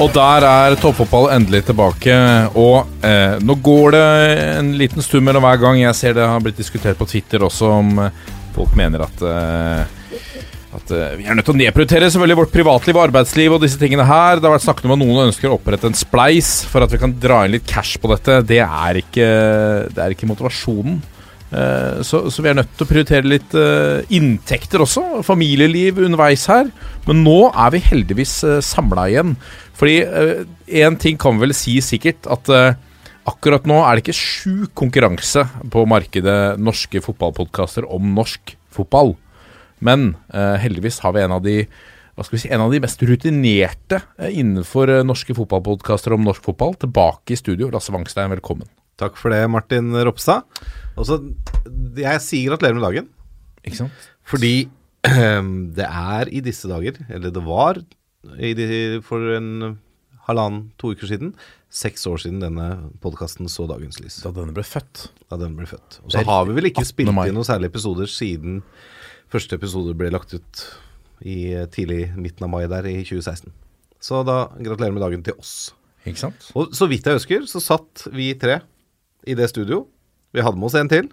Og der er toppfotball endelig tilbake. Og eh, nå går det en liten stund mellom hver gang. Jeg ser det har blitt diskutert på Twitter også om eh, folk mener at eh, at eh, Vi er nødt til å nedprioritere selvfølgelig vårt privatliv og arbeidsliv og disse tingene her. Det har vært snakket om at noen ønsker å opprette en spleis for at vi kan dra inn litt cash på dette. Det er ikke, det er ikke motivasjonen. Eh, Så, så vi er nødt til å prioritere litt eh, inntekter også. Familieliv underveis her. Men nå er vi heldigvis samla igjen. Fordi én ting kan vi vel si sikkert, at eh, akkurat nå er det ikke sjuk konkurranse på markedet norske fotballpodkaster om norsk fotball. Men eh, heldigvis har vi en av de hva skal vi si, en av de mest rutinerte eh, innenfor eh, norske fotballpodkaster om norsk fotball tilbake i studio. Lasse Wangstein, velkommen. Takk for det, Martin Ropstad. Også, jeg sier gratulerer med dagen, Ikke sant? fordi det er i disse dager, eller det var i de, for en halvannen, to uker siden, seks år siden denne podkasten så dagens lys. Da denne ble født. Da denne ble født. Og så har vi vel ikke spilt inn noen særlige episoder siden første episode ble lagt ut i tidlig midten av mai der i 2016. Så da gratulerer med dagen til oss. Ikke sant? Og så vidt jeg husker, så satt vi tre i det studio. Vi hadde med oss en til.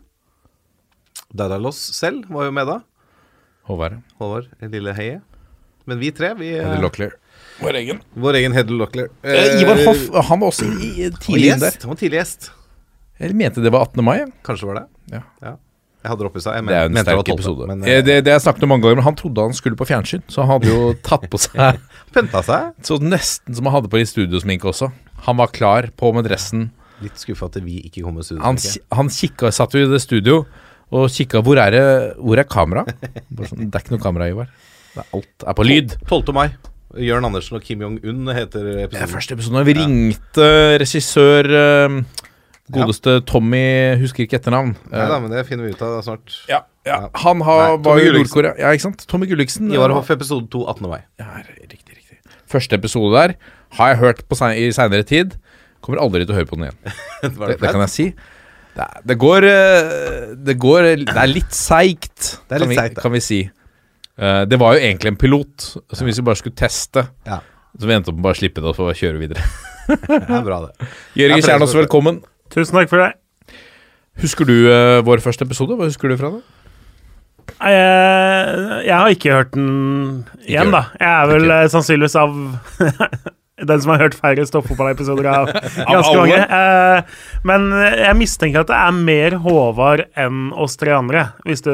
Daidalos selv var jo med da. Håvard. Håvard Lille Heie. Men vi tre, vi Heddy Locklear. Vår egen. Vår egen Heddle Locklear. Eh, Ivar Hoff han var også i, i, tidlig inn der. gjest. Han var tidlig gjest. Jeg mente det var 18. mai. Kanskje var det. Ja. Jeg hadde det oppi seg. Jeg Det er jo en mente det var sterk 12., episode. Men Eh, eh, det, det jeg snakket om mange ganger, men han trodde han skulle på fjernsyn. Så han hadde jo tatt på seg pynta seg. Så nesten som han hadde på i studiosminke også. Han var klar på med dressen. Litt skuffa at vi ikke kom med studio. Han, han kikka, satt jo i det studio og kikka Hvor er det Hvor er kamera? Sånn, det er ikke noe kamera, Ivar. Alt er på lyd. 12. mai. Jørn Andersen og Kim Jong-un heter Det er første episode. Vi ringte regissør eh, Godeste Tommy, husker ikke etternavn. Nei da, men det finner vi ut av snart. ja, ja. Han har, Nei, var i. Nord-Korea. Ja, ikke sant? Tommy Gulliksen. Ivar eh, Hoff episode 2, 18. mai. Ja, riktig, riktig. Første episode der har jeg hørt på i seinere tid. Kommer aldri til å høre på den igjen. Det, det kan jeg si. Det, er- det går eh, Det går Det er litt seigt, kan, vi- seigt, kan vi si. Uh, det var jo egentlig en pilot som hvis vi bare skulle teste. Ja. Så vi endte opp med bare å slippe det og få kjøre videre. Det er bra, det. Jørgen Ja, Kjernås, velkommen. Tusen takk for det. Husker du uh, vår første episode? Hva husker du fra det? Jeg, jeg har ikke hørt den igjen, da. Jeg er vel Ok. eh, sannsynligvis av den som har hørt færrest toppfotballepisoder av ganske mange. Eh, men jeg mistenker at det er mer Håvard enn oss tre andre, hvis du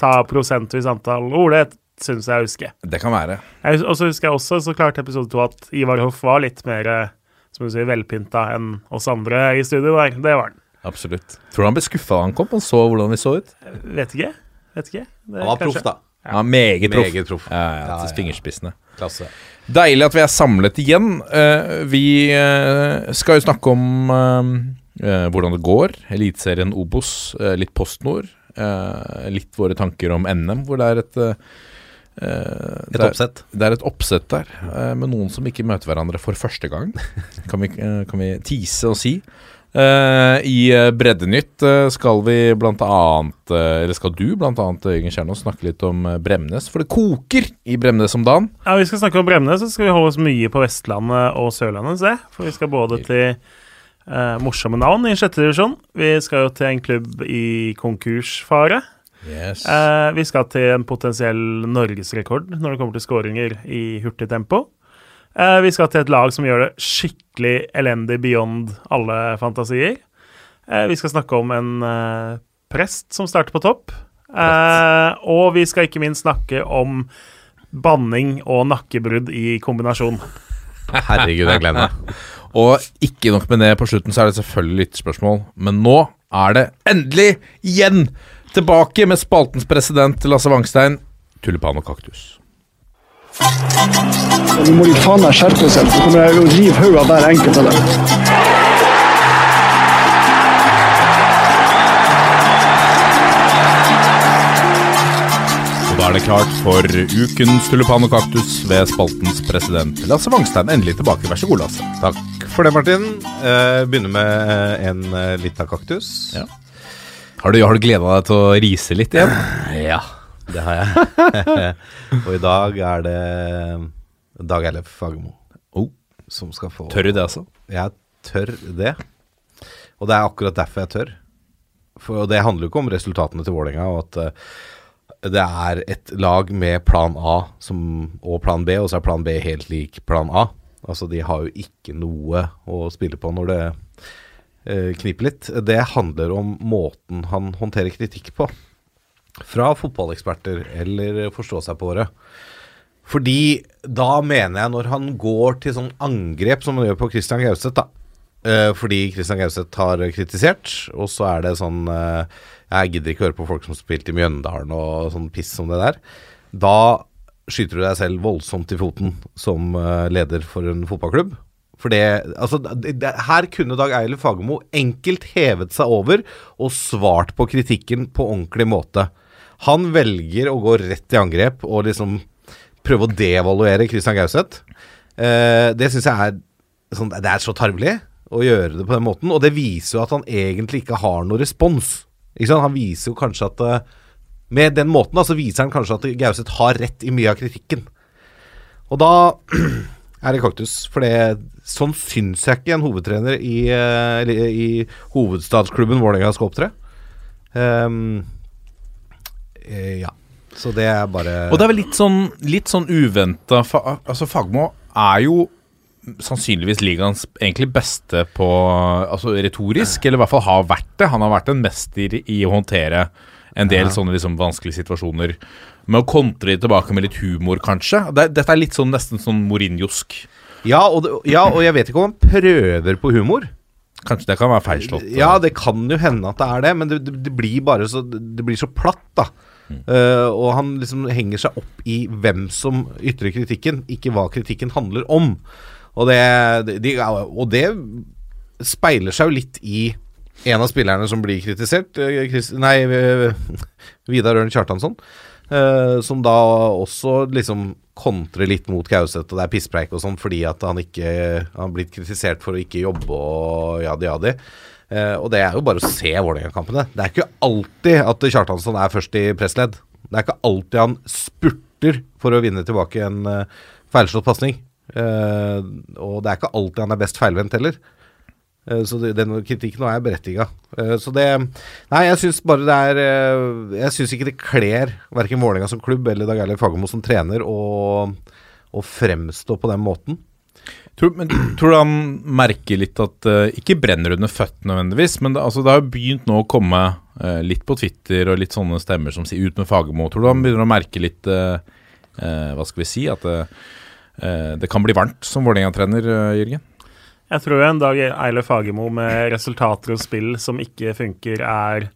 tar prosentvis antall ord. Det syns jeg husker. huske. Det kan være. Og så husker jeg også så klart episode to at Ivar Hoff var litt mer eh, som du sier, velpynta enn oss andre i studio der. Det var han. Absolutt. Tror du han ble skuffa da han kom og så hvordan vi så ut? Vet ikke. Vet ikke. Det, Han var proff, da. Ja, meget proff. Meget proff. Ja, ja, Ja, til ja. fingerspissene. Klasse. Deilig at vi er samlet igjen. Eh, vi eh, skal jo snakke om eh, hvordan det går. Eliteserien Obos, litt PostNord. litt våre tanker om NM, hvor det er et eh, Et det er- oppsett. Det er et oppsett der, uh, med noen som ikke møter hverandre for første gang. Kan vi, uh, kan vi tease og si. Eh, I eh, Breddenytt eh, skal vi blant annet Eller skal du blant annet, Jørgen Kjernås, snakke litt om Bremnes. For det koker i Bremnes om dagen. Ja, Vi skal snakke om Bremnes, så skal vi holde oss mye på Vestlandet og Sørlandet. Se. For vi skal både til uh, morsomme navn i sjette divisjon. Vi skal jo til en klubb i konkursfare. Yes. Uh, vi skal til en potensiell norgesrekord når det kommer til skåringer i hurtigtempo. Eh, vi skal til et lag som gjør det skikkelig elendig beyond alle fantasier. Uh, vi skal snakke om en uh, prest som starter på topp. Og vi skal ikke minst snakke om banning og nakkebrudd i kombinasjon. Herregud, jeg gleder meg. Og ikke nok med det, på slutten så er det selvfølgelig lyttespørsmål. Men nå er det endelig igjen Tilbake med spaltens president Lasse Wangstein, tulipan og kaktus. Nå må de faen meg skjerpe seg. Så kommer jeg å rive hodet av hver enkelt av dem. Og er det klart for ukens tulipan og kaktus ved spaltens president Lasse Wangstein. Endelig tilbake. Vær så god, Lasse. Takk for det, Martin. Eh, begynner med eh, en uh, lita kaktus. Ja. Har du, har du gleda deg til å rise litt igjen? Ja, det har jeg. og i dag er det Dag Ellef Fagermo Oh, som skal få tør du det, altså? Jeg tør det. Og det er akkurat derfor jeg tør. For og det handler jo ikke om resultatene til Vålerenga, og at eh, det er et lag med plan A som, og plan B, og så er plan B helt lik plan A. Altså, de har jo ikke noe å spille på når det eh, kniper litt. Det handler om måten han håndterer kritikk på. Fra fotballeksperter eller forstå seg på året. Fordi da mener jeg, når han går til sånn angrep som han gjør på Christian Gauseth, da. Eh, fordi Christian Gauseth har kritisert, og så er det sånn eh, Jeg gidder ikke høre på folk som spilte i Mjøndalen og sånn piss som det der. Da skyter du deg selv voldsomt i foten som eh, leder for en fotballklubb. For det, altså, det, her kunne Dag Eilif Fagermo enkelt hevet seg over og svart på kritikken på ordentlig måte. Han velger å gå rett i angrep og liksom prøve å devaluere Christian Gauseth. Eh, det syns jeg er sånn, Det er så tarvelig å gjøre det på den måten. Og det viser jo at han egentlig ikke har noen respons. Han viser jo kanskje at eh, Med den måten da, så viser han kanskje at Gauseth har rett i mye av kritikken. Og da er det kaktus. For det, sånn syns jeg ikke en hovedtrener i, eh, i hovedstadsklubben Vålerenga skal opptre. Eh, ja. Så det er bare Og det er vel litt sånn, litt sånn uventa Altså, Fagmo er jo sannsynligvis ligaens egentlig beste på Altså retorisk, eller i hvert fall har vært det. Han har vært en mester i å håndtere en del Ja. sånne liksom vanskelige situasjoner. Med å kontre tilbake med litt humor, kanskje. Det, dette er litt sånn nesten sånn Mourinhosk. ja ja, og jeg vet ikke om han prøver på humor. Kanskje det kan være feilslått. Ja, det kan jo hende at det er det, men det, det, det blir bare så Det blir så platt, da. Eh, og han liksom henger seg opp i hvem som ytrer kritikken, ikke hva kritikken handler om. Og det, de, og det speiler seg jo litt i en av spillerne som blir kritisert. eh, Chris, nei, eh, Vidar Ørn Kjartansson. uh, som da også liksom kontrer litt mot Gauseth, og det er pisspreik og sånn, fordi at han ikke har blitt kritisert for å ikke jobbe og jadi-jadi. Eh, og det er jo bare å se Vålerenga-kampene. Det er ikke alltid at Kjartansson er først i pressledd. Det er ikke alltid han spurter for å vinne tilbake en uh, feilslått pasning. Eh, og det er ikke alltid han er best feilvendt heller. Eh, så den kritikken er berettiga. Eh, så det Nei, jeg syns bare det er eh, Jeg syns ikke det kler verken Vålerenga som klubb eller Dag Eilif Fagermo som trener å fremstå på den måten. Tror, men tror du han merker litt at uh, Ikke brenner under føttene nødvendigvis, men det, altså, det har jo begynt nå å komme uh, litt på Twitter og litt sånne stemmer som sier 'ut med Fagermo'. Tror du han begynner å merke litt uh, Hva skal vi si? At det, kan bli varmt som Vålerenga-trener, Jørgen? Jeg tror en dag Eilef Fagermo med resultater og spill som ikke funker, er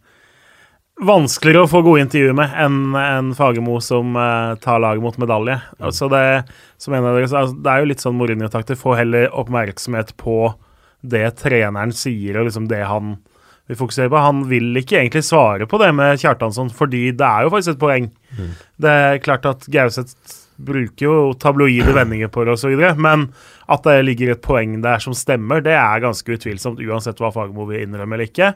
vanskeligere å få gode intervjuer med enn en Fagermo som uh, tar laget mot medalje. Altså det, altså, det er jo litt sånn Mourinho-takter. Få heller oppmerksomhet på det treneren sier, og liksom det han vil fokusere på. Han vil ikke egentlig svare på det med Kjartansson, fordi det er jo faktisk et poeng. Det er klart at Gauseth bruker jo tabloide vendinger på det osv., men at det ligger et poeng der som stemmer, det er ganske utvilsomt, uansett hva Fagermo vil innrømme eller ikke.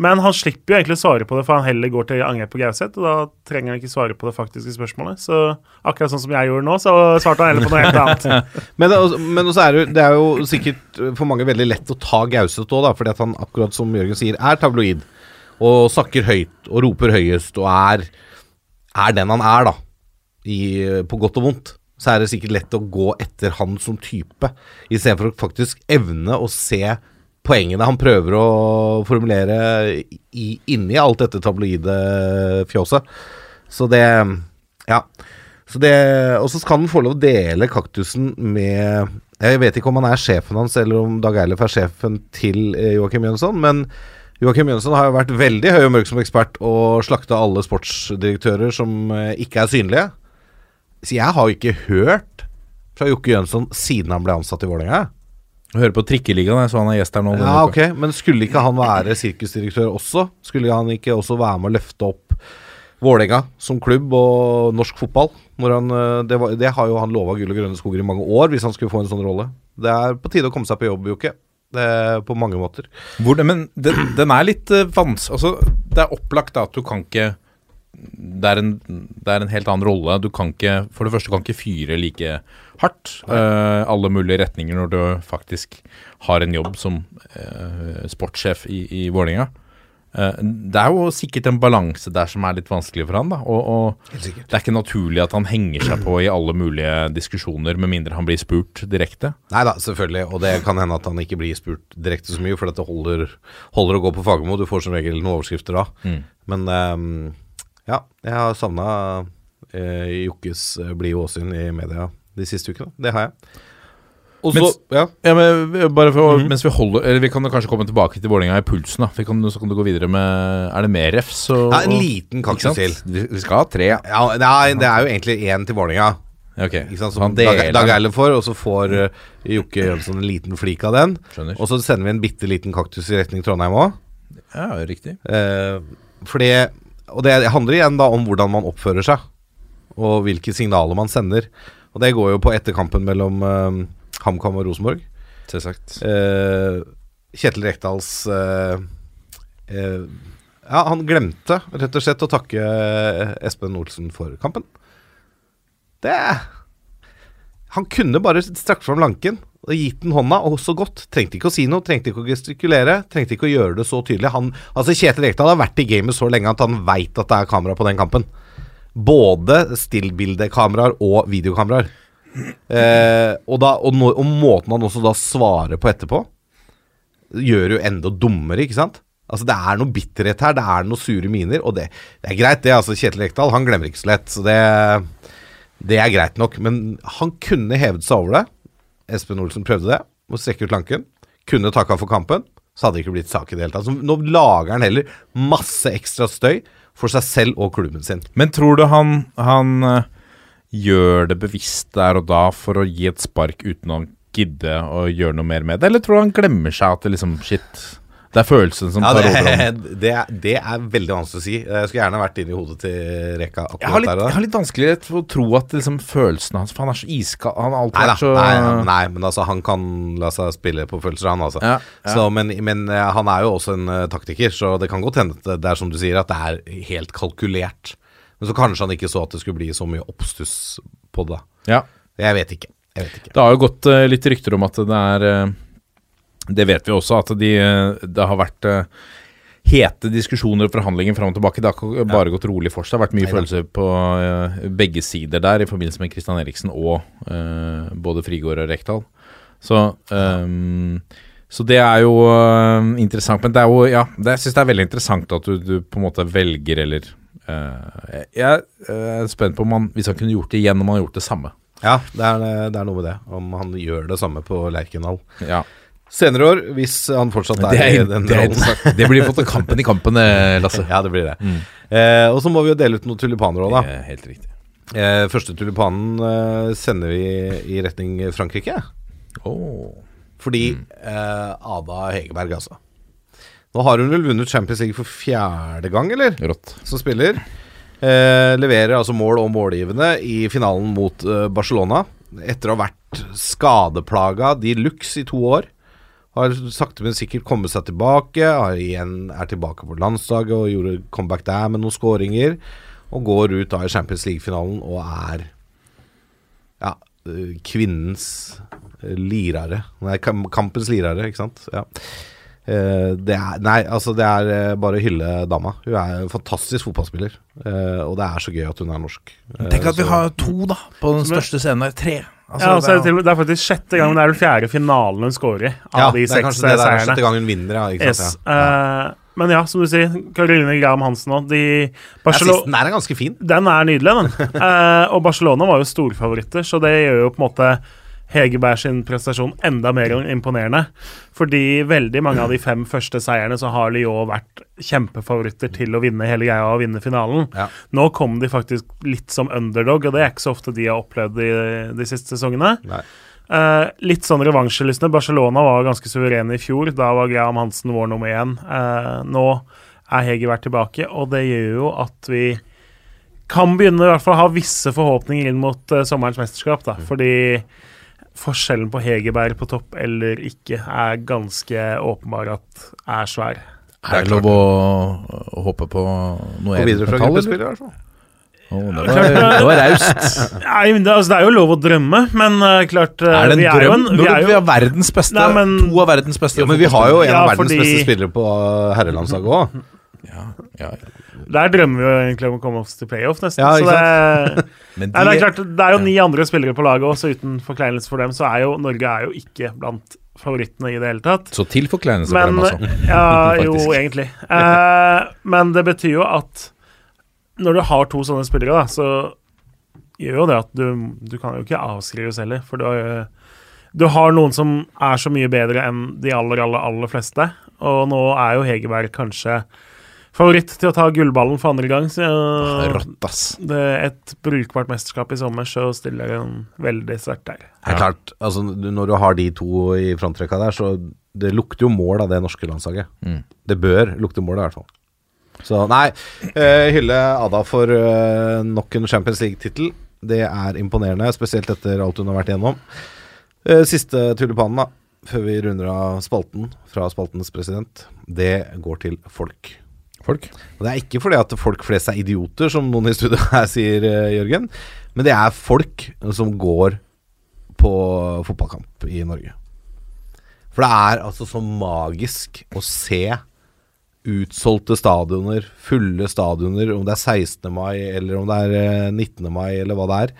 Men han slipper jo egentlig å svare på det, for han heller går til angrep på Gauseth, og da trenger han ikke svare på det faktiske spørsmålet. Så akkurat sånn som jeg gjorde nå, så svarte han heller på noe helt annet. Men, det, er det, det er jo sikkert for mange veldig lett å ta Gauseth òg, fordi at han akkurat som Jørgen sier, er tabloid. Og snakker høyt og roper høyest og er, er den han er, da. I, på godt og vondt. Så er det sikkert lett å gå etter han som type, istedenfor å faktisk evne å se poengene han prøver å formulere i, inni alt dette tabloide fjåset. Så det Ja. Så det, og så skal han få lov å dele kaktusen med Jeg vet ikke om han er sjefen hans, eller om Dag Eilif er sjefen til eh, Joakim Jønsson, men Joakim Jønsson har jo vært veldig høy og mørk som ekspert og slakta alle sportsdirektører som eh, ikke er synlige. Så jeg har jo ikke hørt fra Jokke Jønsson siden han ble ansatt i Vålerenga. Hører på Trikkeligaen, jeg så han er gjest her nå. Ja, ok, Men skulle ikke han være sirkusdirektør også? Skulle han ikke også være med å løfte opp Vålerenga som klubb og norsk fotball? Han, eh, det, var, det har jo han lova gull og grønne skoger i mange år, hvis han skulle få en sånn rolle. Det er på tide å komme seg på jobb, Jokke. Det på mange måter. Hvor men den, den er litt vans, vanskelig Altså, det er opplagt da, at du kan ikke det er, en, det er en helt annen rolle. Du kan ikke For det første kan ikke fyre like hardt eh, alle mulige retninger når du faktisk har en jobb som eh, sportssjef i, i Vålerenga. Uh, det er jo sikkert en balanse der som er litt vanskelig for han. da Og, og det er ikke naturlig at han henger seg på i alle mulige diskusjoner, med mindre han blir spurt direkte. Nei da, selvfølgelig. Og det kan hende at han ikke blir spurt direkte så mye, for dette holder, holder å gå på Fagermo. Du får som regel noen overskrifter da. Mm. Men um, ja, jeg har savna uh, Jokkes uh, blide åsyn i media de siste ukene. Det har jeg. Også, Mens- ja. Ja, men bare for, Mens vi holder Eller vi kan kanskje komme tilbake til Vålerenga i pulsen. da vi kan, Så kan du gå videre med Er det mer refs? Og, ja, en liten kaktus til. Vi skal ha tre. Ja, nei, det er jo egentlig én til Vålerenga. Okay. Som Dag, Dag. Eiler får, og så får uh, Jokke Jønsson en liten flik av den. Skjønner. Og så sender vi en bitte liten kaktus i retning Trondheim òg. Ja, riktig. Eh, for det, og det handler igjen da om hvordan man oppfører seg, og hvilke signaler man sender. Og det går jo på etterkampen mellom uh, HamKam og Rosenborg. Selvsagt. Eh, Kjetil Rekdals uh, Ja, han glemte rett og slett å takke Espen Olsen for kampen. Det Han kunne bare strakt fram lanken og gitt den hånda, og så godt. Trengte ikke å si noe, trengte ikke å gestikulere, trengte ikke å gjøre det så tydelig. Han, altså Kjetil Rekdal har vært i gamet så lenge at han veit at det er kamera på den kampen. Både stillbildekameraer og videokameraer. Eh, og, da, og, no, og måten han også da svarer på etterpå, gjør jo enda dummere, ikke sant? Altså Det er noe bitterhet her, det er noe sure miner, og det, det er greit, det. altså Kjetil Rekdal han glemmer ikke så lett, så det, det er greit nok. Men han kunne hevet seg over det. Espen Olsen prøvde det, å strekke ut lanken. Kunne takka for kampen, så hadde det ikke blitt sak i det hele tatt. Altså, nå lager han heller masse ekstra støy for seg selv og klubben sin. Men tror du han, han eh, gjør det bevisst der og da for å gi et spark uten å gidde å gjøre noe mer med det, eller tror du han glemmer seg at det liksom Shit. Det er følelsen som Ja, tar over overhånd. det, det er veldig vanskelig å si. Jeg skulle gjerne vært inni hodet til Reka Jeg har, litt, jeg har litt vanskelighet for å tro at liksom, følelsene hans For han er så iskald. Han har alltid Nei da, vært så nei, nei, men altså han kan la seg spille på følelser, han altså. Ja, ja. Så, men, men eh, han er jo også en uh, taktiker, så det kan godt hende at det er som du sier, at det er helt kalkulert. Men så kanskje han ikke så at det skulle bli så mye oppstuss på det. Ja. Jeg vet ikke. Jeg vet ikke. Det har jo gått uh, litt rykter om at det er eh, Det vet vi også, at de, eh, det har vært eh, hete diskusjoner og forhandlinger fram og tilbake. Det har bare gått rolig for seg. Det har vært mye Neida. følelser på eh, begge sider der i forbindelse med Christian Eriksen og uh, både Frigård og Rekdal. Så ehm, så det er jo uh, interessant. Men det er jo Ja, det, jeg syns det er veldig interessant at du, du på en måte velger, eller Jeg er spent på om han, hvis han kunne gjort det igjen, om han har gjort det samme. Ja, det er, det er noe med det. Om han gjør det samme på Lerkendal. Ja. Senere år, hvis han fortsatt er, er, i den det er rollen. Det blir fått en kampen i kampen, eh, Lasse. Ja, det blir det. Eh, og så må vi jo dele ut noen tulipaner òg, da. Helt riktig. Eh, første tulipanen eh, sender vi i retning Frankrike. Oh. Fordi eh, Ada Hegerberg, altså. Nå har hun vel vunnet Champions League for fjerde gang, eller? Rått. Som spiller. Eh, leverer altså mål og målgivende i finalen mot Barcelona. Etter å ha vært skadeplaga de luxe i to år. Har sakte, men sikkert kommet seg tilbake. Har igjen, er tilbake på landslaget og gjorde comeback der med noen skåringer. Og går ut da i Champions League-finalen og er ja, kvinnens lirare. Nei, kampens lirare, ikke sant. Ja. Eh, det er, nei, altså det er eh, bare å hylle dama. Hun er en fantastisk fotballspiller. eh, og det er så gøy at hun er norsk. Tenk at vi har to, da, på den største scenen. Tre. Altså, ja, altså, så det, er- det er faktisk sjette gang, men det er vel fjerde finalen hun scorer i. Av ja, de det er seks kanskje det der er sjette gang hun vinner, ja. Ikke sant? Ja. Ja. Eh, men ja, som du sier, Caroline Graham Hansen òg. Assisten er ganske fin. Den er nydelig, den. uh, og Barcelona var jo storfavoritter, så det gjør jo på en måte Hegerberg sin prestasjon enda mer imponerende. Fordi veldig mange av de fem første seierne så har Lyon vært kjempefavoritter til å vinne hele greia og vinne finalen. Ja. Nå kom de faktisk litt som underdog, og det er ikke så ofte de har opplevd de, de siste sesongene. Eh, litt sånn revansjelystne. Barcelona var ganske suverene i fjor. Da var Graham Hansen vår nummer én. Eh, nå er Hegerberg tilbake, og det gjør jo at vi kan begynne i hvert fall å ha visse forhåpninger inn mot uh, sommerens mesterskap. da, fordi forskjellen på Hegerberg på topp eller ikke er ganske åpenbar at er svær. Er det lov å, å håpe på noe Gå videre fra gruppespillet, i hvert fall. Oh, det var, det var raust. Nei, men det, altså, det er jo lov å drømme, men uh, klart eh, Er det vi en er drøm? en- vi er er vi jo- har verdens beste Nei, men- To av verdens beste Ja, men vi har jo en Ja, av verdens fordi- beste spillere på uh, herrelandslaget òg. ja, ja. Der drømmer vi jo egentlig om å komme oss til playoff, nesten. Ja, så det, Men Nei, det er klart, det er jo ni andre spillere på laget også, uten forkleinelse for dem, så er jo Norge er jo ikke blant favorittene i det hele tatt. så til forkleinelse for dem, altså. Ja, jo, egentlig. Eh, men det betyr jo at når du har to sånne spillere, da, så gjør jo det at du, du kan jo ikke avskrives heller, for du har, du har noen som er så mye bedre enn de aller, aller, aller fleste, og nå er jo Hegerberg kanskje favoritt til å ta gullballen for andre gang. Så Rått, ass. det er et brukbart mesterskap i sommer, så stiller han veldig sterkt der. Er klart. Altså, når du har de to i frontrekka der, så det lukter jo mål av det norske landslaget. Mm. Det bør lukte mål, i hvert fall. Så nei, eh, hylle Ada for eh, nok en Champions League-tittel. Det er imponerende, spesielt etter alt hun har vært igjennom. Eh, siste tulipanen, da, før vi runder av spalten fra spaltens president, det går til folk. Folk. Og Det er ikke fordi at folk flest er idioter, som noen i studio her sier, eh, Jørgen. Men det er folk som går på fotballkamp i Norge. For det er altså så magisk å se utsolgte stadioner, fulle stadioner, om det er 16. mai eller om det er eh, 19. mai eller hva det er.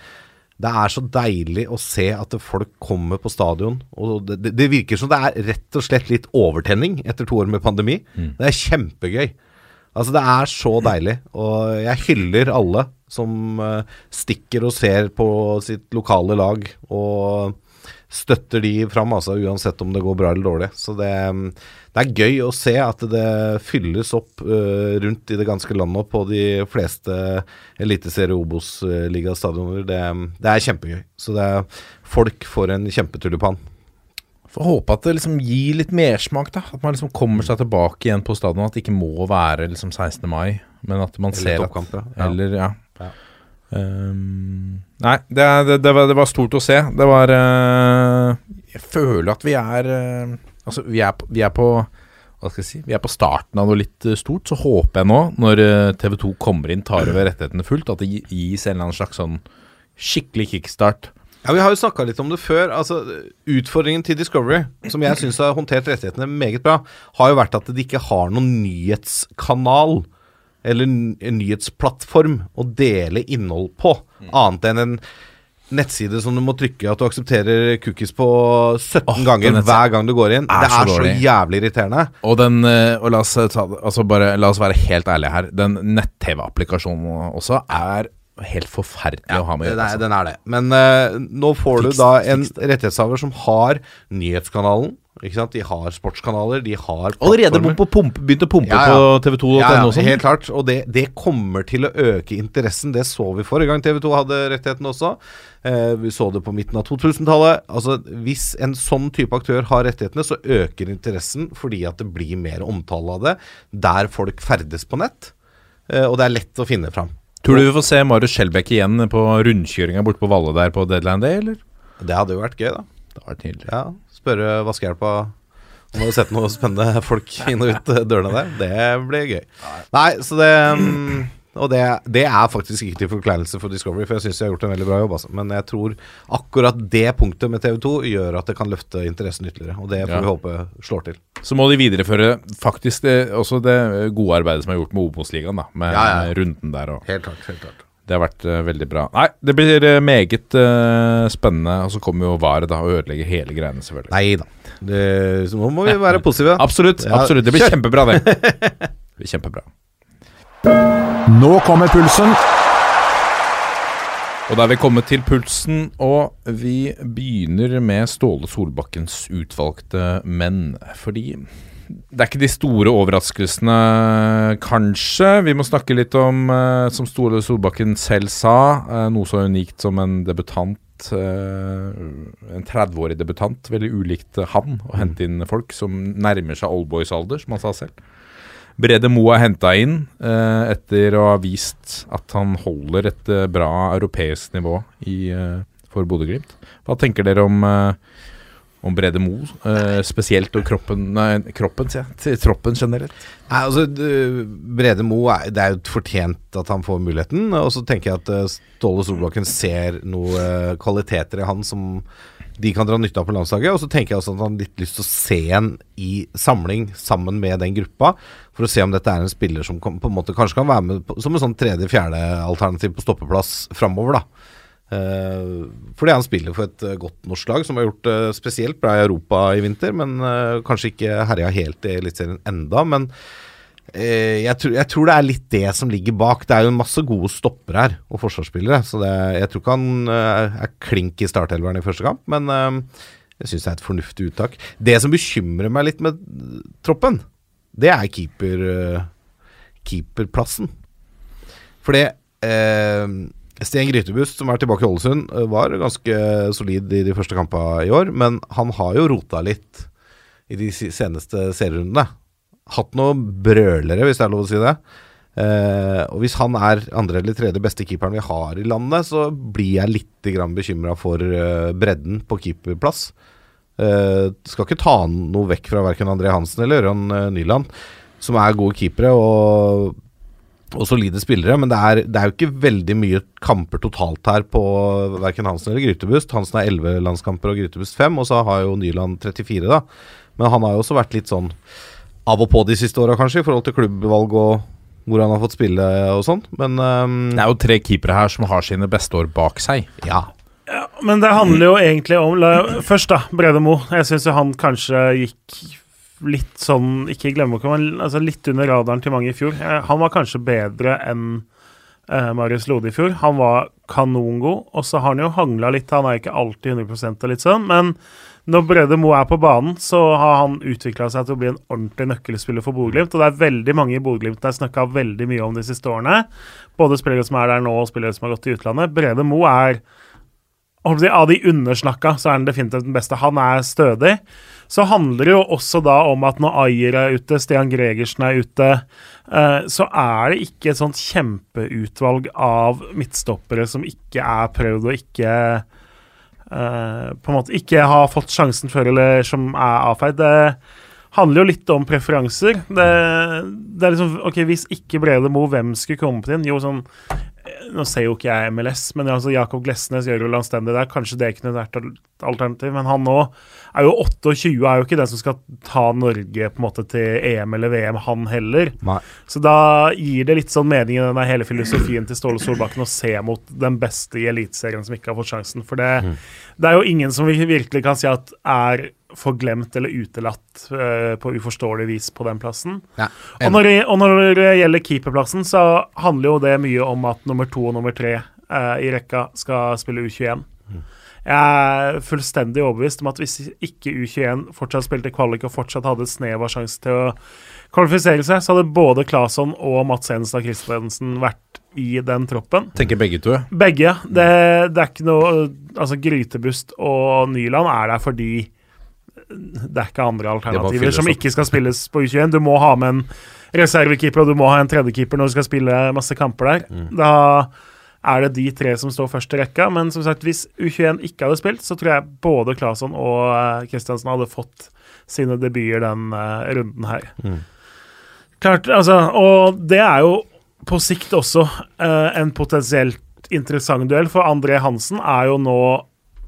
Det er så deilig å se at folk kommer på stadion. Og det, det, virker som det er rett og slett litt overtenning etter to år med pandemi. Det er kjempegøy. Altså Det er så deilig, og jeg hyller alle som eh, stikker og ser på sitt lokale lag og støtter de fram, altså uansett om det går bra eller dårlig. Så det, det er gøy å se at det fylles opp uh, rundt i det ganske landet på de fleste eliteserie Obos-ligastadioner. Det, det er kjempegøy. Så det er, folk får en kjempetulipan. Får håpe at det liksom gir litt mersmak, da. At man liksom kommer seg tilbake igjen på stadion. At det ikke må være liksom 16. mai, men at man Eller ser at Ja. Eller, ja. Ja. Um, nei, det, det, det, var, det var stort å se. Det var uh, Jeg føler at vi er uh, Altså, vi er, vi er på hva skal jeg si Vi er på starten av noe litt eh, stort. Så håper jeg nå, når TV 2 kommer inn, tar over rettighetene fullt, at det gi- gis en eller annen slags sånn skikkelig kickstart. Ja, Vi har jo snakka litt om det før. Altså, Utfordringen til Discovery, som jeg syns har håndtert rettighetene meget bra, har jo vært at de ikke har noen nyhetskanal eller en nyhetsplattform å dele innhold på, annet enn en nettside som du må trykke at du aksepterer cookies på 17 oh, ganger hver gang du går inn. er det er så så, jævlig irriterende. Og den eh, Og la oss, ta, altså bare, la oss være helt ærlige her. Den nett-TV-applikasjonen også er helt forferdelig å ha med å gjøre. Altså. den er det. Men uh, nå får Fiks- du da en rettighetshaver som har nyhetskanalen. Ikke sant? De har sportskanaler, de har Allerede begynt å pumpe Ja, ja. på TV2.no Ja, ja, sånn. helt klart. Og det, det kommer til å øke interessen. Det så vi forrige gang TV 2 hadde rettigheten også. Eh, vi så det på midten av 2000-tallet. Altså, hvis en sånn type aktør har rettighetene, så øker interessen fordi at det blir mer omtale av det der folk ferdes på nett. Eh, og det er lett å finne fram. Tror du vi får se Marius Skjelbæk igjen på rundkjøringa borte på Valle der på deadline day, eller? Det hadde jo vært gøy, da. Det var vært nydelig. Ja, Spørre vaskehjelpa om du har sett noen spennende folk inn og ut dørene der. Det blir gøy. Nei, så det mm, Og det, det er faktisk ikke til forkleinelse for Discovery, for jeg syns de har gjort en veldig bra jobb. Altså. Men jeg tror akkurat det punktet med TV2 gjør at det kan løfte interessen ytterligere. Og det får Ja. vi håpe slår til. Så må de videreføre faktisk det, også det gode arbeidet som er gjort med Obos-ligaen. Med Ja, ja. runden der og Helt klart. helt klart Det har vært uh, veldig bra. Nei, det blir uh, meget uh, spennende. Og så kommer jo VAR da og ødelegger hele greiene, selvfølgelig. Nei da. Det- Så nå må vi være positive. Absolutt. Absolutt Det blir kjempebra, det. det blir kjempebra. Nå kommer pulsen. Og da er vi kommet til pulsen, og vi begynner med Ståle Solbakkens utvalgte menn. Fordi det er ikke de store overraskelsene, kanskje. Vi må snakke litt om, eh, som Ståle Solbakken selv sa, eh, noe så unikt som en debutant. eh, en 30-årig debutant. Veldig ulikt han å hente inn folk som nærmer seg oldboys-alder, som han sa selv. Brede Moe er henta inn eh, etter å ha vist at han holder et eh, bra europeisk nivå i, eh, for Bodø-Glimt. Hva tenker dere om, eh, om Brede Moe eh, spesielt, og kroppen, nei, kroppen sier jeg, til troppen generelt? Nei, altså du, Brede Moe, Det er jo fortjent at han får muligheten. Og så tenker jeg at eh, Ståle Solbakken ser noen kvaliteter i han som de kan dra nytte av på landslaget. Og så tenker jeg også at han har litt lyst til å se en i samling sammen med den gruppa, for å se om dette er en spiller som kan, på en måte kanskje kan være med på, som en sånn tredje-fjerde alternativ på stoppeplass framover, da. Uh, fordi han spiller for et eh, godt norsk lag som har gjort det spesielt bra i Europa i vinter, men uh, kanskje ikke herja helt i Eliteserien enda. Men eh, jeg, tror, jeg tror det er litt det som ligger bak. Det er jo masse gode stoppere her, og forsvarsspillere. Så det, jeg tror ikke han uh, er klink i startelveren i første kamp, men uh, jeg syns det er et fornuftig uttak. Det som bekymrer meg litt med troppen, det er keeper, uh, keeperplassen. Fordi eh, Sten Grytebust, som er tilbake i Ålesund, eh, var ganske solid i de første kampene i år, men han har jo rota litt i de seneste serierundene. Hatt noen brølere, hvis det er lov å si det. Eh, og hvis han er andre eller tredje beste keeperen vi har i landet, så blir jeg litt bekymra for eh, bredden på keeperplass. Eh, skal ikke ta noe vekk fra verken André Hansen eller Ørjan eh, Nyland, som er gode keepere og, og solide spillere, men det er, det er jo ikke veldig mye kamper totalt her på verken Hansen eller Grytebust. Hansen har 11 landskamper og Grytebust 5, og så har jo Nyland 34, da. Men han har jo også vært litt sånn av og på de siste åra, kanskje, i forhold til klubbvalg og hvor han har fått spille og sånn. Men um, Det er jo tre keepere her som har sine beste år bak seg. ja. Men det handler jo egentlig om la, Først, da, Brede Mo. Jeg syns han kanskje gikk litt sånn Ikke glemmeboka, men altså litt under radaren til mange i fjor. Eh, Han var kanskje bedre enn eh, Marius Lode i fjor. Han var kanongod, og så har han jo hangla litt. Han er ikke alltid 100% og litt sånn, men når Brede Mo er på banen, så har han utvikla seg til å bli en ordentlig nøkkelspiller for Bodø-Glimt. Og det er veldig mange i Bodø-Glimt det er snakka veldig mye om de siste årene. Både spillere som er der nå, og spillere som har gått til utlandet. Brede Mo er Av de undersnakka, så er han definitivt den beste. Han er stødig. Så handler det jo også da om at når Ayer er ute, Stian Gregersen er ute, eh, så er det ikke et sånt kjempeutvalg av midtstoppere som ikke er prøvd og ikke eh, På en måte ikke har fått sjansen før, eller som er avfeid. Det handler jo litt om preferanser. Det, det er liksom OK, hvis ikke Brede Mo, hvem skulle kommet inn? Jo, sånn nå ser jo ikke jeg MLS, men altså Jakob Glesnes gjør jo landstendig der. Kanskje det kunne vært alternativ, men han nå er jo 28, er jo ikke den som skal ta Norge på en måte til EM eller VM, han heller. Nei. Så da gir det litt sånn mening i denne hele filosofien til Ståle Solbakken å se mot den beste i Eliteserien som ikke har fått sjansen. For det, det er jo ingen som vi virkelig kan si at er forglemt eller utelatt eh, på uforståelig vis på den plassen. Ja, Og når, det, og når det gjelder keeperplassen, så handler jo det mye om at nummer to og nummer tre eh, i rekka skal spille U21. Jeg er fullstendig overbevist om at hvis ikke U21 fortsatt spilte kvalik og fortsatt hadde snev av sjanse til å kvalifisere seg, så hadde både Claesson og Mats Henstad Christensen vært i den troppen. Tenker begge to. Begge. Det, det er ikke noe Altså, Grytebust og Nyland er der fordi det er ikke andre alternativer som ikke skal spilles på U21. Du må ha med en reservekeeper, og du må ha en tredjekeeper når du skal spille masse kamper der. Mm. Da er det de tre som står først i rekka. Men som sagt, hvis U21 ikke hadde spilt, så tror jeg både Claesson og eh, Kristiansen hadde fått sine debuter den uh, runden her. Mm. Klart, altså, og det er jo på sikt også uh, en potensielt interessant duell, for André Hansen er jo nå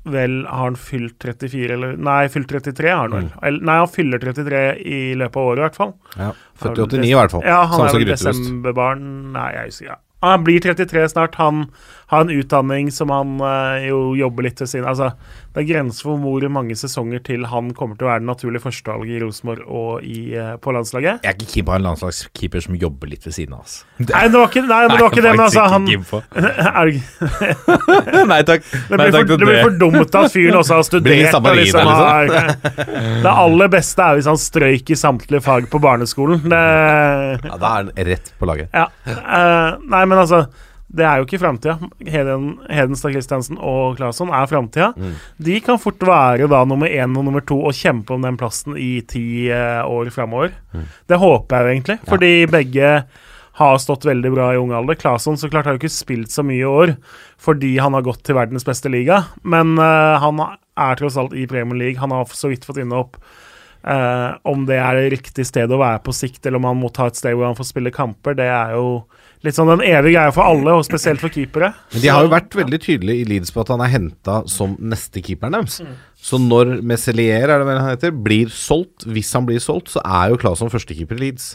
vel Har han fylt 34, eller Nei, fylt 33 har han vel. Eller, nei, han fyller 33 i løpet av året, i hvert fall. Ja. Født i 89 i hvert fall. Ja, han Samme er vel desemberbarn Nei, jeg husker ja. Han blir 33 snart. Han har en utdanning som han eh, jo jobber litt ved siden Altså, det er grenser for hvor mange sesonger til han kommer til å være den naturlige førstevalget i Rosenborg og i, eh, på landslaget. Jeg er ikke keen på en landslagskeeper som jobber litt ved siden av oss. Nei, det var ikke, nei, men det, var ikke det, men altså han det, Nei takk. blir for, det blir for dumt at fyren også har studert. og liksom der, det aller beste er hvis han strøyk i samtlige fag på barneskolen. Det, Ja, Da er han rett på laget. ja. Uh, nei, men altså det er jo ikke framtida. Heden, Hedenstad Christiansen og Claesson er framtida. De kan fort være da nummer én og nummer to og kjempe om den plassen i ti eh, år framover. Det håper jeg jo egentlig, fordi begge har stått veldig bra i ung alder. Claesson så klart har jo ikke spilt så mye i år fordi han har gått til verdens beste liga, men eh, han er tross alt i Premier League. Han har så vidt fått inne opp eh, om det er riktig sted å være på sikt, eller om han må ta et sted hvor han får spille kamper, det er jo litt sånn den evige greia for alle, og spesielt for keepere. Men de har jo vært veldig tydelige i Leeds på at han er henta som neste keeperen deres. Så når Meselier er det vel han heter, blir solgt, hvis han blir solgt, så er jo Claesson førstekeeper i Leeds.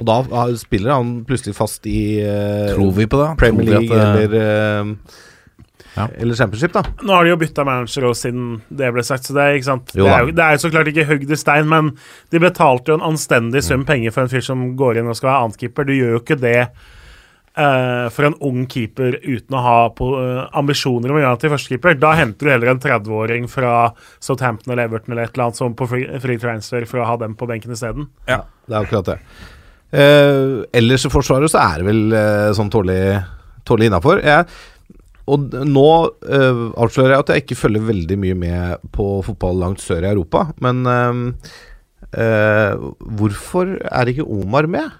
Og da spiller han plutselig fast i uh, Tror vi på det? Premier Tror vi League at det- eller eh, Ja. Eller Championship, da. Nå har de jo bytta manager også siden det ble sagt, så det er, ikke sant? Jo det, er jo, det er jo så klart ikke hugd i stein, men de betalte jo en anstendig sum penger for en fyr som går inn og skal være annetkeeper. Du gjør jo ikke det uh, for en ung keeper uten å ha på, uh, ambisjoner om å gjøre han til førstekeeper. Da henter du heller en 30-åring fra Southampton eller Everton eller et eller annet som på free, free transfer for å ha dem på benken isteden. Det er akkurat det. Uh, ellers i Forsvaret så er det vel uh, sånn tålelig, tålelig innafor. Og nå eh, avslører jeg at jeg ikke følger veldig mye med på fotball langt sør i Europa. Men eh, eh, hvorfor er ikke Omar med?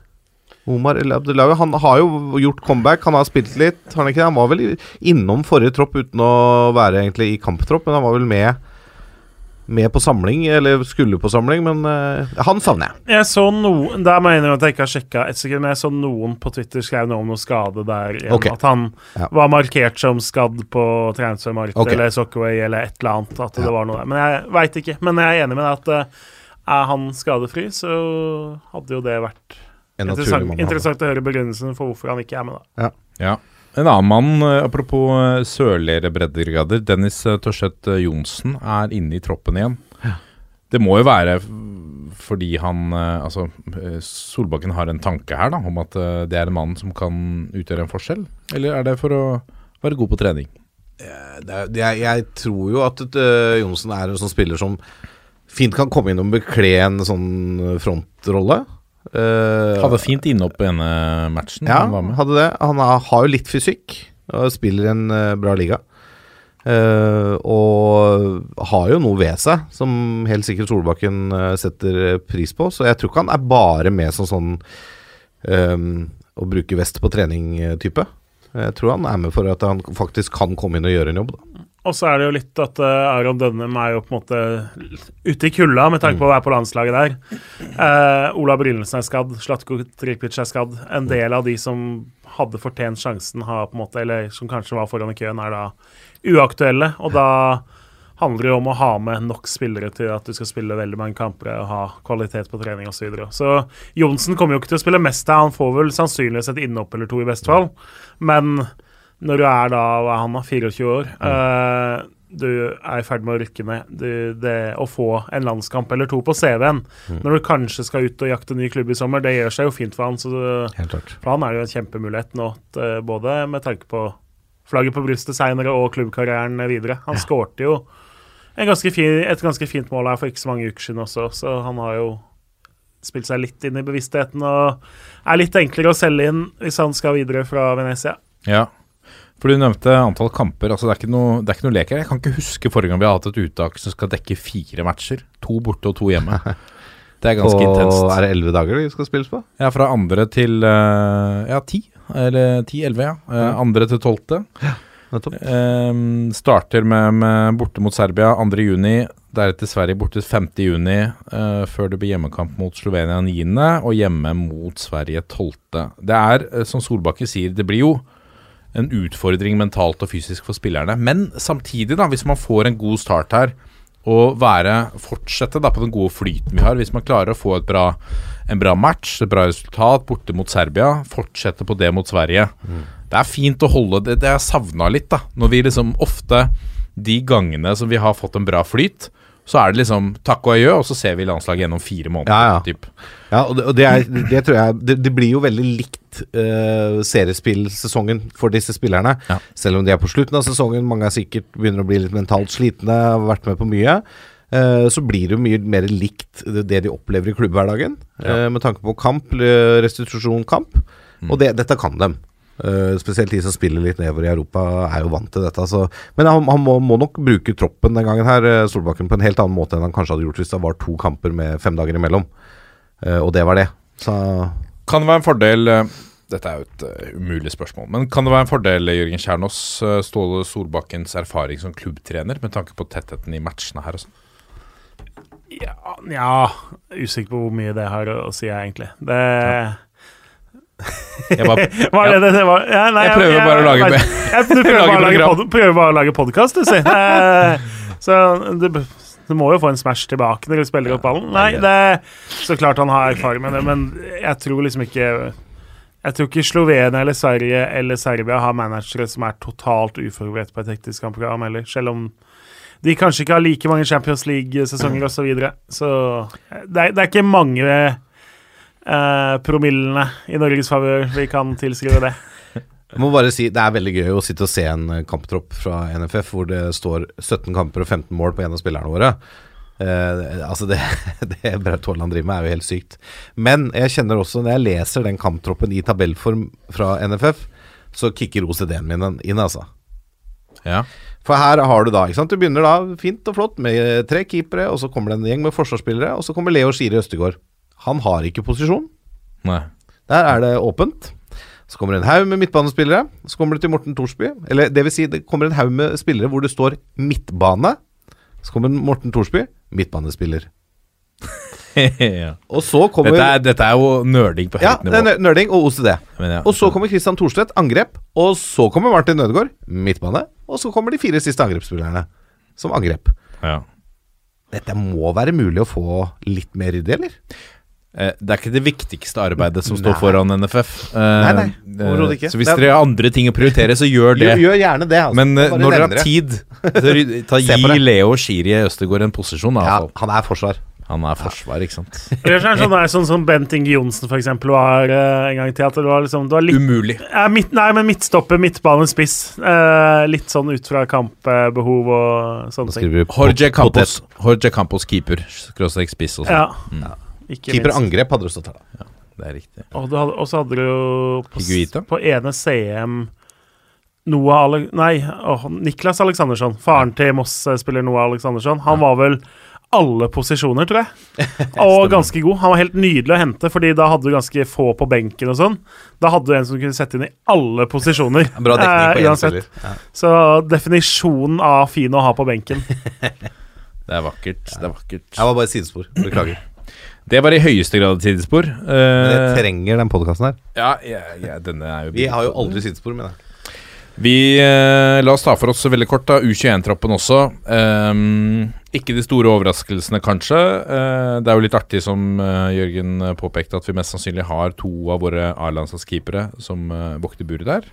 Omar El Abdelawi Han har jo gjort comeback, han har spilt litt. Han, han var vel innom forrige tropp uten å være egentlig i kamptropp, men han var vel med med på samling, eller skulle på samling, men uh, han savner jeg. Jeg så noen Der mener jeg at jeg ikke har sjekka et sekund, men jeg så noen på Twitter skrev noe om noe skade der. igjen, Okay. At han Ja. var markert som skadd på transfermarkedet okay. eller Soccerway eller et eller annet. At Ja. det var noe der. Men jeg veit ikke. Men jeg er enig med deg at uh, er han skadefri, så hadde jo det vært interessant, interessant å høre begrunnelsen for hvorfor han ikke er med. da Ja. Ja. En annen mann, eh, apropos eh, sørligere breddegrader, Dennis eh, Torseth eh, Johnsen, er inne i troppen igjen. Det må jo være fordi han Altså, Solbakken har en tanke her da, om at det er en mann som kan utgjøre en forskjell? Eller er det for å være god på trening? er, jeg tror jo at Johnsen er en sånn spiller som fint kan komme inn og bekle en sånn frontrolle. Eh, Hadde fint innhopp på ene matchen. ja, han var med. hadde det. Han har, jo litt fysikk og spiller en eh, bra liga. Uh, og har jo noe ved seg som helt sikkert Solbakken setter pris på. Så jeg tror ikke han er bare med som sånn eh, å bruke vest på trening-type. Jeg tror han er med for at han faktisk kan komme inn og gjøre en jobb. Da. Og så er det jo litt at uh, Aron Dønnem er jo på en måte ute i kulda med tanke på å være på landslaget der. Uh, Ola Brynildsen er skadd, Slatko Tripic er skadd. En del av de som hadde fortjent sjansen, har på en måte, eller som kanskje var foran i køen, er da uaktuelle. Og da handler det jo om å ha med nok spillere til at du skal spille veldig mange kamper og ha kvalitet på trening osv. Så, videre. så Johnsen kommer jo ikke til å spille mest her. Han får vel sannsynligvis et innhopp eller to i best fall. Men når du er da er han da, 24 år eh, Du er i ferd med å rykke ned. Du, det Å få en landskamp eller to på CV-en når du kanskje skal ut og jakte ny klubb i sommer, det gjør seg jo fint for han. Så du, Helt klart. for han er jo en kjempemulighet nå, t- både med tanke på flagget på brystet seinere og klubbkarrieren videre. Han skårte jo en ganske fin, et ganske fint mål her for ikke så mange uker siden også, så han har jo spilt seg litt inn i bevisstheten og er litt enklere å selge inn hvis han skal videre fra Venezia. Ja. For du nevnte antall kamper. altså Det er ikke noe, det er ikke noe lek her. Jeg kan ikke huske forrige gang vi har hatt et uttak som skal dekke fire matcher. To borte og to hjemme. Det er ganske Og intenst. er det elleve dager vi skal spilles på? Ja, fra andre til eh, ja, ti. Eller ti-elleve, ja. Mm. andre til tolvte. Nettopp. um, starter med, med borte mot Serbia 2. juni. Deretter Sverige borte 5. juni, eh, før det blir hjemmekamp mot Slovenia 9. og hjemme mot Sverige 12. Det er, som Solbakken sier, det blir jo en utfordring mentalt og fysisk for spillerne. Men samtidig, da, hvis man får en god start her, og være, fortsette da på den gode flyten vi har, hvis man klarer å få et bra, en bra match, et bra resultat borte mot Serbia. Fortsette på det mot Sverige. Det er fint å holde det Det jeg savna litt, da. Når vi liksom ofte De gangene som vi har fått en bra flyt, så er det liksom takk og adjø, og så ser vi landslaget gjennom fire måneder. Ja, ja. Typ. Ja, og det, og det, er, det tror jeg Det, det blir jo veldig likt uh, seriespillsesongen for disse spillerne. Ja. Selv om de er på slutten av sesongen, mange er sikkert begynner å bli litt mentalt slitne, har vært med på mye. eh, så blir det jo mye mer likt det de opplever i klubbhverdagen. eh, med tanke på kamp, restitusjon, kamp. Og det, dette kan dem. Eh, spesielt de som spiller litt nedover i Europa, er jo vant til dette. Så. Men han, han må, må nok bruke troppen den gangen her, eh, Solbakken, på en helt annen måte enn han kanskje hadde gjort hvis det var to kamper med fem dager imellom. Uh, og det var det. Så Kan det være en fordel Dette er jo et uh, umulig spørsmål, men kan det være en fordel, Jørgen Kjernås, uh, Ståle Solbakkens erfaring som klubbtrener, med tanke på tettheten i matchene her og sånn? Ja, ja, usikker på hvor mye det har å si, egentlig. Det Jeg bare Var det det det var? Ja, nei, Jeg prøver bare å lage jeg, jeg, Du prøver lage bare å lage, pod, prøver bare å lage podkast, du, si. Eh, Så du, du må jo få en smash tilbake når du spiller opp ballen. Nei, det Så klart han har erfaring med det, men jeg tror liksom ikke Jeg tror ikke Slovenia eller Sverige eller Serbia har managere som er totalt uforberedt på et teknisk kampprogram heller, selv om de kanskje ikke har like mange Champions League-sesonger osv. Så, videre. så det er, det er ikke mange eh, promillene i Norges favør vi kan tilskrive det. Jeg må bare si Det er veldig gøy å sitte og se en eh, kamptropp fra NFF hvor det står 17 kamper og 15 mål på en av spillerne våre. Eh, altså det, det Braut Haaland driver med, er jo helt sykt. Men jeg kjenner også, når jeg leser den kamptroppen i tabellform fra NFF, så kicker OCD-en min inn, altså. Ja. For her har du da, ikke sant Du begynner da fint og flott med tre keepere, og så kommer det en gjeng med forsvarsspillere, og så kommer Leo Skiri Østegård. Han har ikke posisjon. Nei. Der er det åpent. Så kommer det en haug med midtbanespillere. Så kommer det til Morten Thorsby. Eller det vil si, det kommer en haug med spillere hvor det står midtbane. Så kommer Morten Thorsby, midtbanespiller. ja. Og så kommer dette, er, dette er jo nerding på Ja, høyt det er nivå. nerding og OCD. Ja, Og så kommer Christian Thorstvedt, angrep. Og så kommer Martin Ødegaard, midtbane. Og så kommer de fire siste angrepsspillerne som angrep. ja. Dette må være mulig å få litt mer ryddig, eller? Eh, Det er ikke det viktigste arbeidet som står Nei. foran NFF. Eh, Nei, nei, eh, overhodet ikke. Så hvis er- dere har andre ting å prioritere, så gjør det. Gjør, gjør gjerne det. Altså. Men eh, Bare når dere har tid, så ta, gi. Leo Shiri Østegård en posisjon. Da, Ja, han er forsvar. Han er forsvar, ikke sant. Ellers er det sånn, er sånn som Bent Inge Johnsen for eksempel var en gang i teater. det var liksom det var litt, Umulig. ja, midt, Nei, men midtstopper, midtbane, spiss. Eh, litt sånn ut fra kampbehov og sånne ting. Jorge Campos, Jorge Campos keeper. Skråstrek spiss og sånn. Ja. Mm. Ikke Keeper minst. angrep hadde det stått her, da. Det er riktig. Og du hadde- og så hadde du jo på, Higuita? på ene CM Noah Ale Nei, oh, Niklas Aleksandersson. Faren til Moss-spiller Noah Aleksandersson. Han var vel alle posisjoner, tror jeg. Og ganske god. Han var helt nydelig å hente, Fordi da hadde du ganske få på benken og sånn. Da hadde du en som kunne sette inn i alle posisjoner. Bra dekning på eh, én. Ja. Så definisjonen av fin å ha på benken. Det er vakkert. Det er vakkert. Jeg var bare sidespor. Beklager. Det var i høyeste grad et sidespor. Men jeg Eh, trenger den podkasten her. ja, ja, ja, denne er jo Vi har jo aldri sidespor, med det Vi eh, La oss ta for oss veldig kort da U21-troppen også. Um, ikke de store overraskelsene, kanskje. Uh, det er jo litt artig, som uh, Jørgen påpekte, at vi mest sannsynlig har to av våre A-landslagskeepere som uh, vokter buret der.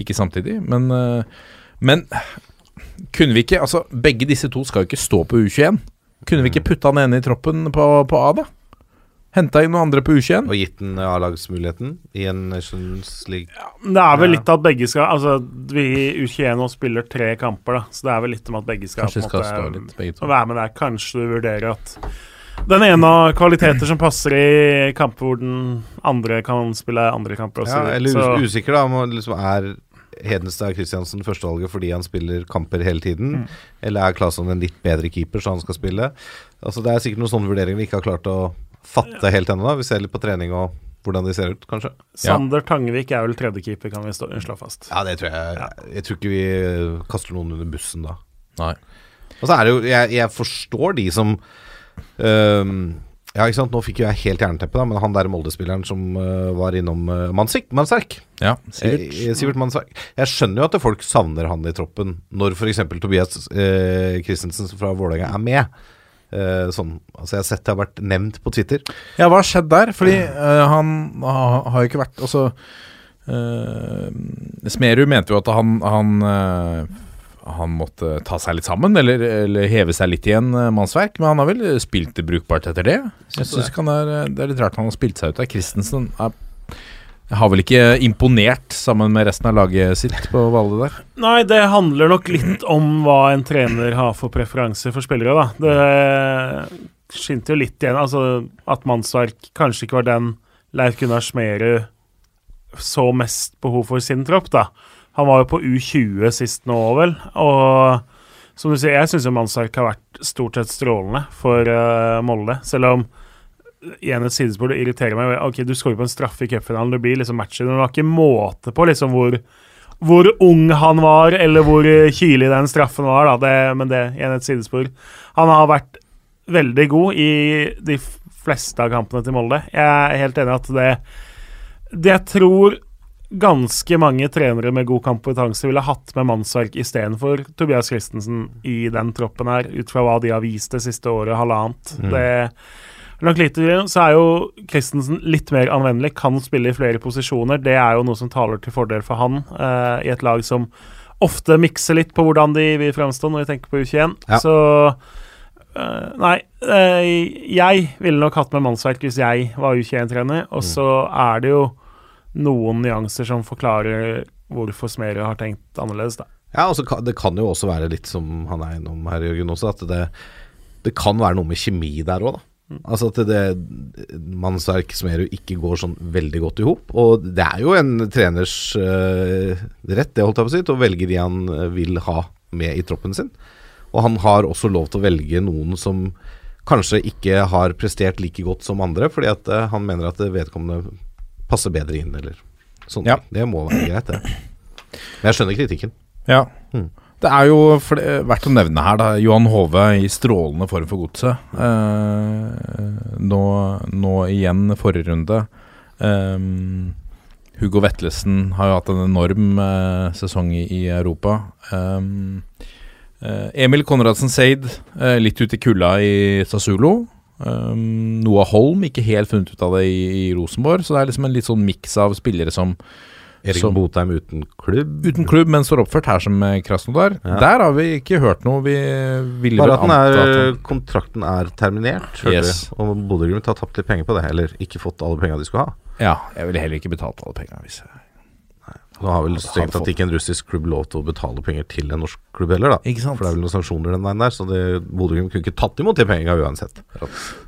Ikke samtidig, men Men kunne vi ikke Altså, begge disse to skal jo ikke stå på U21. Kunne vi ikke putta han ene i troppen på, på A, da? Henta inn noen andre på U21? Og gitt den A-lagsmuligheten i en Nations League. Det er vel Ja. litt at begge skal Altså, vi i U21 nå spiller tre kamper, da. Så det er vel litt om at begge skal Kanskje på en skal måte, litt, begge to. være med der. Kanskje du vurderer at den ene har kvaliteter som passer i kamper hvor den andre kan spille andre kamper. Også. Ja, eller så, usikker, da. Om liksom er Hedenstad Kristiansen førstevalget fordi han spiller kamper hele tiden? Eller er Claesson en litt bedre keeper, så han skal spille? Altså Det er sikkert noen sånne vurderinger vi ikke har klart å fatte helt ennå. da. Vi ser litt på trening og hvordan de ser ut, kanskje. Sander Tangvik er vel tredjekeeper, kan vi stå, slå fast. Ja, det tror jeg. Jeg tror ikke vi eh, kaster noen under bussen da. Nei. Og så er det jo Jeg, jeg forstår de som um, Ja, ikke sant, nå fikk jo jeg helt jernteppe, da, men han der Molde-spilleren som uh, var innom uh, Mansvik, Mannsverk Ja, Sivert. Eh, Sivert Mannsverk. Jeg skjønner jo at folk savner han i troppen når f.eks. Tobias eh, Christensen fra Vålerenga er med. Eh, sånn, altså Jeg har sett det har vært nevnt på Twitter. Ja, hva har skjedd der? Fordi eh, han ha- har jo ikke vært Altså uh, Smerud mente jo at han han, eh, han måtte ta seg litt sammen, eller, eller heve seg litt igjen, uh, mannsverk. Men han har vel spilt det brukbart etter det? Jeg synes det. han er, Det er litt rart han har spilt seg ut av. Christensen er, har vel ikke imponert sammen med resten av laget sitt på Valle der? Nei, det handler nok litt om hva en trener har for preferanser for spillere, da. Det skinte jo litt igjen, altså at mannsverk kanskje ikke var den Leif Gunnar Smerud så mest behov for sin tropp, da. Han var jo på U20 sist nå, vel, og som du sier, jeg syns jo mannsverk har vært stort sett strålende for uh, Molde, selv om igjen et sidespor det irriterer meg. Ok, Du skårer på en straffe i cupfinalen, det blir liksom matchen, men det var ikke måte på liksom hvor hvor ung han var, eller hvor eh, kylig den straffen var, da. Det, men det igjen et sidespor. Han har vært veldig god i de fleste av kampene til Molde. Jeg er helt enig i at det Det jeg tror ganske mange trenere med god kompetanse ville hatt med mannsverk istedenfor Tobias Christensen i den troppen her, ut fra hva de har vist det siste året, halvannet. Det Langt lite så er jo Christensen litt mer anvendelig, kan spille i flere posisjoner. Det er jo noe som taler til fordel for han uh, i et lag som ofte mikser litt på hvordan de vil fremstå når vi tenker på U21. Ja. Så Uh, Nei, uh, jeg ville nok hatt med mannsverk hvis jeg var U21-trener. Og så er det jo noen nyanser som forklarer hvorfor Smerud har tenkt annerledes, da. Ja, altså, Det kan jo også være litt som han er innom her, Jørgen, også, at det, det kan være noe med kjemi der òg, da. Altså at det mannsverk Smerud ikke går sånn veldig godt i hop. Og det er jo en treners uh, rett, det holdt jeg på å si, til å velge de han eh, vil ha med i troppen sin. Og han har også lov til å velge noen som kanskje ikke har prestert like godt som andre, fordi at uh, han mener at vedkommende passer bedre inn, eller sånn. Ja. Det må være greit, det. Men jeg skjønner kritikken. Ja. Mm. Det er jo verdt å nevne her, da. Johan Hove i strålende form for godset. Eh, nå, nå igjen forrige runde. Eh, Hugo Vetlesen har jo hatt en enorm eh, sesong i, i Europa. Eh, eh, Emil Konradsen Seid eh, litt ut i kulda i Sassulo. Noah Holm ikke helt funnet ut av det i, i Rosenborg. Så det er liksom en litt sånn miks av spillere som Erik Som- Botheim uten klubb. uten klubb, men står oppført her som eh, Krasnodar. Ja. Der har vi ikke hørt noe. Vi ville Bare at den er, kontrakten er terminert, Yes. vi. Og Bodø-Glimt har tapt litt penger på det, eller ikke fått alle pengene de skulle ha. Ja, jeg ville heller ikke betalt alle pengene. Hvis jeg Nå har vel strengt tatt ikke en russisk klubb lov til å betale penger til en norsk klubb heller, da. Ikke sant? For det er vel noen sanksjoner den veien der, så det- Bodø-Glimt kunne ikke tatt imot de pengene uansett.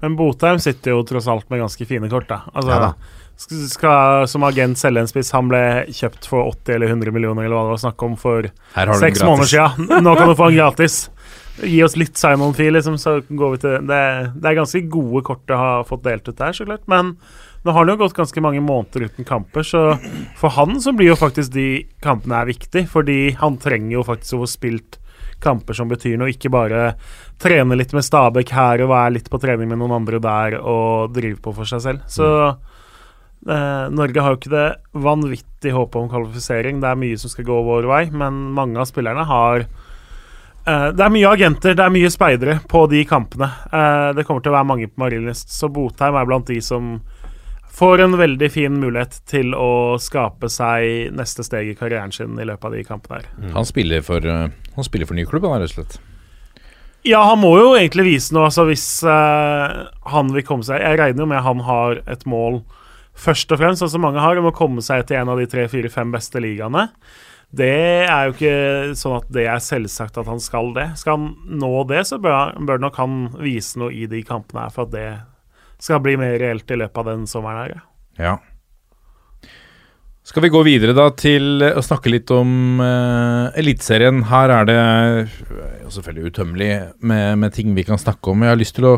Men Botheim sitter jo tross alt med ganske fine kort, da. Altså, Ja da. Sk- skal som agent selge en spiss. Han ble kjøpt for 80 eller 100 millioner, eller hva det var snakk om for seks måneder siden. Nå kan du få han gratis. Gi oss litt Simon-fil, liksom, så går vi til det, det er ganske gode kort å ha fått delt ut der, så klart. Men nå har det jo gått ganske mange måneder uten kamper, så for han så blir jo faktisk de kampene er viktig, fordi han trenger jo faktisk å få spilt kamper som betyr noe, ikke bare trene litt med Stabæk her og være litt på trening med noen andre der og drive på for seg selv. Så eh, Norge har jo ikke det vanvittig håpet om kvalifisering. Det er mye som skal gå vår vei, men mange av spillerne har eh, Det er mye agenter, det er mye speidere på de kampene. Eh, det kommer til å være mange på Marienlyst, så Botheim er blant de som får en veldig fin mulighet til å skape seg neste steg i karrieren sin i løpet av de kampene her. Han spiller for eh, Han spiller for ny klubb, han rett og slett. Ja, han må jo egentlig vise noe, altså hvis eh, han vil komme seg Jeg regner jo med han har et mål først og fremst, sånn som mange har, om å komme seg til en av de tre, fire, fem beste ligaene. Det er jo ikke sånn at det er selvsagt at han skal det. Skal han nå det, så bør, bør nok han vise noe i de kampene her for at det skal bli mer reelt i løpet av den sommeren her. ja. Skal vi gå videre da til eh, å snakke litt om uh, Eliteserien? Her er det eh, jo selvfølgelig utømmelig med, med ting vi kan snakke om. Jeg har lyst til å,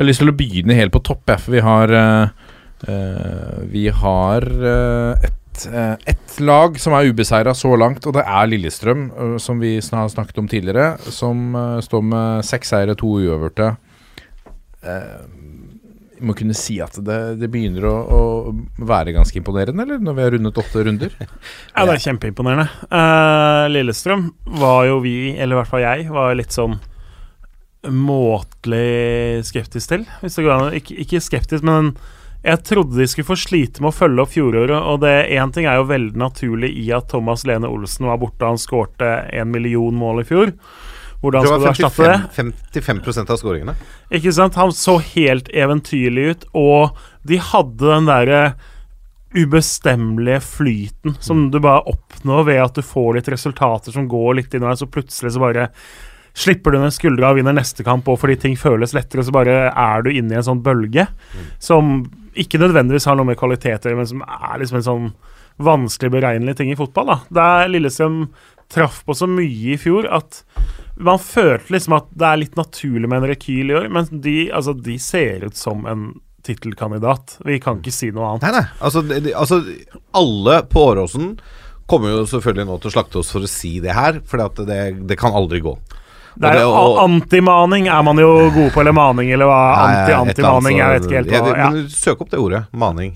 lyst til å begynne helt på topp, jeg, for vi har eh, Vi har eh, et, eh, et lag som er ubeseira så langt, og det er Lillestrøm, eh, som vi har snakket om tidligere, som eh, står med seks seire, to uøverte. Eh, vi må kunne si at det, det begynner å, å være ganske imponerende, eller? Når vi har rundet åtte runder? Ja, det er kjempeimponerende. Uh, Lillestrøm var jo vi, eller i hvert fall jeg, var litt sånn måtelig skeptisk til. Ikke, ikke skeptisk, men jeg trodde de skulle få slite med å følge opp fjoråret. Og det én ting er jo veldig naturlig i at Thomas Lene Olsen var borte. Han skårte en million mål i fjor. Hvordan skal du erstatte det? 55, 55 av skåringene. Ikke sant? Han så helt eventyrlig ut, og de hadde den derre ubestemmelige flyten som du bare oppnår ved at du får litt resultater som går litt inn og så plutselig så bare slipper du ned skuldra og vinner neste kamp, og fordi ting føles lettere, så bare er du inne i en sånn bølge som ikke nødvendigvis har noe med kvaliteter, men som er liksom en sånn vanskelig beregnelig ting i fotball. da. Der Lillestrøm traff på så mye i fjor at man følte liksom at det er litt naturlig med en rekyl i år, men de, altså, de ser ut som en tittelkandidat. Vi kan ikke si noe annet. Nei, nei. Altså, det- altså alle på Åråsen kommer jo selvfølgelig nå til å slakte oss for å si det her, for det, det kan aldri gå. Det er, Og Antimaning er man jo god på, eller maning, eller hva? Anti-antimaning, jeg vet ikke helt hva. Ja. Søk opp det ordet. Maning.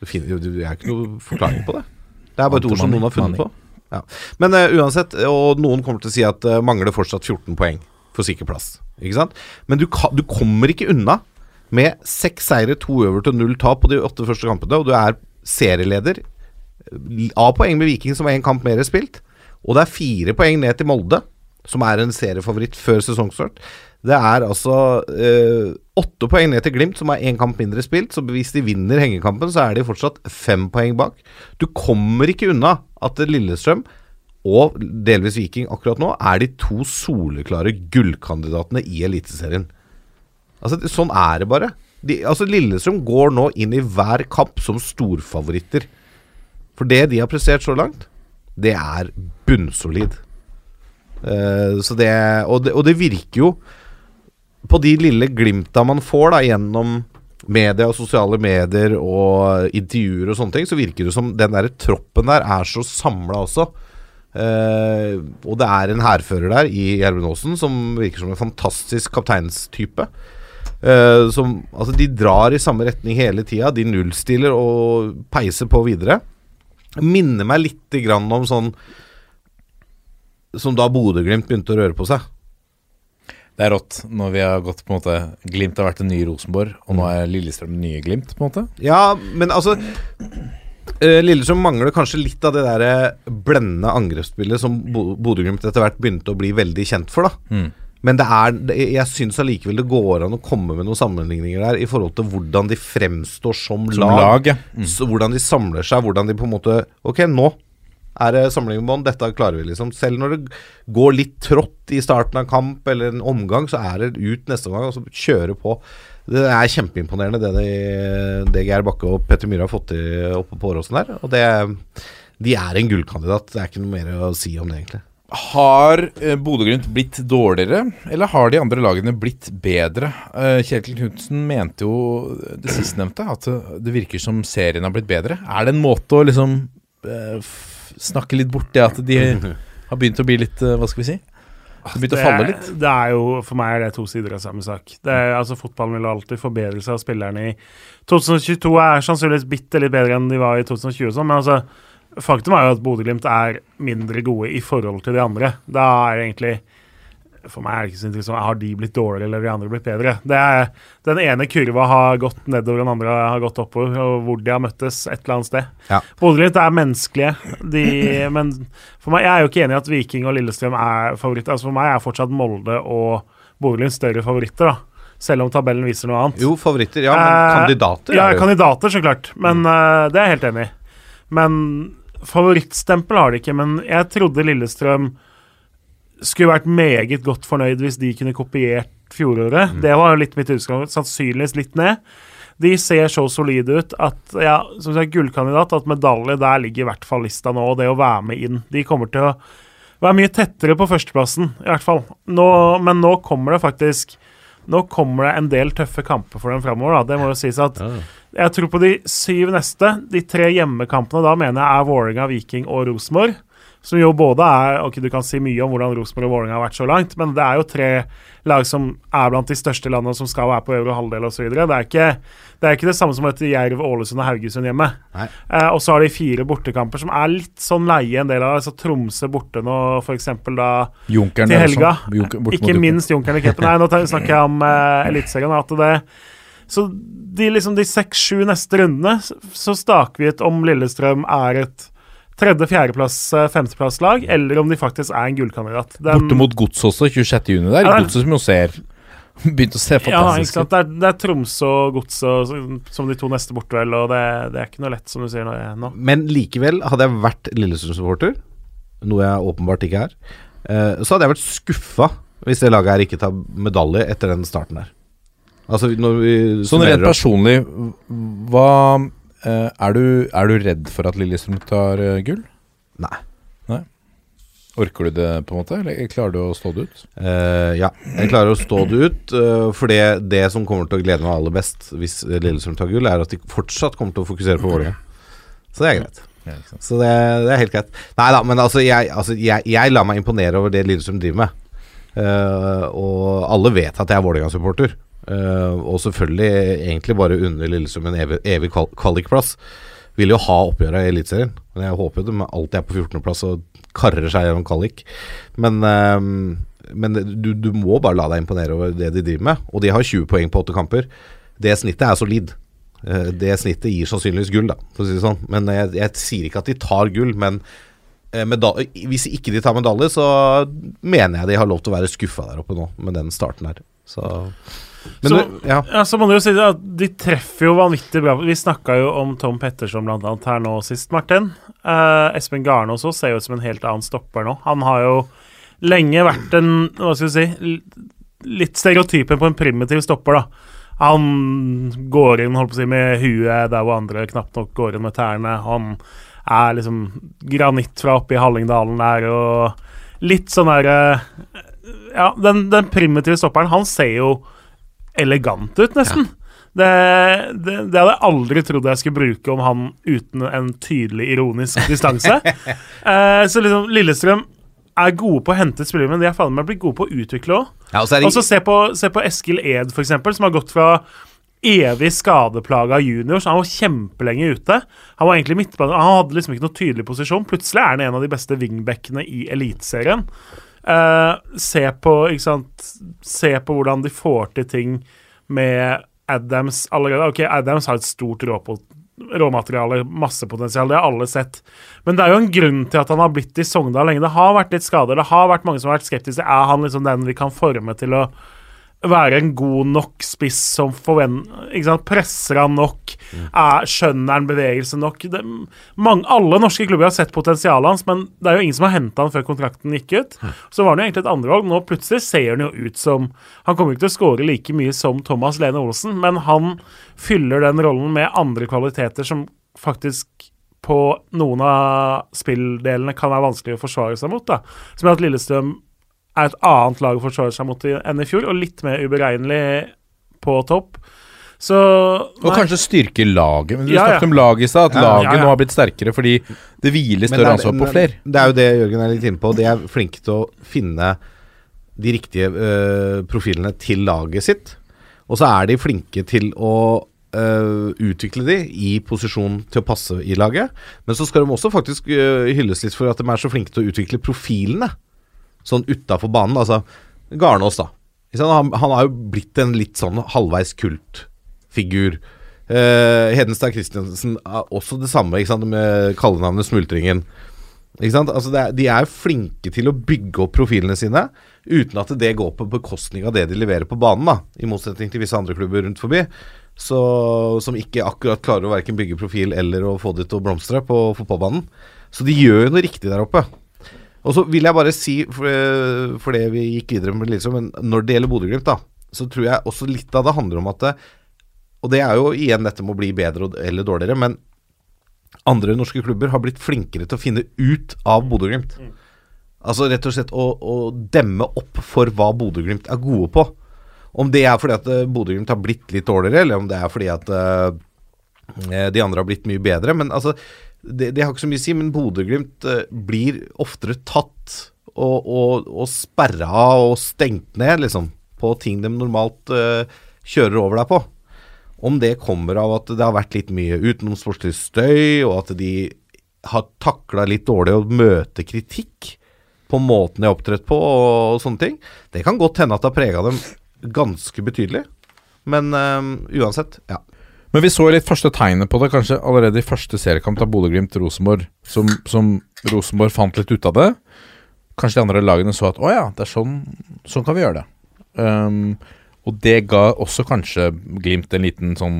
Du finner, det er ikke noe forklaring på det. Det er bare et ord som noen har funnet på. Ja. Men uh, uansett, og noen kommer til å si at det mangler fortsatt 14 poeng for sikker plass. Ikke sant? Men du, ka, du kommer ikke unna med seks seire, to over til null tap på de åtte første kampene, og du er serieleder. Av poeng med Viking, som har én kamp mer spilt. Og det er fire poeng ned til Molde, som er en seriefavoritt før sesongstart. Det er altså eh, åtte poeng ned til Glimt, som har én kamp mindre spilt. Så hvis de vinner hengekampen, så er de fortsatt fem poeng bak. Du kommer ikke unna at Lillestrøm og delvis Viking akkurat nå er de to soleklare gullkandidatene i Eliteserien. Altså, sånn er det bare. De, altså, Lillestrøm går nå inn i hver kamp som storfavoritter. For det de har prestert så langt, det er bunnsolid. Eh, så det og, det og det virker jo På de lille glimta man får da gjennom media og sosiale medier og intervjuer og sånne ting, så virker det som den der troppen der er så samla også. Eh, og det er en hærfører der i Gjermund Aasen som virker som en fantastisk kapteinstype. Eh, som, altså de drar i samme retning hele tida. De nullstiller og peiser på videre. Minner meg lite grann om sånn Som da Bodø-Glimt begynte å røre på seg. Det er rått når vi har gått på en måte Glimt har vært det nye Rosenborg, og nå er Lillestrøm det nye Glimt, på en måte. Ja, men altså eh, Lillestrøm mangler kanskje litt av det der eh, blendende angrepsspillet som Bo- Bodø-Glimt etter hvert begynte å bli veldig kjent for. da Mm. Men det er, jeg syns allikevel det går an å komme med noen sammenligninger der i forhold til hvordan de fremstår som, Som lag. lag, ja. Mm. Så hvordan de samler seg, hvordan de på en måte Ok, nå er det samling med bånd, dette klarer vi, liksom. Selv når det går litt trått i starten av kamp eller en omgang, så er det ut neste omgang og så kjøre på. Det er kjempeimponerende det de, det Geir Bakke og Petter Myhre har fått til oppe på Åråsen der. Og det, de er en gullkandidat. Det er ikke noe mer å si om det, egentlig. Har eh, Bodø-Glimt blitt dårligere, eller har de andre lagene blitt bedre? Eh, Kjetil Knutsen mente jo det sistnevnte, at det virker som serien har blitt bedre. Er det en måte å liksom eh, snakke litt bort det at de har begynt å bli litt eh, Hva skal vi si? Det å falle litt? Det er jo, For meg er det to sider av samme sak. Det er, altså Fotballen vil alltid forbedre seg, og spillerne i 2022 er sannsynligvis bitte litt bedre enn de var i 2020, og sånn, men altså, faktum er jo at Bodø-Glimt er mindre gode i forhold til de andre. Da er egentlig For meg er det ikke så interessant har de blitt dårligere eller de andre blitt bedre. Det er, den ene kurva har gått nedover, den andre har gått oppover, og hvor de har møttes et eller annet sted. Ja. Bodø-Glimt er menneskelige, de, men for meg, jeg er jo ikke enig i at Viking og Lillestrøm er favoritter. Altså for meg er fortsatt Molde og Bodø-Glimt større favoritter, da. Selv om tabellen viser noe annet. Jo, favoritter. Ja, men Eh, kandidater Ja, er kandidater, så klart. Men eh, det er jeg helt enig i. Men favorittstempel har de ikke. Men jeg trodde Lillestrøm skulle vært meget godt fornøyd hvis de kunne kopiert fjoråret. Det var jo litt mitt utgangspunkt. Sannsynligvis litt ned. De ser så solide ut at ja, som sagt, gullkandidat, at medalje der ligger i hvert fall lista nå, og det å være med inn. De kommer til å være mye tettere på førsteplassen, i hvert fall. Nå, men nå kommer det faktisk Nå kommer det en del tøffe kamper for dem framover. Det må jo sies at jeg tror på de syv neste, de tre hjemmekampene da mener jeg er Vålerenga, Viking og Rosenborg. Som jo både er Ok, du kan si mye om hvordan Rosenborg og Vålerenga har vært så langt, men det er jo tre lag som er blant de største landene som skal være på øvre halvdel osv. Det, er ikke- det er ikke det samme som et Jerv, Ålesund og Haugesund hjemme. Eh, og så har de fire bortekamper som er litt sånn leie, en del av. Altså Tromsø borte nå, f.eks. da Junkeren til helga. sånn. Junker- Ikke minst Junkeren i cupen. Nei, nå snakker jeg om eh, Eliteserien. At det Så de liksom de seks-sju neste rundene så staker vi ut om Lillestrøm er et tredje-, fjerdeplass-, eh, femteplasslag, eller om de faktisk er en gullkandidat. Den- Borte mot Gods også, 26. juni der. Ja, Godset som jo ser Begynte å se fantastisk ut. ut. Det er, det er Tromsø og Godset som- de to neste borte, vel, og det, det er ikke noe lett, som du sier nå. Men likevel, hadde jeg vært Lillestrøm-supporter, noe jeg åpenbart ikke er, eh, så hadde jeg vært skuffa hvis det laget her ikke tar medalje etter den starten her. Altså når vi Sånn rent personlig, hva er, du, er du redd for at Lillestrøm tar eh, gull? Nei. Orker du det, på en måte? Eller klarer du å stå det ut? Uh, ja, jeg klarer å stå det ut. Uh, for det, det som kommer til å glede meg aller best hvis Lillestrøm tar gull, er at de fortsatt kommer til å fokusere på Vålerenga. Så det er greit. Så det, det er helt greit. Nei da, men altså jeg, altså jeg, jeg lar meg imponere over det Lillestrøm driver med. Uh, og alle vet at jeg er Vålerenga-supporter. Eh, og selvfølgelig egentlig bare under Lillestrøm en evig, evig kval kvalikplass. Vil jo ha oppgjøret i Eliteserien. Men jeg håper jo de alltid er på 14.-plass og karrer seg gjennom kvalik. Men, eh, men du, du må bare la deg imponere over det de driver med. Og de har 20 poeng på åtte kamper. Det snittet er solid. Eh, Det snittet gir sannsynligvis gull, da, for å si det sånn. Men jeg, jeg sier ikke at de tar gull, men eh, meda- hvis ikke de tar medalje, så mener jeg de har lov til å være skuffa der oppe nå, med den starten her. Så Men Så- du, ja. Ja, så må du jo si at de treffer jo vanvittig bra. Vi snakka jo om Tom Petterson blant annet her nå sist, Martin. Uh, Espen Garne også ser jo ut som en helt annen stopper nå. Han har jo lenge vært en Hva skal vi si Litt stereotypen på en primitiv stopper, da. Han går inn holdt på å si, med huet der hvor andre knapt nok går inn med tærne. Han er liksom granitt fra oppe i Hallingdalen der og litt sånn derre Ja, den, den primitive stopperen, han ser jo elegant ut, nesten. Det, det, det hadde jeg aldri trodd jeg skulle bruke om han uten en tydelig ironisk distanse. Eh, så liksom, Lillestrøm er gode på å hente spillere, men de er faen meg blitt gode på å utvikle òg. ja, og så så se, på- se på Eskil Ed, eksempel, som har gått fra evig skadeplaga junior, så han var kjempelenge ute. Han var egentlig midtbane, han hadde liksom ikke noe tydelig posisjon. Plutselig er han en av de beste wingbackene i Eliteserien. Eh, se på ikke sant Se på hvordan de får til ting med Adams allerede. Ok, Adams har et stort råpot råmateriale, masse potensial, det har alle sett. Men det er jo en grunn til at han har blitt i Sogndal lenge. Det har vært litt skader, det har vært mange som har vært skeptiske. Er han liksom den vi kan forme til å være en god nok spiss som forventer? Presser han nok? Er, skjønner han bevegelse nok? Det, mange, alle norske klubber har sett potensialet hans, men det er jo ingen som har henta han før kontrakten gikk ut. Så var han jo egentlig et andrevalg. Nå plutselig ser han jo ut som Han kommer ikke til å skåre like mye som Thomas Lene Olsen, men han fyller den rollen med andre kvaliteter som faktisk på noen av spilldelene kan være vanskelig å forsvare seg mot. da Som er at Lillestrøm er et annet lag å forsvare seg mot enn i fjor, og litt mer uberegnelig på topp. Så Og kanskje styrke laget. Men Du Ja, ja. snakket om laget i stad, at Ja, laget ja, ja. nå har blitt sterkere fordi det hviler større det er- ansvar på flere. Det er jo det Jørgen er litt inne på. De er flinke til å finne de riktige øh, profilene til laget sitt. Og så er de flinke til å øh, utvikle de i posisjon til å passe i laget. Men så skal de også faktisk øh, hylles litt for at de er så flinke til å utvikle profilene. Sånn utafor banen. Altså Garnås, da. Han, han har jo blitt en litt sånn halvveis kultfigur. Uh, Hedenstad Christiansen er også det samme, ikke sant? med kallenavnet Smultringen. Ikke sant? Altså er, de er flinke til å bygge opp profilene sine uten at det går på bekostning av det de leverer på banen, da. I motsetning til visse andre klubber rundt forbi, så, som ikke akkurat klarer å verken bygge profil eller å få det til å blomstre på fotballbanen. Så de gjør jo noe riktig der oppe. Og så vil jeg bare si, for, for det vi gikk videre med Lillestrøm, men når det gjelder Bodø-Glimt, så tror jeg også litt av det handler om at det, Og det er jo igjen dette med å bli bedre eller dårligere, men andre norske klubber har blitt flinkere til å finne ut av Bodø-Glimt. Altså rett og slett å, å demme opp for hva Bodø-Glimt er gode på. Om det er fordi at eh, Bodø-Glimt har blitt litt dårligere, eller om det er fordi at eh, eh, de andre har blitt mye bedre. Men altså, det, det har ikke så mye å si, men Bodø-Glimt eh, blir oftere tatt og, og, og sperra og stengt ned, liksom, på ting de normalt eh, kjører over deg på. Om det kommer av at det har vært litt mye utenomsportslig støy, og at de har takla litt dårlig å møte kritikk på måten de har opptrådt på og, og sånne ting, det kan godt hende at det har prega dem ganske betydelig. Men eh, uansett, ja. Men vi så litt første tegnet på det, kanskje allerede i første seriekamp av Bodø-Glimt-Rosenborg, som, som Rosenborg fant litt ut av det. Kanskje de andre lagene så at å ja, det er sånn, sånn kan vi gjøre det. Um, og det ga også kanskje Glimt en liten sånn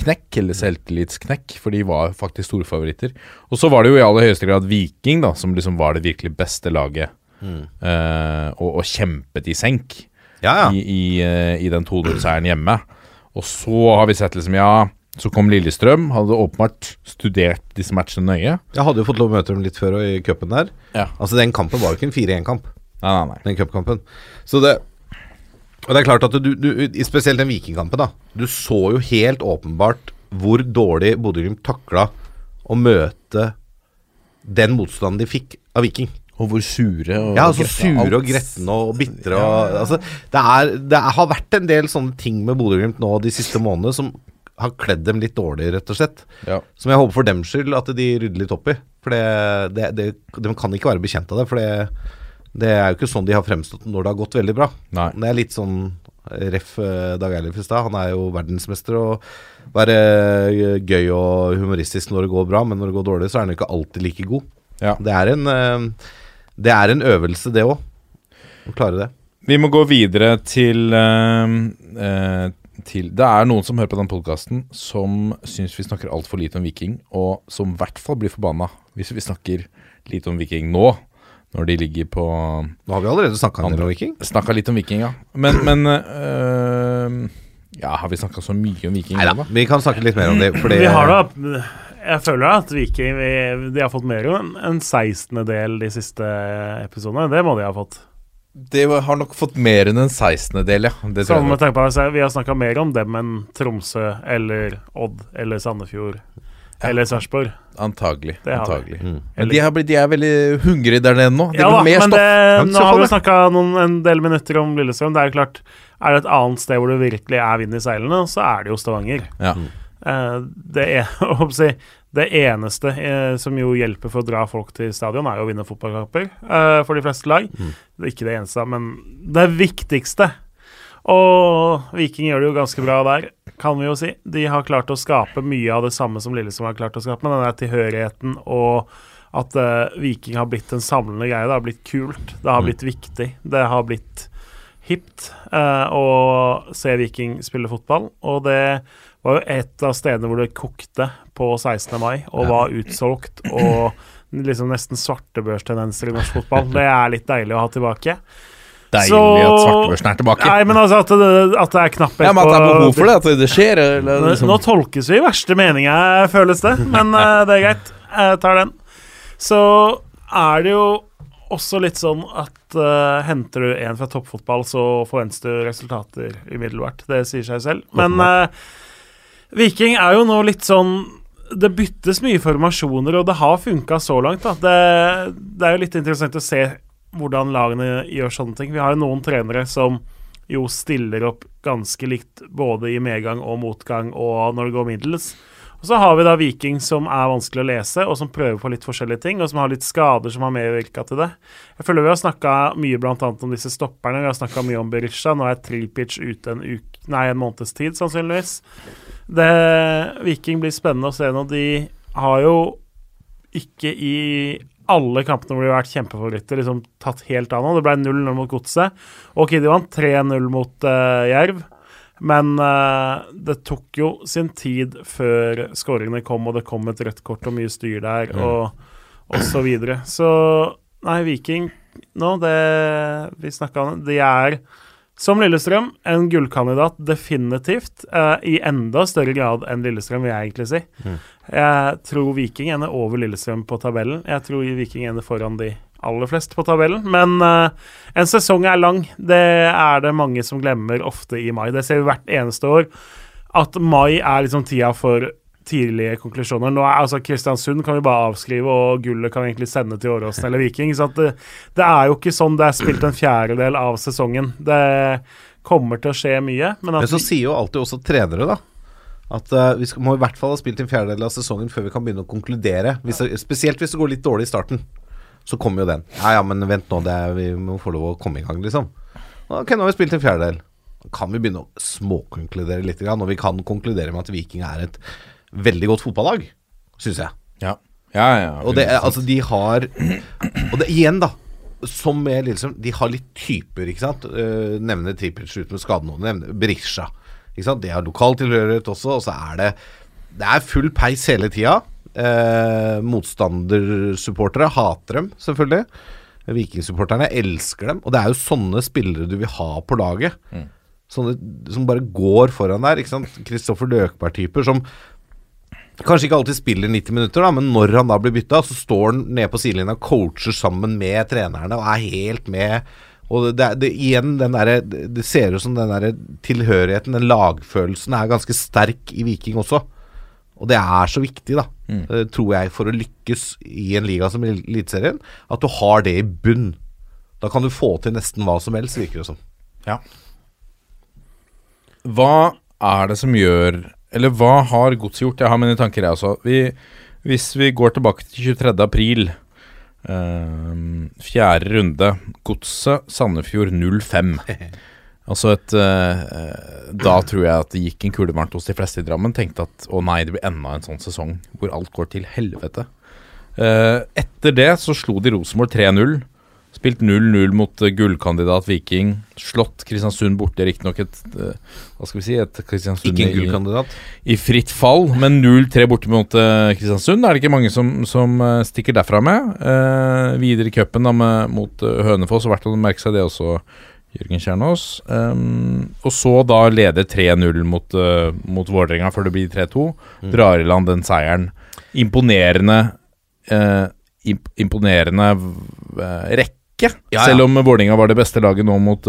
knekk, eller selvtillitsknekk, for de var faktisk storfavoritter. Og så var det jo i aller høyeste grad Viking, da, som liksom var det virkelig beste laget. eh, og, og kjempet i senk Ja, ja. i, i, uh, i den 2-0-seieren hjemme. Og så har vi sett liksom, ja Så kom Lillestrøm, hadde åpenbart studert disse matchene nøye. Jeg hadde jo fått lov å møte dem litt før og i cupen der. Ja. Altså Den kampen var jo ikke en 4-1-kamp, Nei, nei, nei. den cupkampen. Så det Og det er klart at du, du Spesielt den Vikingkampen, da. Du så jo helt åpenbart hvor dårlig Bodø-Glimt takla å møte den motstanden de fikk av Viking. Og hvor sure og Ja, altså sure og gretne og bitre og altså, det, er, det har vært en del sånne ting med Bodø-Glimt nå de siste månedene som har kledd dem litt dårlig, rett og slett. Ja. Som jeg håper for dems skyld at de rydder litt opp i. For det, det, de kan ikke være bekjent av det. For det, det er jo ikke sånn de har fremstått når det har gått veldig bra. Nei. Det er litt sånn ref eh, Dag Eilif i stad. Han er jo verdensmester og være eh, gøy og humoristisk når det går bra, men når det går dårlig, så er han jo ikke alltid like god. Ja. Det er en, eh, det er en øvelse, det òg. Å klare det. Vi må gå videre til, eh, eh, til Det er noen som hører på den podkasten som syns vi snakker altfor lite om Viking, og som i hvert fall blir forbanna hvis vi snakker lite om Viking nå, når de ligger på Nå har vi allerede snakka om Viking. Snakka litt om Viking, ja. Men, men eh, Ja, har vi snakka så mye om Viking Nei da? vi kan snakke litt mer om det. Fordi, Vi har da Jeg føler at Viking vi, De har fått mer enn en 16-del de siste episodene. Det må de ha fått. De har nok fått mer enn en 16-del, ja. Det tror Sånn jeg med tanke på at Vi har snakka mer om dem enn Tromsø eller Odd eller Sandefjord eller Sarpsborg. Antagelig. Det antagelig. Mm. Men de, har blitt, de er veldig hungrige der nede nå. De Ja da, men det, nå har vi det. snakka en del minutter om Lillestrøm. Det er jo klart, er det et annet sted hvor det virkelig er vind i seilene, så er det jo Stavanger. Ja. Eh, det, er, si, det eneste eh, som jo hjelper for å dra folk til stadion, er jo å vinne fotballkamper eh, for de fleste lag. Det er ikke det eneste, men det viktigste. Og Viking gjør det jo ganske bra der, kan vi jo si. De har klart å skape mye av det samme som Lillesand har klart å skape, med den tilhørigheten og at eh, Viking har blitt en samlende greie. Det har blitt kult, det har blitt viktig, det har blitt hipt eh, å se Viking spille fotball. Og det var jo et av stedene hvor det kokte på 16. mai og var utsolgt. Og liksom nesten svartebørstendenser i norsk fotball. Det er litt deilig å ha tilbake. Deilig Så- at svartebørsen er tilbake. Nei, men altså at det, at det er knapphet ja, men at det er behov for det, at det skjer. Eller, liksom. Nå tolkes vi i verste mening her, føles det. Men eh, det er greit. Jeg tar den. Så er det jo også litt sånn at uh, henter du en fra toppfotball, så forventer du resultater umiddelbart. Det sier seg selv. Men eh, Viking er jo nå litt sånn Det byttes mye formasjoner, og det har funka så langt. Det, det er jo litt interessant å se hvordan lagene gjør sånne ting. Vi har jo noen trenere som jo stiller opp ganske likt både i medgang og motgang og når det går middels. Og så har vi da Viking som er vanskelig å lese, og som prøver på litt forskjellige ting, og som har litt skader som har medvirka til det. Jeg føler vi har snakka mye annet om disse stopperne. Vi har snakka mye om Berisha. Nå er Tripic ute en, uke, nei, en måneds tid, sannsynligvis. Det, Viking blir spennende å se nå. De har jo ikke i alle kampene hvor de har vært kjempefavoritter, liksom tatt helt av nå. Det ble 0-0 mot Godset. Ok, de vant 3-0 mot uh, Jerv. Men uh, det tok jo sin tid før skåringene kom, og det kom et rødt kort og mye styr der, og, og så videre. Så nei, Viking nå, det vi snakka om, de er som Lillestrøm en gullkandidat, definitivt. eh, I enda større grad enn Lillestrøm, vil jeg egentlig si. Jeg tror Viking ender over Lillestrøm på tabellen. Jeg tror Viking ender foran de aller fleste på tabellen. Men eh, en sesong er lang. Det er det mange som glemmer ofte i mai. Det ser vi hvert eneste år. At mai er liksom tida for tidlige konklusjoner. Nå er altså Kristiansund kan vi bare avskrive, og gullet kan vi egentlig sende til Åråsen eller Viking. Så det, det er jo ikke sånn det er spilt en fjerdedel av sesongen. Det kommer til å skje mye. Men, Men så sier jo alltid også trenere, da. At uh, vi skal, må i hvert fall ha spilt en fjerdedel av sesongen før vi kan begynne å konkludere. Hvis det, spesielt hvis det går litt dårlig i starten. Så kommer jo den. Ja ja, men vent nå, er, vi må få lov å komme i gang, liksom. Ok, nå har vi spilt en fjerdedel. Kan vi begynne å småkonkludere litt, og vi kan konkludere med at Viking er et veldig godt fotballag, syns jeg. Ja. Ja, ja, og det altså, de har Og det igjen, da. Som med Lillestrøm, de har litt typer, ikke sant. Uh, nevner Trippic uten med skade noen. Nevner Berisha. Ikke sant? De har lokal tilhørighet også, og så er det Det er full peis hele tida. Uh, motstandersupportere hater dem, selvfølgelig. Vikingsupporterne elsker dem. Og det er jo sånne spillere du vil ha på laget. Mm. Sånne som bare går foran der. ikke sant? Kristoffer Løkberg-typer som kanskje ikke alltid spiller 90 minutter, da, men når han da blir bytta, så står han nede på sidelinja og coacher sammen med trenerne og er helt med. Og det, det, igjen, den der, det ser ut som den der tilhørigheten, den lagfølelsen, er ganske sterk i Viking også. Og det er så viktig, da, mm. Eh, tror jeg, for å lykkes i en liga som Eliteserien, at du har det i bunn. Da kan du få til nesten hva som helst, virker det som. Ja. Hva er det som gjør Eller hva har Godset gjort? Jeg har mine tanker, jeg også. Vi, hvis vi går tilbake til 23. april, uh, fjerde runde Godset Sandefjord 05. Altså et uh, Da tror jeg at det gikk en kulevarmt hos de fleste i Drammen. Tenkte at å nei, det blir enda en sånn sesong hvor alt går til helvete. Uh, etter det så slo de Rosenborg 3-0. Spilt 0-0 mot uh, gullkandidat Viking. Slått Kristiansund borte, riktignok et uh, Hva skal vi si et Kristiansund Ikke en gullkandidat? I, I, fritt fall, men 0-3 borte mot Kristiansund. Da Er det ikke mange som, som stikker derfra med. videre i cupen mot Hønefoss, og verdt å merke seg det også Jørgen Kjernås. Um, og så da leder 3-0 mot, uh, mot Vålerenga før det blir 3-2. Mm. Drar i land den seieren. Imponerende uh, imp Imponerende uh, rekke. Ja, ja. Selv om Vålerenga var det beste laget nå mot,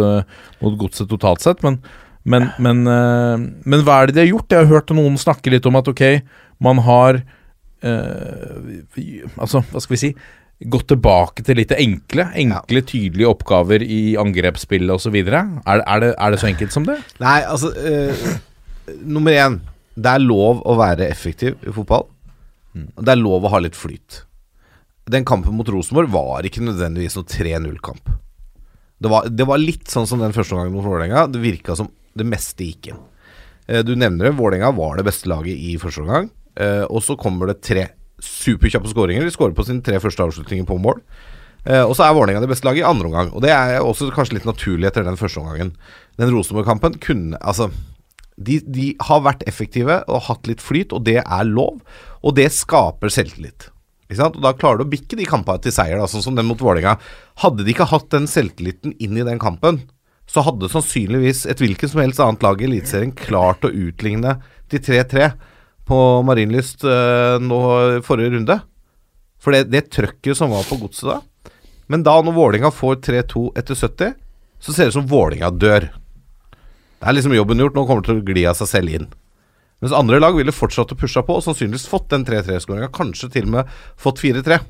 mot Godset totalt sett. Men, men, men, men, hva er det de har gjort? Jeg har hørt noen snakke litt om at ok, man har Altså, hva skal vi si? gått tilbake til litt enkle, enkle, ja. tydelige oppgaver i angrepsspillet osv. Er, er, det, er det så enkelt som det? Nei, altså uh, Nummer én, det er lov å være effektiv i fotball. Og Det er lov å ha litt flyt. Den kampen mot Rosenborg var ikke nødvendigvis noe 3-0-kamp. Det, det, var litt sånn som den første gangen mot Vålerenga. Det virka som det meste gikk inn. Uh, du nevner det, Vålerenga var det beste laget i første omgang. Uh, og så kommer det tre superkjappe skåringer. De skårer på sine tre første avslutninger på mål. Eh, og så er Vålerenga det beste laget i andre omgang. Og det er også kanskje litt naturlig etter den første omgangen. Den Rosenborg-kampen kunne Altså, de, de, har vært effektive og hatt litt flyt, og det er lov. Og det skaper selvtillit. Og Da klarer du å bikke de kampene til seier, da, sånn som den mot Vålerenga. Hadde de ikke hatt den selvtilliten inn i den kampen, så hadde sannsynligvis et hvilket som helst annet lag i Eliteserien klart å utligne til 3-3 på Marienlyst uh, nå forrige runde. For det, det trøkket som var på godset da. Men da, når Vålinga får 3-2 etter 70, så ser det ut som Vålinga dør. Det er liksom jobben gjort. Nå kommer det til å gli av seg selv inn. Mens andre lag ville fortsatt å pushe på og sannsynligvis fått den 3-3-skåringa. Kanskje til og med fått 4-3.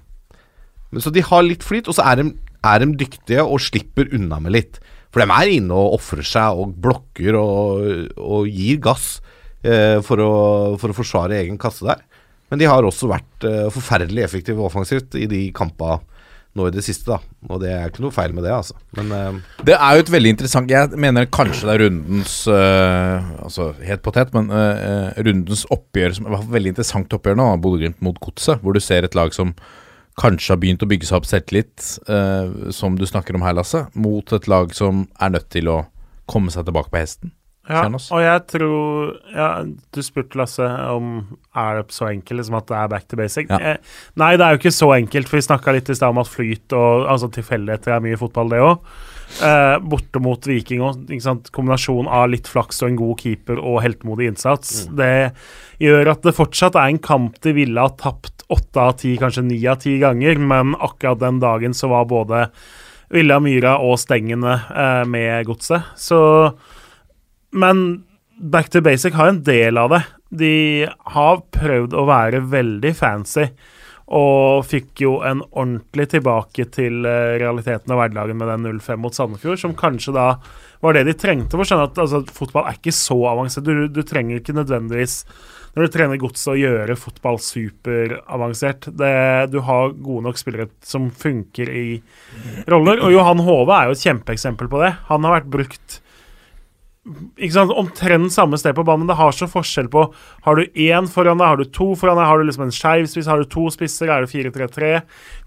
Så de har litt flyt, og så er de, er de, dyktige og slipper unna med litt. For de er inne og ofrer seg og blokker og, og gir gass eh, for, å, for, å, forsvare egen kasse der. Men de har også vært eh, forferdelig effektive offensivt i de kampene nå i det siste, da. Og det er ikke noe feil med det, altså. Men uh, Det er jo et veldig interessant Jeg mener kanskje det er rundens uh, Altså helt potet, men uh, rundens oppgjør som var veldig interessant oppgjør nå, Bodø-Glimt mot Godset, hvor du ser et lag som kanskje har begynt å bygge seg opp selvtillit, som du snakker om her, Lasse, mot et lag som er nødt til å komme seg tilbake på hesten. Ja, og jeg tror ja, Du spurte, Lasse, om er det så enkelt liksom at det er back to basic. Ja. Eh, nei, det er jo ikke så enkelt, for vi snakka litt i stad om at flyt og altså tilfeldigheter er mye fotball, det òg. Eh, borte mot Viking òg. Kombinasjon av litt flaks og en god keeper og heltemodig innsats. Mm. Det gjør at det fortsatt er en kamp de ville ha tapt åtte av ti, kanskje ni av ti ganger, men akkurat den dagen så var både Villa Myra og stengene eh, med godset. Så men back to basic har en del av det. De har prøvd å være veldig fancy, og fikk jo en ordentlig tilbake til eh, realiteten av hverdagen med den 0-5 mot Sandefjord, som kanskje da var det de trengte for å skjønne at altså, fotball er ikke så avansert. Du, du trenger ikke nødvendigvis når du trener godset å gjøre fotball superavansert. Du har gode nok spillere som funker i roller. Og Johan Hove er jo et kjempeeksempel på det. Han har vært brukt ikke sant, omtrent samme sted på banen, det har så forskjell på Har du én foran deg, har du to foran deg, har du liksom en skeiv spiss, har du to spisser, er det 4-3-3?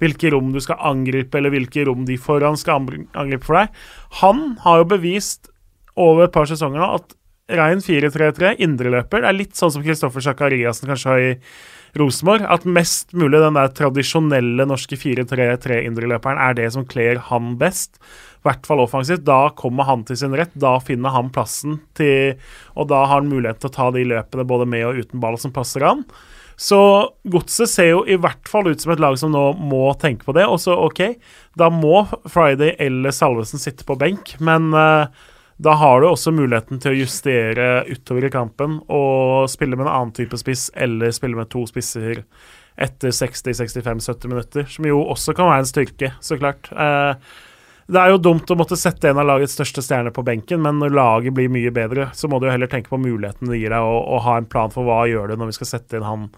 Hvilke rom du skal angripe, eller hvilke rom de foran skal angripe for deg. Han har jo bevist over et par sesonger nå at rein 4-3-3, indreløper, er litt sånn som Kristoffer Sakariassen kanskje har i Rosenborg, at mest mulig den der tradisjonelle norske 4-3-3-indreløperen er det som kler han best. Hvert fall offensivt. Da kommer han til sin rett. Da finner han plassen til Og da har han mulighet til å ta de løpene både med og uten ball som passer han. Så Godset ser jo i hvert fall ut som et lag som nå må tenke på det. Og så OK, da må Friday eller Salvesen sitte på benk, men uh, da har du også muligheten til å justere utover i kampen og spille med en annen type spiss, eller spille med to spisser etter 60-65-70 minutter, som jo også kan være en styrke, så klart. Eh, det er jo dumt å måtte sette en av lagets største stjerner på benken, men når laget blir mye bedre, så må du jo heller tenke på muligheten det gir deg, og, og ha en plan for hva gjør du når vi skal sette inn han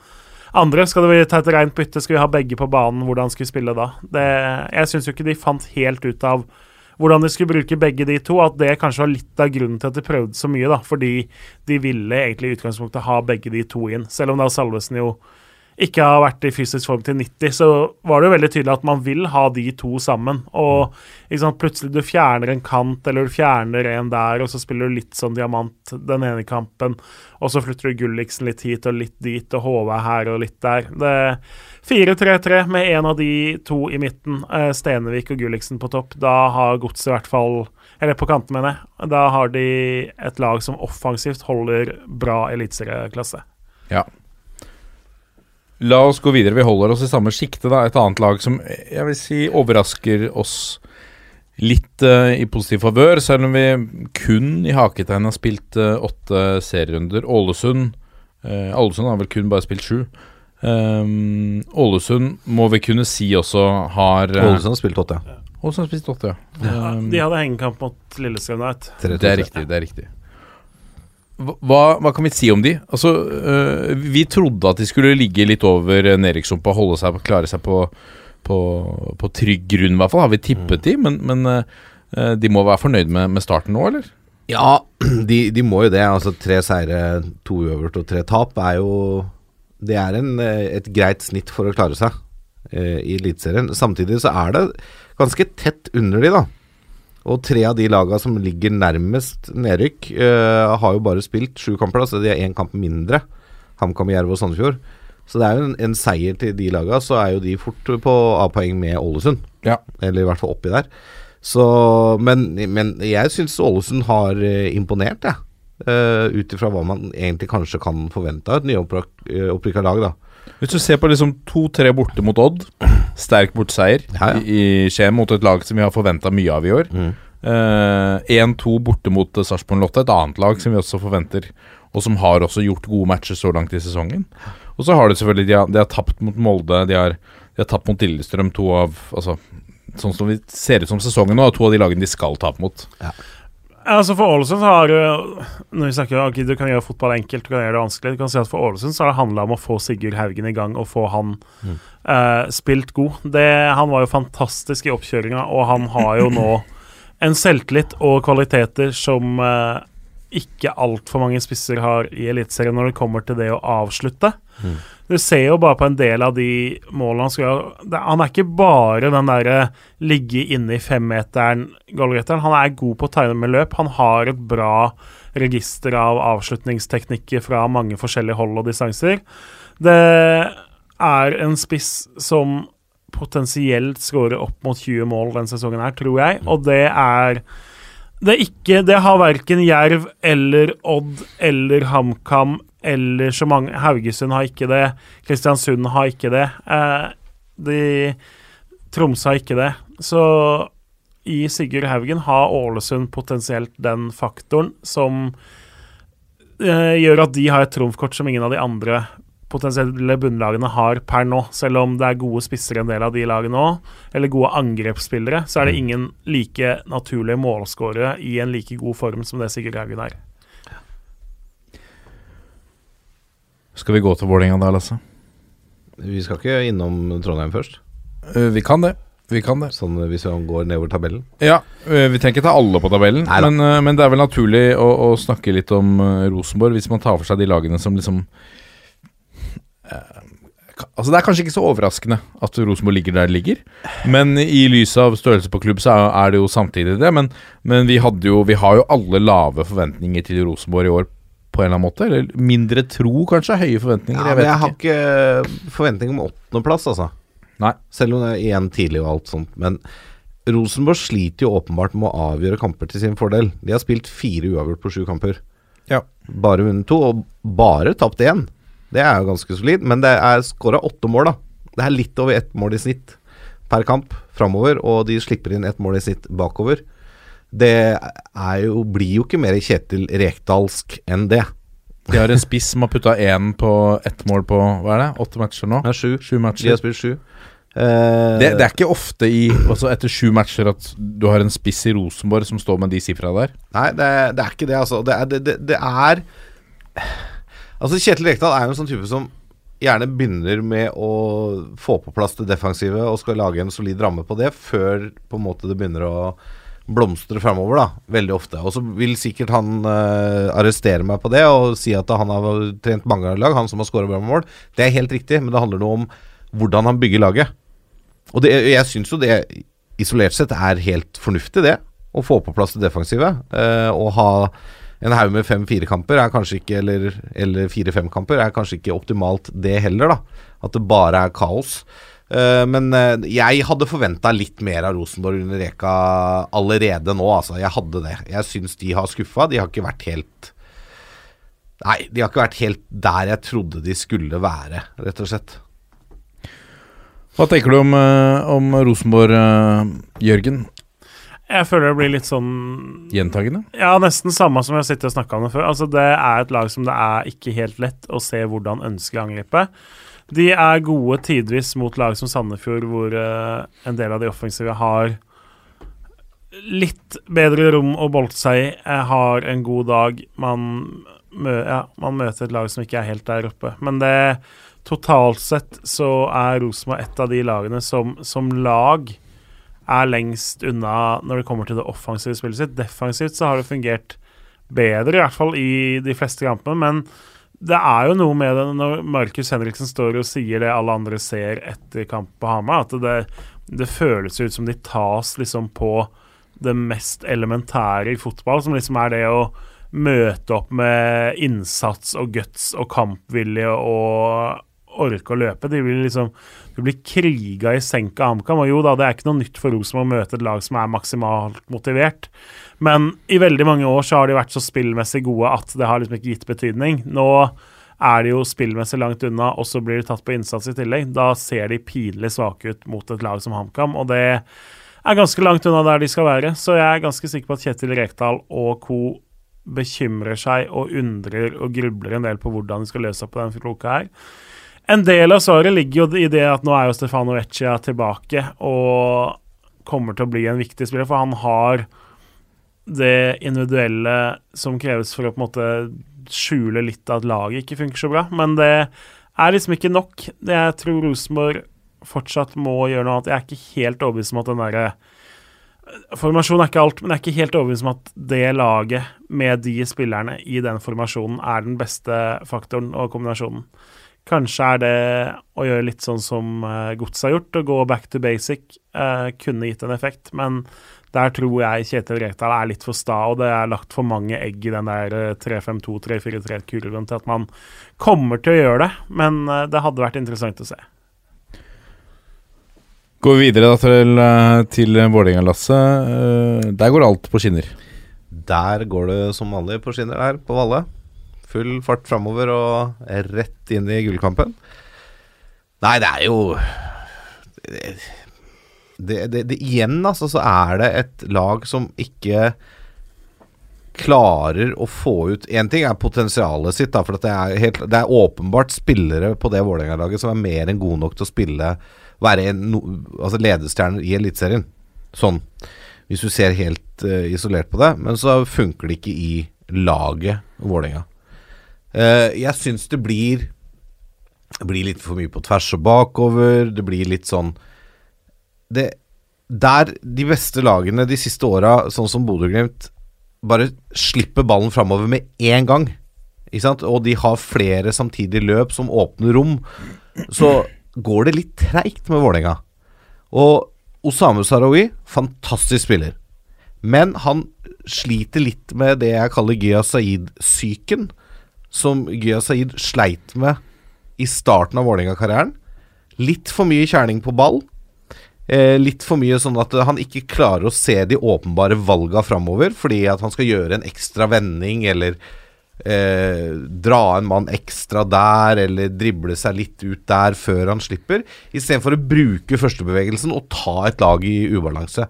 andre. Skal vi ta et rent bytte? Skal vi ha begge på banen? Hvordan skal vi spille da? Det, jeg syns jo ikke de fant helt ut av hvordan de skulle bruke begge de to. At det kanskje var litt av grunnen til at de prøvde så mye, da. Fordi de ville egentlig i utgangspunktet ha begge de to inn. Selv om da Salvesen jo ikke har vært i fysisk form til 90, så var det jo veldig tydelig at man vil ha de to sammen. Og sant, plutselig du fjerner en kant, eller du fjerner en der, og så spiller du litt sånn diamant den ene kampen, og så flytter du Gulliksen litt hit og litt dit, og HV er her og litt der. Det 4-3-3 med en av de to i midten, eh, Stenevik og Gulliksen på topp. Da har Godset i hvert fall Eller på kanten, mener jeg. Da har de et lag som offensivt holder bra eliteserieklasse. Ja. La oss gå videre. Vi holder oss i samme sjikte. da. Et annet lag som jeg vil si overrasker oss litt uh, i positiv favør, selv om vi kun i haketegn har spilt uh, åtte serierunder. Ålesund uh, Ålesund har vel kun bare spilt sju. Um, Ålesund må vi kunne si også har Ålesund har spilt åtte, ja. Ålesund har spilt åtte, ja. Um, De hadde hengekamp mot Lillestrøm Det er riktig, det er riktig. Hva, hva kan vi si om de? Altså, øh, Vi trodde at de skulle ligge litt over øh, Neriksson-på, holde seg, klare seg på, på, på trygg grunn, i hvert fall. Har vi tippet de, men, men øh, de må være fornøyd med, med starten nå, eller? Ja, de, de må jo det. Altså Tre seire, to uøvert og tre tap er jo Det er en, eh, et greit snitt for å klare seg øh, i Eliteserien. Samtidig så er det ganske tett under de, da. Og tre av de laga som ligger nærmest nedrykk, uh, har jo bare spilt sju kamper, så de har én kamp mindre. HamKam, Jerv og Sandefjord. Så det er jo en, en seier til de laga, så er jo de fort på A-poeng med Ålesund. Ja. Eller i hvert fall oppi der. Så, men, men jeg syns Ålesund har eh, imponert, jeg. Uh, Ut ifra hva man egentlig kanskje kan forvente av et nyopprykka lag, da. Hvis du ser på liksom to-tre borte mot Odd, sterk bortseier Ja, ja. i i Skien mot et lag som vi har forventa mye av i år. Mm. Eh, 1-2 borte mot Sarpsborg Lotte, et annet lag som vi også forventer, og som har også gjort gode matcher så langt i sesongen. Og så har de selvfølgelig De har, de har tapt mot Molde, de har, de har tapt mot Lillestrøm, to av Altså, sånn som vi ser ut som sesongen nå, er to av de lagene de skal tape mot. Ja. Altså For Ålesund har Når vi snakker om okay, Du kan gjøre fotball enkelt, du kan gjøre det vanskelig. Du kan si at For Ålesund så har det handla om å få Sigurd Haugen i gang og få han eh, spilt god. Det, han var jo fantastisk i oppkjøringa, og han har jo nå en selvtillit og kvaliteter som uh, ikke altfor mange spisser har i Eliteserien når det kommer til det å avslutte. Du ser jo bare på en del av de målene han skal ha Han er ikke bare den derre ligge inne i femmeteren, goalgetteren. Han er god på å tegne med løp. Han har et bra register av avslutningsteknikker fra mange forskjellige hold og distanser. Det er en spiss som potensielt skårer opp mot 20 mål denne sesongen her, tror jeg, og det er det er ikke Det har verken Jerv eller Odd eller HamKam eller så mange Haugesund har ikke det. Kristiansund har ikke det. Eh, de Tromsø har ikke det. Så i Sigurd Haugen har Ålesund potensielt den faktoren som eh, gjør at de har et trumfkort som ingen av de andre potensielle bunnlagene har per nå. Selv om det er gode spisser en del av de lagene òg, eller gode angrepsspillere, så er det ingen like naturlige målskårere i en like god form som det Sigurd Haugen er. Skal vi gå til Vålerenga da, Lasse? Vi skal ikke innom Trondheim først, Eh, vi kan det. Vi kan det. sånn hvis vi går nedover tabellen. Ja, eh, Vi trenger ikke ta alle på tabellen, men, eh, men det er vel naturlig å, å snakke litt om eh, Rosenborg, hvis man tar for seg de lagene som liksom eh, Altså Det er kanskje ikke så overraskende at Rosenborg ligger der det ligger, men i lys av størrelse på klubb, så er det jo samtidig det. Men, men vi, jo, vi har jo alle lave forventninger til Rosenborg i år, på en eller annen måte. Eller mindre tro, kanskje. Høye forventninger. Ja, jeg men vet jeg har ikke. forventninger forventning om åttendeplass, altså. Nei. Selv om det er igjen tidlig og alt sånt. Men Rosenborg sliter jo åpenbart med å avgjøre kamper til sin fordel. De har spilt fire uavgjort på sju kamper. Ja. Bare vunnet to, og bare tapt én. Det er jo ganske solid, men det er skåra åtte mål, da. Det er litt over ett mål i snitt per kamp framover, og de slipper inn ett mål i snitt bakover. Det jo, blir jo ikke mer Kjetil Rekdalsk enn det. De har en spiss som har putta én på ett mål på hva er det, åtte matcher nå? Det er sju. Sju De har spilt sju. Uh, Det, det er ikke ofte i altså etter sju matcher at du har en spiss i Rosenborg som står med de sifra der. Nei, det, det er ikke det, altså. Det er, det, det, det er Altså, Kjetil Rekdal er jo en sånn type som gjerne begynner med å få på plass det defensive og skal lage en solid ramme på det, før på en måte det begynner å blomstre framover. Veldig ofte. Og så vil sikkert han uh, arrestere meg på det og si at han har trent mange lag, han som har skåra bra mål. Det er helt riktig, men det handler noe om hvordan han bygger laget. Og det, jeg syns jo det isolert sett er helt fornuftig, det. Å få på plass det defensive. Uh, og ha en haug med fem-fire-kamper er kanskje ikke Eller, eller fire-fem-kamper er kanskje ikke optimalt, det heller, da. At det bare er kaos. Eh, men eh, jeg hadde forventa litt mer av Rosenborg under Reka allerede nå, altså. Jeg hadde det. Jeg syns de har skuffa. De har ikke vært helt Nei, de har ikke vært helt der jeg trodde de skulle være, rett og slett. Hva tenker du om, eh, om Rosenborg, Jørgen? Jeg føler det blir litt sånn Gjentagende? Ja, nesten samme som jeg har sittet og snakka om det før. Altså, det er et lag som det er ikke helt lett å se hvordan ønsker å angripe. De er gode tidvis mot lag som Sandefjord, hvor uh, en del av de offensive har litt bedre rom å bolte seg i. eh, har en god dag. Man, mø ja, man møter et lag som ikke er helt der oppe. Men det totalt sett så er Rosenborg et av de lagene som som lag er lengst unna når det kommer til det offensive spillet sitt. Defensivt så har det fungert bedre, i hvert fall i de fleste kampene. Men det er jo noe med det når Markus Henriksen står og sier det alle andre ser etter kamp på Hamar, at det, det føles ut som de tas liksom på det mest elementære i fotball, som liksom er det å møte opp med innsats og guts og kampvilje og orke å løpe. De vil liksom de blir kriga i senk av HamKam. Og jo da, det er ikke noe nytt for Rosenborg å møte et lag som er maksimalt motivert. Men i veldig mange år så har de vært så spillmessig gode at det har liksom ikke gitt betydning. Nå er de jo spillmessig langt unna, og så blir de tatt på innsats i tillegg. Da ser de pinlig svake ut mot et lag som HamKam, og det er ganske langt unna der de skal være. Så jeg er ganske sikker på at Kjetil Rekdal og co. bekymrer seg og undrer og grubler en del på hvordan de skal løse opp på den floka her. En del av svaret ligger jo i det at nå er jo Stefano Vecchia tilbake og kommer til å bli en viktig spiller, for han har det individuelle som kreves for å på en måte skjule litt at laget ikke funker så bra. Men det er liksom ikke nok. Jeg tror Rosenborg fortsatt må gjøre noe annet. Jeg er ikke helt overbevist om at den derre Formasjon er ikke alt, men jeg er ikke helt overbevist om at det laget med de spillerne i den formasjonen er den beste faktoren og kombinasjonen. Kanskje er det å gjøre litt sånn som uh, Gods har gjort, å gå back to basic, uh, kunne gitt en effekt. Men der tror jeg Kjetil Rekdal er litt for sta, og det er lagt for mange egg i den der uh, 3-5-2-3-4-3-kurven til at man kommer til å gjøre det. Men uh, det hadde vært interessant å se. Går vi videre da til, eh, til Vålerenga-Lasse. Eh, Der går alt på skinner. Der går det som vanlig på skinner der, på Valle. Full fart framover og rett inn i gullkampen. Nei, det er jo det, det, det, Igjen, altså, så er det et lag som ikke klarer å få ut Én ting er potensialet sitt, da, for det, er helt, det er åpenbart spillere på det Vålerenga-laget som er mer enn gode nok til å spille Være en, altså ledestjerner i Eliteserien. Sånn. Hvis du ser helt uh, isolert på det. Men så funker det ikke i laget Vålerenga. Uh, jeg syns det blir Det blir litt for mye på tvers og bakover. Det blir litt sånn det, Der de beste lagene de siste åra, sånn som Bodø-Glimt, bare slipper ballen framover med én gang, og de har flere samtidige løp som åpner rom, så går det litt treigt med Vålerenga. Og Osame Sarawi, fantastisk spiller. Men han sliter litt med det jeg kaller Gya Saeed-syken, som Gya Saeed sleit med i starten av Vålerenga-karrieren. Litt for mye kjerning på ball. Eh, litt for mye sånn at han ikke klarer å se de åpenbare valga framover, fordi at han skal gjøre en ekstra vending, eller eh, dra en mann ekstra der, eller drible seg litt ut der før han slipper, istedenfor å bruke førstebevegelsen og ta et lag i ubalanse.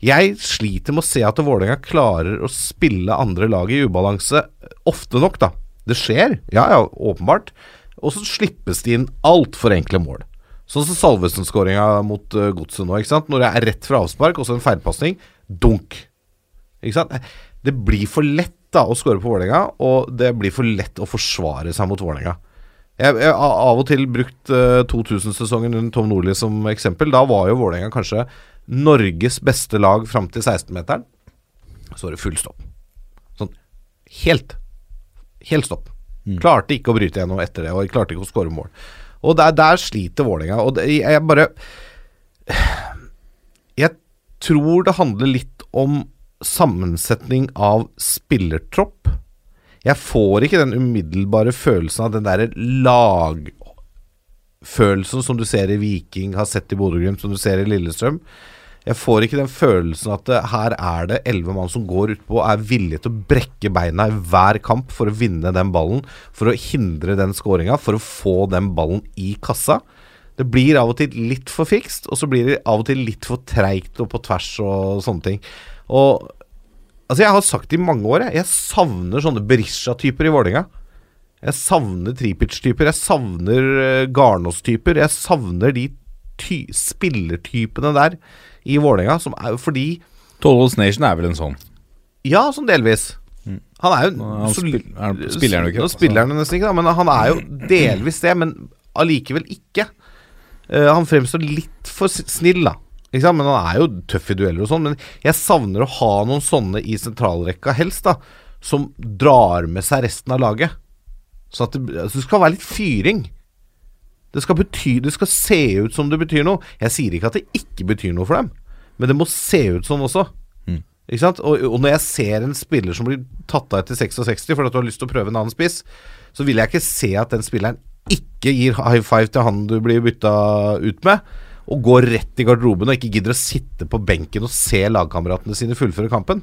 Jeg sliter med å se at Vålerenga klarer å spille andre lag i ubalanse ofte nok, da. Det skjer, ja ja, åpenbart. Og så slippes det inn altfor enkle mål. Sånn som Salvesen-skåringa mot uh, Godset nå. ikke sant? Når det er rett fra avspark, og så en feilpasning. Dunk. Ikke sant? Det blir for lett da å skåre på Vålerenga, og det blir for lett å forsvare seg mot Vålerenga. Jeg har av og til brukt uh, 2000-sesongen under Tom Nordli som eksempel. Da var jo Vålerenga kanskje Norges beste lag fram til 16-meteren. Så var det full stopp. Sånn helt. Helt stopp. Mm. Klarte ikke å bryte gjennom etter det, og klarte ikke å skåre mål. Og der, der sliter Vålerenga. Og det, jeg bare Jeg tror det handler litt om sammensetning av spillertropp. Jeg får ikke den umiddelbare følelsen av den derre lagfølelsen som du ser i Viking, har sett i Bodø-Glimt, som du ser i Lillestrøm. Jeg får ikke den følelsen at det, her er det elleve mann som går utpå og er villige til å brekke beina i hver kamp for å vinne den ballen, for å hindre den skåringa, for å få den ballen i kassa. Det blir av og til litt for fikst, og så blir det av og til litt for treigt og på tvers og sånne ting. Og altså, jeg har sagt det i mange år, jeg, jeg savner sånne Berisha-typer i Vålerenga. Jeg savner Tripic-typer, jeg savner uh, Garnås-typer. Jeg savner de spillertypene der i Vålerenga, som er jo fordi Tollwolls Nation er vel en sånn? Ja, sånn delvis. Mm. Han er jo han spil, er, Spiller han jo ikke? Nå spiller han nesten ikke, da, men han er jo delvis det, men allikevel ikke. Uh, han fremstår litt for snill, da. Ikke sant? Men han er jo tøff i dueller og sånn. Men jeg savner å ha noen sånne i sentralrekka, helst, da. Som drar med seg resten av laget. Så det, altså det skal være litt fyring. Det skal, bety, det skal se ut som det betyr noe. Jeg sier ikke at det ikke betyr noe for dem. Men det må se ut sånn også. Mm. Ikke sant? Og, og, når jeg ser en spiller som blir tatt av etter 66 fordi du har lyst til å prøve en annen spiss, så vil jeg ikke se at den spilleren ikke gir high five til han du blir bytta ut med, og går rett i garderoben og ikke gidder å sitte på benken og se lagkameratene sine fullføre kampen.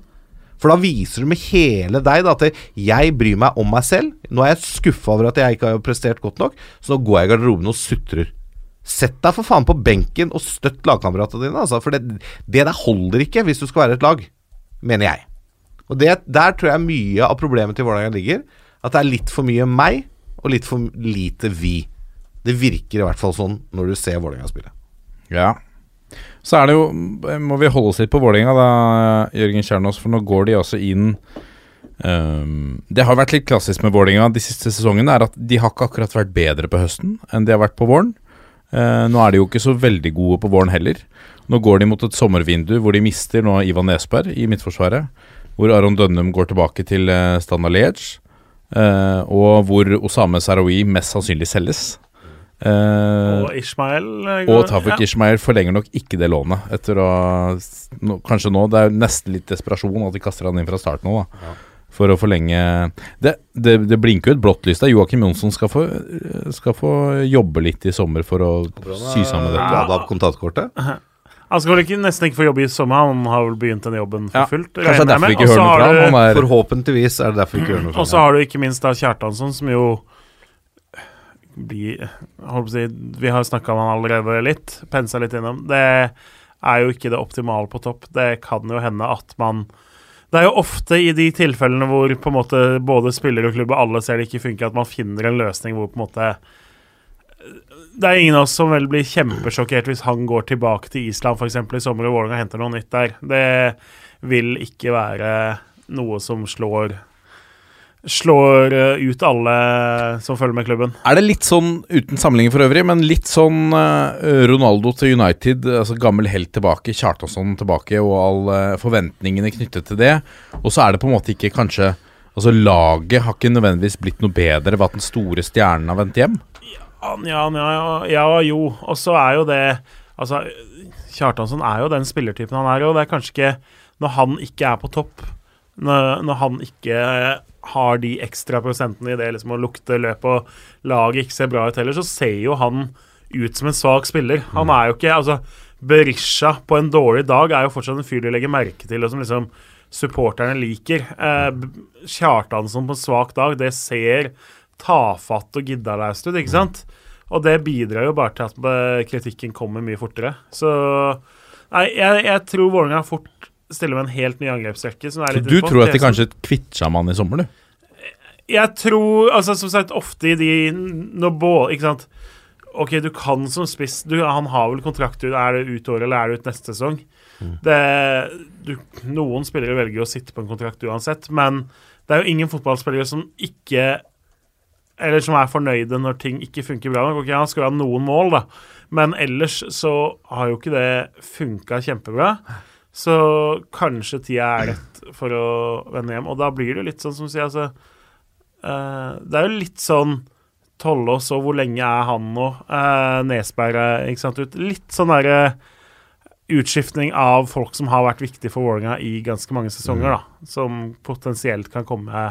For da viser du med hele deg da, at jeg bryr meg om meg selv. Nå er jeg skuffa over at jeg ikke har prestert godt nok, så nå går jeg i garderoben og sutrer. Sett deg for faen på benken og støtt lagkameratene dine. Altså, for det, det, der holder ikke hvis du skal være et lag, mener jeg. Og det, Der tror jeg mye av problemet til Vålerenga ligger. At det er litt for mye meg og litt for lite vi. Det virker i hvert fall sånn når du ser Vålerenga spille. Ja. Så er det jo Må vi holde oss litt på Vålerenga, da, Jørgen Kjernås, for nå går de altså inn um, Det har vært litt klassisk med Vålerenga de siste sesongene, er at de har ikke akkurat vært bedre på høsten enn de har vært på våren. Uh, nå er de jo ikke så veldig gode på våren heller. Nå går de mot et sommervindu hvor de mister nå Ivan Nesberg i midtforsvaret. Hvor Aron Dønnum går tilbake til uh, Standard Liège. Uh, og hvor Osame Sarawi mest sannsynlig selges. Uh, og Ishmael går, Og Tafik ja. Ishmael forlenger nok ikke det lånet. Etter å no, Kanskje nå Det er jo nesten litt desperasjon at de kaster han inn fra start nå. da ja for å forlenge Det, det, det blinker jo et blått lys der. Joakim Jonsson skal få, skal få jobbe litt i sommer for å sy sammen dette. Ja. Av kontantkortet? Han skal vel ikke, nesten ikke få jobbe i sommer, han har vel begynt den jobben for ja, fullt. Kanskje det er derfor vi ikke hører noe fra ham. Forhåpentligvis er det derfor vi ikke hører noe fra ham. Og så har du ikke minst da Kjartansson, som jo blir si, Vi har snakka om han allerede litt, pensa litt innom. Det er jo ikke det optimale på topp. Det kan jo hende at man Det er jo ofte i de tilfellene hvor på en måte både spiller og klubb og alle ser det ikke funker, at man finner en løsning hvor på en måte Det er ingen av oss som vel blir kjempesjokkert hvis han går tilbake til Island f.eks. i sommer og Vålerenga henter noe nytt der. Det vil ikke være noe som slår slår eh, ut alle som følger med klubben. Er det litt sånn, uten sammenligning for øvrig, men litt sånn eh, Ronaldo til United, altså gammel helt tilbake, Kjartansson tilbake, og alle forventningene knyttet til det. Og så er det på en måte ikke kanskje Altså Laget har ikke nødvendigvis blitt noe bedre ved at den store stjernen har vendt hjem? Ja, ja, ja, ja jo. Og så er jo det Altså, Kjartansson er jo den spillertypen han er, og det er kanskje ikke Når han ikke er på topp, når, når han ikke har de ekstra prosentene i det liksom å lukte løp og laget ikke ser bra ut heller, så ser jo han ut som en svak spiller. Han er jo ikke Altså, Berisha på en dårlig dag er jo fortsatt en fyr du legger merke til, og som liksom supporterne liker. Eh, Kjartansson på en svak dag, det ser tafatt og giddalaust ut, ikke sant? Og det bidrar jo bare til at eh, kritikken kommer mye fortere. Så Nei, jeg, jeg tror Vålerenga fort stiller med en helt ny angrepsrekke. Som er Så litt du tror at de tesen. kanskje kvitter seg med han i sommer, du? Jeg tror altså Som sagt, ofte i de Når både Ikke sant OK, du kan som spiss du, Han har vel kontrakt ut Er det ut året, eller er det ut neste sesong? Det, du, noen spillere velger å sitte på en kontrakt uansett, men det er jo ingen fotballspillere som ikke Eller som er fornøyde når ting ikke funker bra nok. Ok, Han skal ha noen mål, da, men ellers så har jo ikke det funka kjempebra. Så kanskje tida er rett for å vende hjem. Og da blir det jo litt sånn som du sier, altså uh, Det er jo litt sånn Tollås og hvor lenge er han nå? Uh, Nesberg, eh, ikke sant. Ut. Litt sånn derre utskiftning av folk som har vært viktige for Vålerenga i ganske mange sesonger, da. Som potensielt kan komme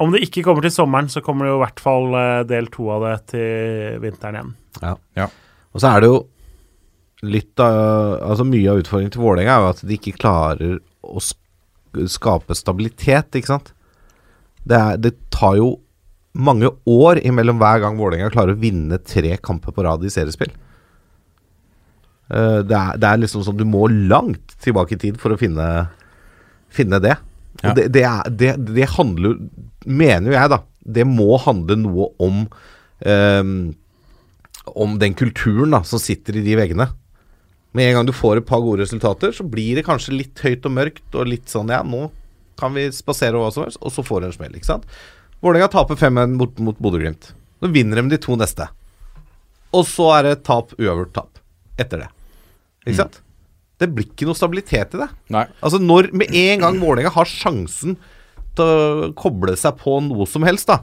Om det ikke kommer til sommeren, så kommer det jo i hvert fall eh, del to av det til vinteren igjen. Ja. Ja. Og så er det jo litt av Altså mye av utfordringen til Vålerenga er jo at de ikke klarer å skape stabilitet, ikke sant. Det, er, det tar jo mange år imellom hver gang Vålerenga klarer å vinne tre kamper på rad i seriespill. Eh, det, er, det er liksom sånn Du må langt tilbake i tid for å finne, finne det. Ja. Det, det, er, det, det handler Mener jo jeg, da. Det må handle noe om um, Om den kulturen da som sitter i de veggene. Med en gang du får et par gode resultater, så blir det kanskje litt høyt og mørkt og litt sånn Ja, nå kan vi spasere hva som helst, og så får du en smell, ikke sant. Vålerenga taper 5-1 mot, mot Bodø-Glimt. Så vinner de de to neste. Og så er det tap, uavgjort tap etter det. Ikke sant? Det blir ikke noe stabilitet i det. Nei. Altså når Med en gang Vålerenga har sjansen til å koble seg på noe som helst, da,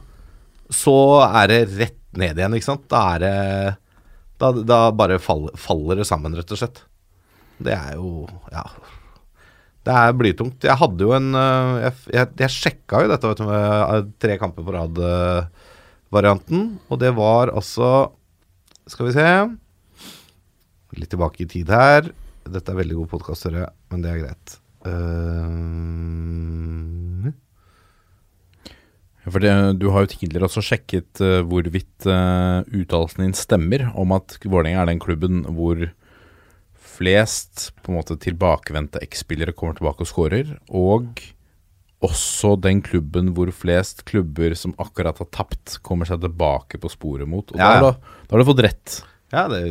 så er det rett ned igjen, ikke sant. Da er det Da, da bare fall, faller det sammen, rett og slett. Det er jo Ja. Det er blytungt. Jeg hadde jo en øh, Jeg, jeg, jeg sjekka jo dette du, med øh, tre kamper på rad-varianten, og det var altså Skal vi se Litt tilbake i tid her. Dette er veldig god podkast, men det er greit. Uh, For det, du har jo tidligere også sjekket uh, hvorvidt uh, uttalelsen din stemmer om at Vålerenga er den klubben hvor flest på en måte tilbakevendte X-spillere kommer tilbake og skårer, og også den klubben hvor flest klubber som akkurat har tapt, kommer seg tilbake på sporet mot. Og Ja, da, har du, da har du fått rett. ja, det,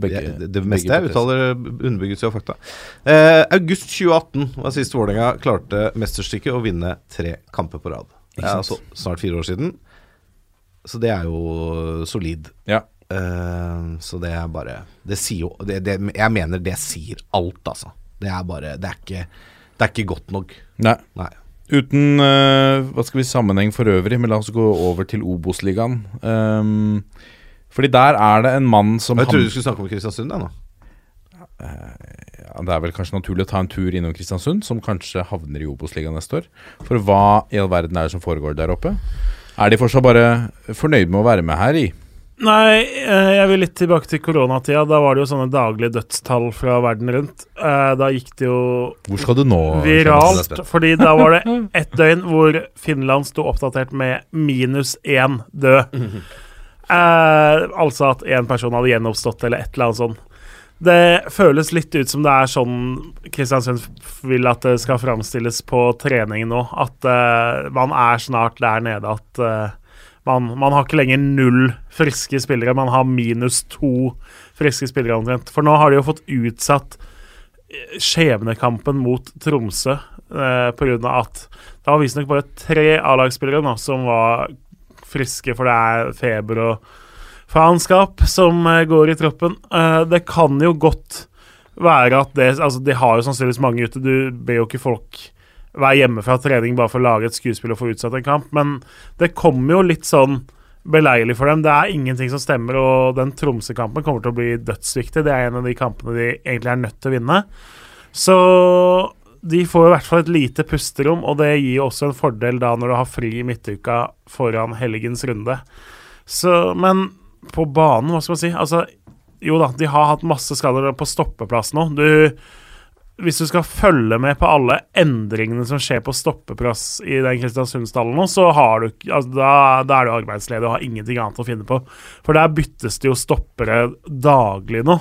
begge- det, det, meste jeg uttaler, underbygges jo av fakta. Eh, august 2018 var sist Vålerenga klarte mesterstykket å vinne tre kamper på rad. Sant? altså snart fire år siden. Så det er jo solid. Ja. Uh, så det er bare Det sier jo det, det, Jeg mener det sier alt, altså. Det er bare Det er ikke, det er ikke godt nok. Nei. Nei. Uten uh, hva skal vi sammenheng for øvrig, men la oss gå over til Obos-ligaen. Um, fordi der er det en mann som Jeg trodde du skulle snakke om Kristiansund, jeg nå. Ja, Det er vel kanskje naturlig å ta en tur innom Kristiansund, som kanskje havner i Obos-ligaen neste år. For hva i all verden er det som foregår der oppe? Er de fortsatt bare fornøyd med å være med her i? Nei, eh, jeg vil litt tilbake til koronatida. Da var det jo sånne daglige dødstall fra verden rundt. Eh, Da gikk det jo Hvor skal du nå? viralt, fordi da var det ett døgn hvor Finland sto oppdatert med minus én død. Eh, altså at én person hadde gjenoppstått, eller et eller annet sånt. Det føles litt ut som det er sånn Kristiansund vil at det skal framstilles på trening nå. At uh, man er snart der nede at uh, man, man, har ikke lenger null friske spillere, man har minus to friske spillere omtrent. For nå har de jo fått utsatt eh, skjebnekampen mot Tromsø uh, pga. at det var visstnok bare tre A-lagsspillere som var friske, for det er feber og faenskap som eh, går i troppen. Uh, det kan jo godt være at det Altså, de har jo sannsynligvis mange ute. Du ber jo ikke folk være hjemme fra trening bare for å lage et skuespill og få utsatt en kamp, men det kommer jo litt sånn beleilig for dem. Det er ingenting som stemmer, og den Tromsø-kampen kommer til å bli dødsviktig. Det er en av de kampene de egentlig er nødt til å vinne. Så de får i hvert fall et lite pusterom, og det gir også en fordel da når du har fri i midtuka foran helgens runde. Så, men på banen, hva skal man si Altså, jo da, de har hatt masse skader på stoppeplass nå. Du hvis du skal følge med på alle endringene som skjer på stoppeplass i den Kristiansund-stallen nå, så har du, altså, da, da, er du arbeidsledig og har ingenting annet å finne på. For der byttes det jo stoppere daglig nå.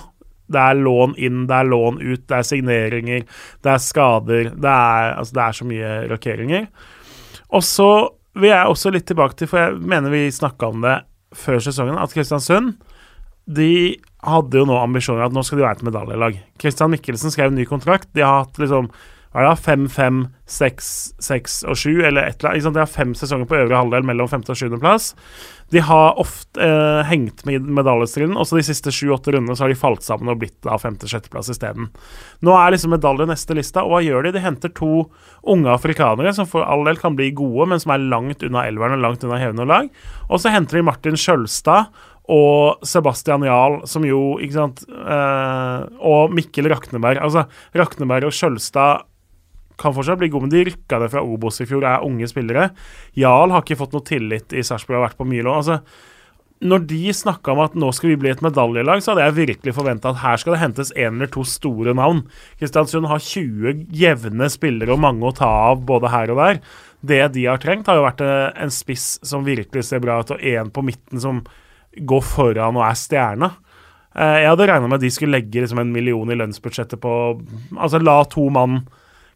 Det er lån inn, det er lån ut, det er signeringer, det er skader. Det er, altså, det er så mye rokeringer. Og så vil jeg også litt tilbake til, for jeg mener vi snakka om det før sesongen at Kristiansund de hadde jo nå ambisjoner at nå skal de være et medaljelag. Kristian Mikkelsen skrev en ny kontrakt. De har hatt liksom er det, fem, fem, seks, seks og 7, eller et eller annet. De har fem sesonger på øvre halvdel mellom femte og sjuendeplass. De har ofte eh, hengt med i medaljestriden, og så de siste sju-åtte rundene så har de falt sammen og blitt da femte-sjetteplass isteden. Nå er liksom medalje neste lista, og hva gjør de? De henter to unge afrikanere som for all del kan bli gode, men som er langt unna elveren og langt unna hevende lag. Og så henter de Martin Skjølstad og Sebastian Jahl, som jo Ikke sant eh, Og Mikkel Rakneberg. Altså, Rakneberg og Skjølstad kan fortsatt bli god, men de rykka ned fra Obos i fjor, er unge spillere. Jarl har ikke fått noe tillit i Sarpsborg, har vært på Milo. Altså, når de snakka om at nå skal vi bli et medaljelag, så hadde jeg virkelig forventa at her skal det hentes en eller to store navn. Kristiansund har 20 jevne spillere og mange å ta av både her og der. Det de har trengt, har jo vært eh, en spiss som virkelig ser bra ut, og en på midten som går foran og er stjerna. Eh, jeg hadde regna med at de skulle legge liksom en million i lønnsbudsjettet på Altså la to mann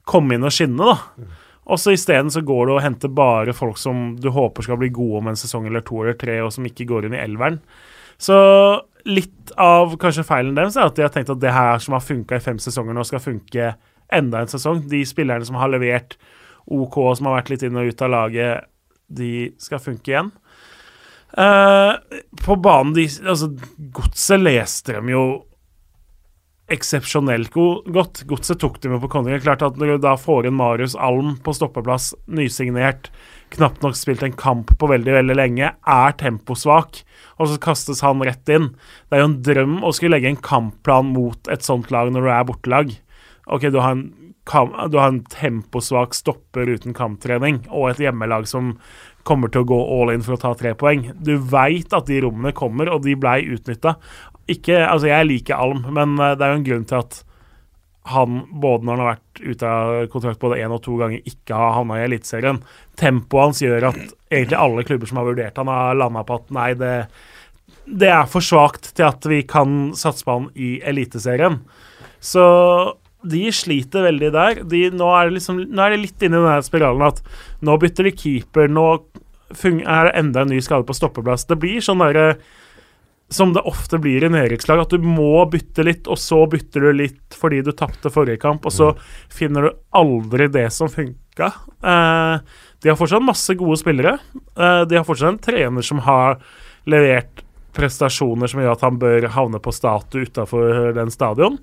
komme inn og skinne, da. Og så isteden så går du og henter bare folk som du håper skal bli gode om en sesong eller to eller tre, og som ikke går inn i elveren. Så litt av kanskje feilen deres er at de har tenkt at det her som har funka i fem sesonger nå, skal funke enda en sesong. De spillerne som har levert OK, som har vært litt inn og ut av laget, de skal funke igjen. Uh, på banen de, altså, Godset leste dem jo eksepsjonelt godt. Godset tok dem jo på kontring. Klart at Når du da får inn Marius Alm på stoppeplass, nysignert, knapt nok spilt en kamp på veldig veldig lenge, er temposvak, og så kastes han rett inn. Det er jo en drøm å skulle legge en kampplan mot et sånt lag når du er bortelag. Ok, du har en, du har en temposvak stopper uten kamptrening, og et hjemmelag som kommer til å gå all in for å ta tre poeng. Du veit at de rommene kommer, og de blei utnytta. Ikke, altså Jeg liker Alm, men eh, det er jo en grunn til at han, både når han har vært ute av kontrakt både én og to ganger, ikke har havna i Eliteserien. Tempoet hans gjør at egentlig alle klubber som har vurdert han, har landa på at nei, det, det er for svakt til at vi kan satse på han i Eliteserien. Så de sliter veldig der. De, nå, er liksom, nå, er det litt inne i den spiralen at nå bytter de keeper, nå er det enda en ny skade på stoppeplass. Det blir sånn derre som det ofte blir i nedrykkslag, at du må bytte litt, og så bytter du litt fordi du tapte forrige kamp, og så mm. finner du aldri det som funka. Eh, de har fortsatt masse gode spillere. Eh, de har fortsatt en trener som har levert prestasjoner som gjør at han bør havne på statue utafor den stadion.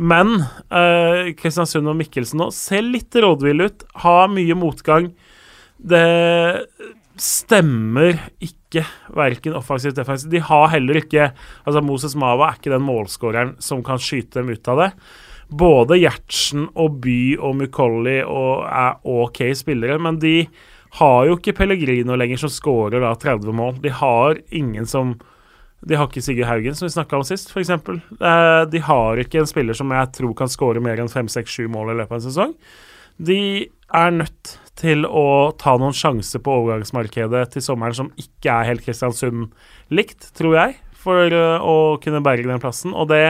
Men eh, Kristiansund og Mikkelsen nå ser litt rådville ut, har mye motgang. Det stemmer ikke, verken offensivt eller defensivt. De har heller ikke altså Moses Mava er ikke den målskåreren som kan skyte dem ut av det. Både Gjertsen og By og Mukolli og er OK spillere, men de har jo ikke Pellegrino lenger som skårer da 30 mål. De har ingen som De har ikke Sigurd Haugen, som vi snakka om sist, f.eks. Eh, de har ikke en spiller som jeg tror kan skåre mer enn 5-6-7 mål i løpet av en sesong. De er nødt til å ta noen sjanser på overgangsmarkedet til sommeren som ikke er helt Kristiansund likt, tror jeg, for uh, å kunne berge den plassen. Og det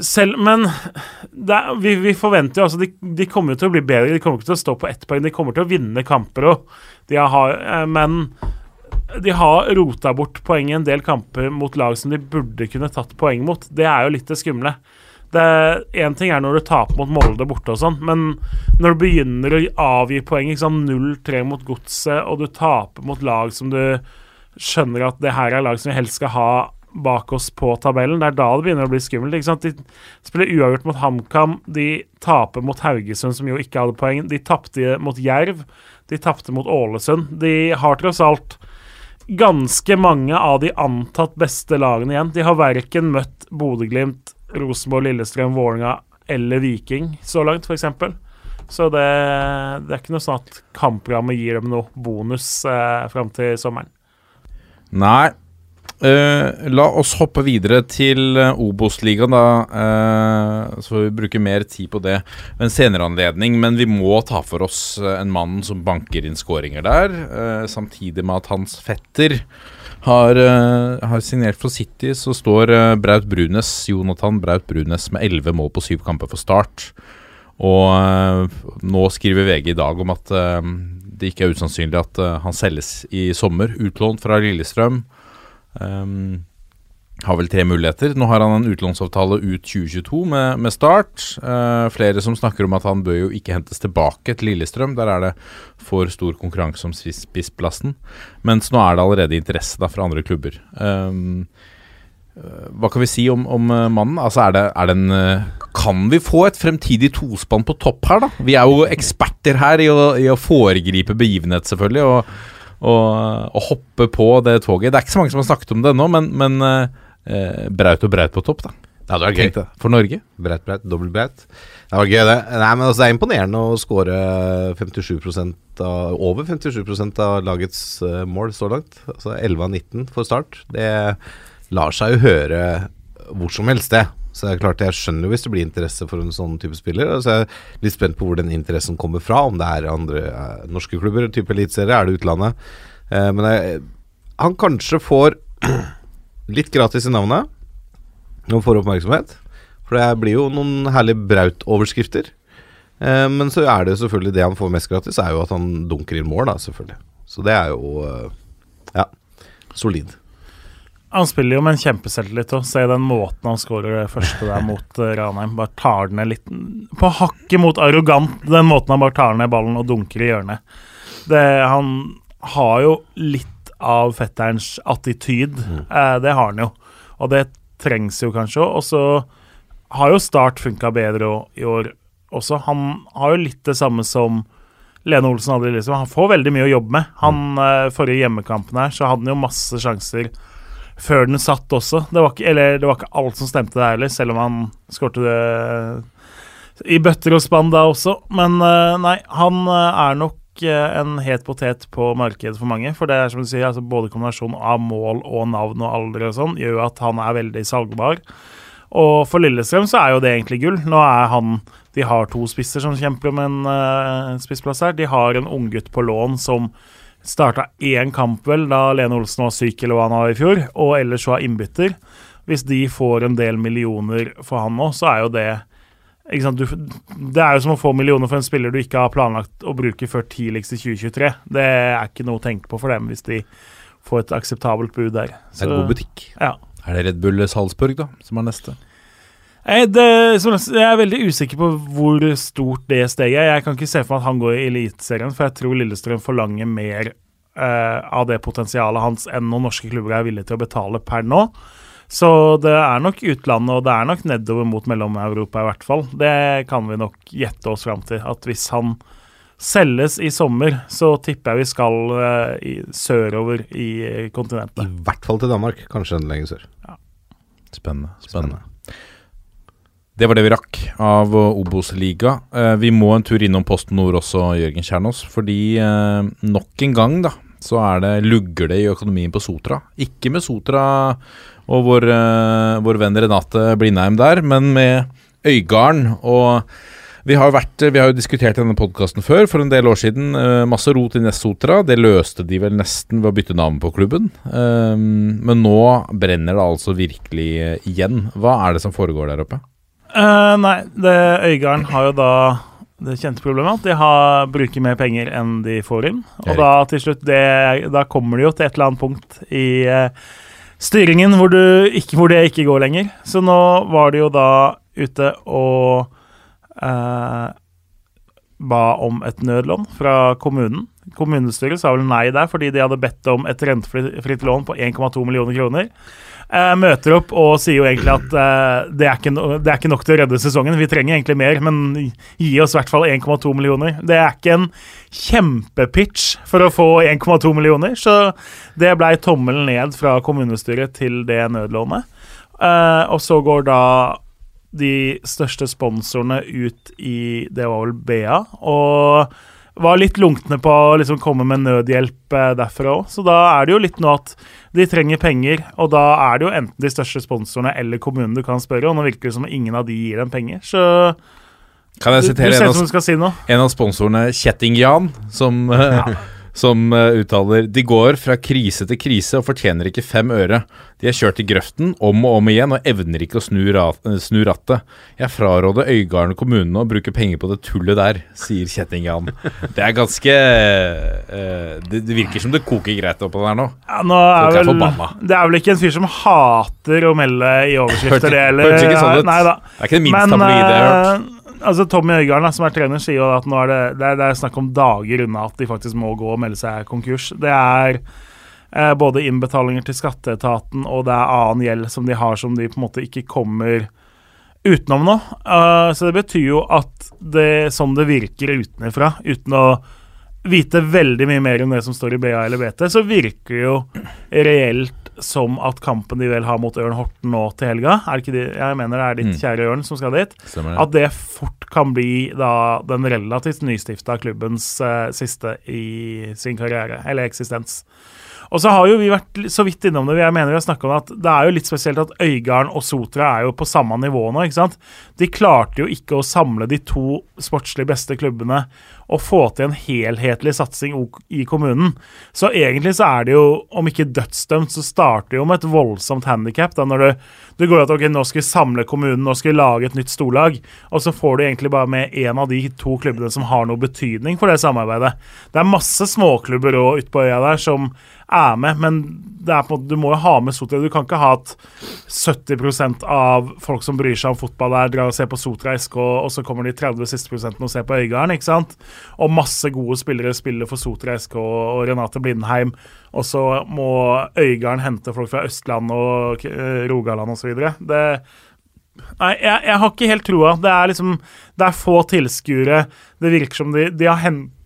Selv, men er, vi, vi forventer jo altså de, de kommer til å bli bedre. De kommer ikke til å stå på ett poeng. De kommer til å vinne kamper òg. Men de har rota bort poeng i en del kamper mot lag som de burde kunne tatt poeng mot. Det er jo litt det skumle. Én ting er når du taper mot Molde borte og sånn, men når du begynner å avgi poeng, 0-3 mot Godset, og du taper mot lag som du skjønner at det her er lag som vi helst skal ha bak oss på tabellen. Det er da det begynner å bli skummelt. ikke sant? De spiller uavgjort mot HamKam. De taper mot Haugesund, som jo ikke hadde poeng. De tapte mot Jerv. De tapte mot Ålesund. De har tross alt ganske mange av de antatt beste lagene igjen. De har verken møtt Bodø-Glimt, Rosenborg, Lillestrøm, Vålerenga eller Viking så langt, f.eks. Så det, det, er ikke noe sånn at kampprogrammet gir dem noe bonus eh, fram til sommeren. Nei, Uh, la oss hoppe videre til uh, Obos-ligaen, da. Uh, så får vi bruke mer tid på det ved en senere anledning. Men vi må ta for oss en mann som banker inn skåringer der. samtidig med at hans fetter har, har, signert for City, så står Braut Brunes, Jonathan Braut Brunes med elleve mål på syv kamper for Start. Og nå skriver VG i dag om at det ikke er usannsynlig at han selges i sommer. Utlånt fra Lillestrøm. Um, har vel tre muligheter. Nå har han en utlånsavtale ut 2022 med, med Start. Uh, flere som snakker om at han bør jo ikke hentes tilbake til Lillestrøm. Der er det for stor konkurranse om spissplassen. Mens nå er det allerede interesse da fra andre klubber. Um, hva kan vi si om, om uh, mannen? Altså er det, er det en, uh, kan vi få et fremtidig tospann på topp her, da? Vi er jo eksperter her i å, i å foregripe begivenhet, selvfølgelig. og og, og, hoppe på det toget. Det er ikke så mange som har snakket om det ennå, men, men eh, Braut og Braut på topp, da. Ja, det var gøy. For Norge. Braut, Braut, dobbelt Braut. Det var gøy, det. Nei, men altså, Det er imponerende å skåre 57% av, over 57% av lagets uh, mål så langt. Altså 11 av 19 for start. Det lar seg jo høre hvor som helst, det. Så det er klart Jeg skjønner jo hvis det blir interesse for en sånn type spiller. Så jeg er litt spent på hvor den interessen kommer fra. Om det er andre eh, norske klubber, type eliteserie, er det utlandet. Eh, men jeg, han kanskje får litt gratis i navnet og får oppmerksomhet. For det blir jo noen herlige Braut-overskrifter. Eh, men så er det selvfølgelig det han får mest gratis, er jo at han dunker inn mål, da, selvfølgelig. Så det er jo eh, ja, solid. Han spiller jo med en kjempeselvtillit òg. Se den måten han skårer det første der mot uh, Ranheim. Bare tar ned litt På hakket mot arrogant, den måten han bare tar ned ballen og dunker i hjørnet. Det, han har jo litt av fetterens attityd. Mm. Eh, det har han jo. Og det trengs jo kanskje òg. Og så har jo Start funka bedre i år også. Han har jo litt det samme som Lene Olsen hadde. Liksom. Han får veldig mye å jobbe med. Han mm. eh, Forrige hjemmekampen her så hadde han jo masse sjanser før den satt også. Det var ikke, eller det var ikke alt som stemte der heller, selv om han skårte det i bøtter og spann da også. Men eh, nei, han er nok eh, en het potet på markedet for mange. For det er som du sier, altså både kombinasjonen av mål og navn og alder og sånn gjør at han er veldig salgbar. Og for Lillestrøm så er jo det egentlig gull. Nå er han De har to spisser som kjemper om en uh, spissplass her. De har en unggutt på lån som Starta én kamp, vel, da Lene Olsen var syk, eller hva han var i fjor, og ellers var innbytter. Hvis de får en del millioner for han nå, så er jo det du, Det er jo som å få millioner for en spiller du ikke har planlagt å bruke før tidligst i 2023. Det er ikke noe å tenke på for dem hvis de får et akseptabelt bud der. Så, det er god butikk. Ja. Er det Red Bull Salzburg, da, som er neste? Det, jeg er veldig usikker på hvor stort det steget er. Jeg kan ikke se for meg at han går i Eliteserien, for jeg tror Lillestrøm forlanger mer uh, av det potensialet hans enn noen norske klubber er villige til å betale per nå. Så det er nok utlandet, og det er nok nedover mot Mellom-Europa i hvert fall. Det kan vi nok gjette oss fram til. At hvis han selges i sommer, så tipper jeg vi skal uh, i, sørover i kontinentet. I hvert fall til Danmark, kanskje enda lenger sør. Ja. Spennende. Spennende. Det var det vi rakk av Obos-liga. Eh, vi må en tur innom Posten Nord også, Jørgen Kjernås. Fordi eh, nok en gang, da, så er det lugger det i økonomien på Sotra. Ikke med Sotra og vår, eh, vår venn Renate Blindheim der, men med Øygarden og Vi har, vært, vi har jo diskutert denne podkasten før, for en del år siden. Eh, masse rot i Nessotra. Det løste de vel nesten ved å bytte navn på klubben. Eh, men nå brenner det altså virkelig igjen. Hva er det som foregår der oppe? Uh, nei, det, Øygarden har jo da det kjente problemet at de har, bruker mer penger enn de får inn. Og da til slutt det, Da kommer de jo til et eller annet punkt i eh, styringen hvor, ikke, hvor det ikke går lenger. Så nå var det jo da ute og eh, ba om et nødlån fra kommunen. Kommunestyret sa vel nei der, fordi de hadde bedt om et rentefritt lån på 1,2 millioner kroner. Eh, møter opp og sier jo egentlig at eh, det, er no, det er ikke nok til å redde sesongen. Vi trenger egentlig mer, men gi oss i hvert fall 1,2 millioner. Det er ikke en kjempepitch for å få 1,2 millioner, så det blei tommelen ned fra kommunestyret til det nødlånet. Eh, og så går da de største sponsorene ut i Det var vel BA. Og var litt lunkne på å liksom komme med nødhjelp eh, derfra òg. Så da er det jo litt nå at de trenger penger, og da er det jo enten de største sponsorene eller kommunen du kan spørre, og nå virker det som ingen av de gir dem penger. Så Kan jeg du, du sitere en av, si en av sponsorene, Kjetting-Jan, som, eh, som eh, uttaler De går fra krise til krise og fortjener ikke fem øre. De har kjørt i grøften om og om igjen og evner ikke å snu, eh, rattet. Jeg fraråder Øygarden kommune å bruke penger på det tullet der, sier Kjetting-Jan. Det er ganske eh, det, virker som det koker greit oppå der nå. Ja, nå er er vel, det er vel ikke en fyr som hater å melde i overskrifter, det, heller. hørtes ikke sånn ut. Nei. Det er ikke det minst tabloide jeg har hørt. Altså Tommy Øygarden, som er trener, sier jo at nå er det, det, er, det er snakk om dager unna at de faktisk må gå og melde seg konkurs. Det er eh, både innbetalinger til skatteetaten og det er annen gjeld som de har som de på en måte ikke kommer utenom nå. Uh, så det betyr jo at det, sånn det virker utenfra, uten å vite veldig mye mer om det som står i BA eller BT, så virker jo reelt som at kampen de vel har mot Ørn Horten nå til helga Er ikke de, Jeg mener det er ditt Mm. kjære Ørn som skal dit. Stemmer. At det fort kan bli da den relativt nystifta klubbens uh, siste i sin karriere, eller eksistens. Og så har jo vi vært så vidt innom det. Jeg mener vi har snakket om at Det er jo litt spesielt at Øygarden og Sotra er jo på samme nivå nå. ikke sant? De klarte jo ikke å samle de to sportslig beste klubbene og få til en helhetlig satsing i kommunen. Så egentlig så er det jo, om ikke dødsdømt, så starter det jo med et voldsomt handikap. Når du, du går at ok, nå skal vi samle kommunen, nå skal vi lage et nytt storlag, og så får du egentlig bare med én av de to klubbene som har noe betydning for det samarbeidet. Det er masse småklubber òg ute på øya der som er med, men det er på en måte, du må jo ha med Sotra. Du kan ikke ha at 70% av folk som bryr seg om fotball der, drar og ser på Sotra SK, og så kommer de 30 siste prosentene og ser på Øygarden, ikke sant? Og masse gode spillere spiller for Sotra SK og Renate Blindheim, og så må Øygarden hente folk fra Østland og eh, Rogaland osv. Det Nei, jeg, jeg har ikke helt troa. Det er liksom Det er få tilskuere. Det virker som de, de har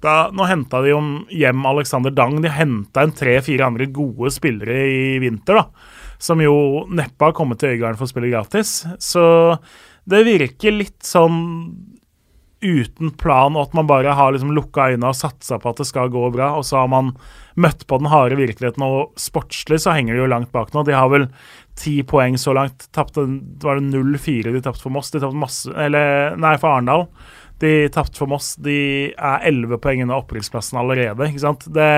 henta Nå henta de jo hjem Alexander Dang. De henta en tre-fire andre gode spillere i vinter, da. Som jo neppe har kommet til Øygarden for å spille gratis. Så det virker litt sånn uten plan, og at man bare har liksom lukka øynene og satsa på at det skal gå bra, og så har man møtt på den harde virkeligheten, og sportslig så henger de jo langt bak nå. De har vel ti poeng så langt. Tapte, var det 0-4 de tapte for Moss? De tapte masse Eller, nei, for Arendal. De tapte for Moss. De er 11 poeng unna opprykksplassen allerede. ikke sant? Det,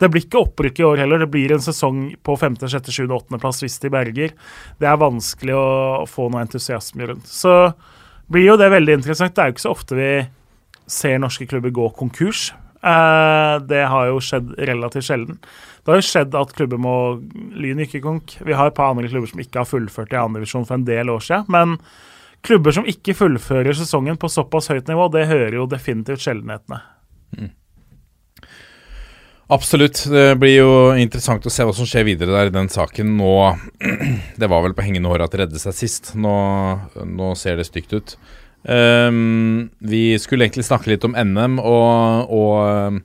det blir ikke opprykk i år heller. Det blir en sesong på 5., 6., 7., 8. plass hvis de berger. Det er vanskelig å få noe entusiasme rundt. Så blir jo det veldig interessant. Det er jo ikke så ofte vi ser norske klubber gå konkurs. Eh, det har jo skjedd relativt sjelden. Det har jo skjedd at klubber må Lyn gikk i konk. Vi har et par andre klubber som ikke har fullført i andredivisjon for en del år siden. Men klubber som ikke fullfører sesongen på såpass høyt nivå, det hører jo definitivt sjeldenhetene. Absolutt. Det blir jo interessant å se hva som skjer videre der i den saken. Nå Det var vel på hengende håret at det redde seg sist. Nå, nå ser det stygt ut. Um, vi skulle egentlig snakke litt om NM og, og ehm,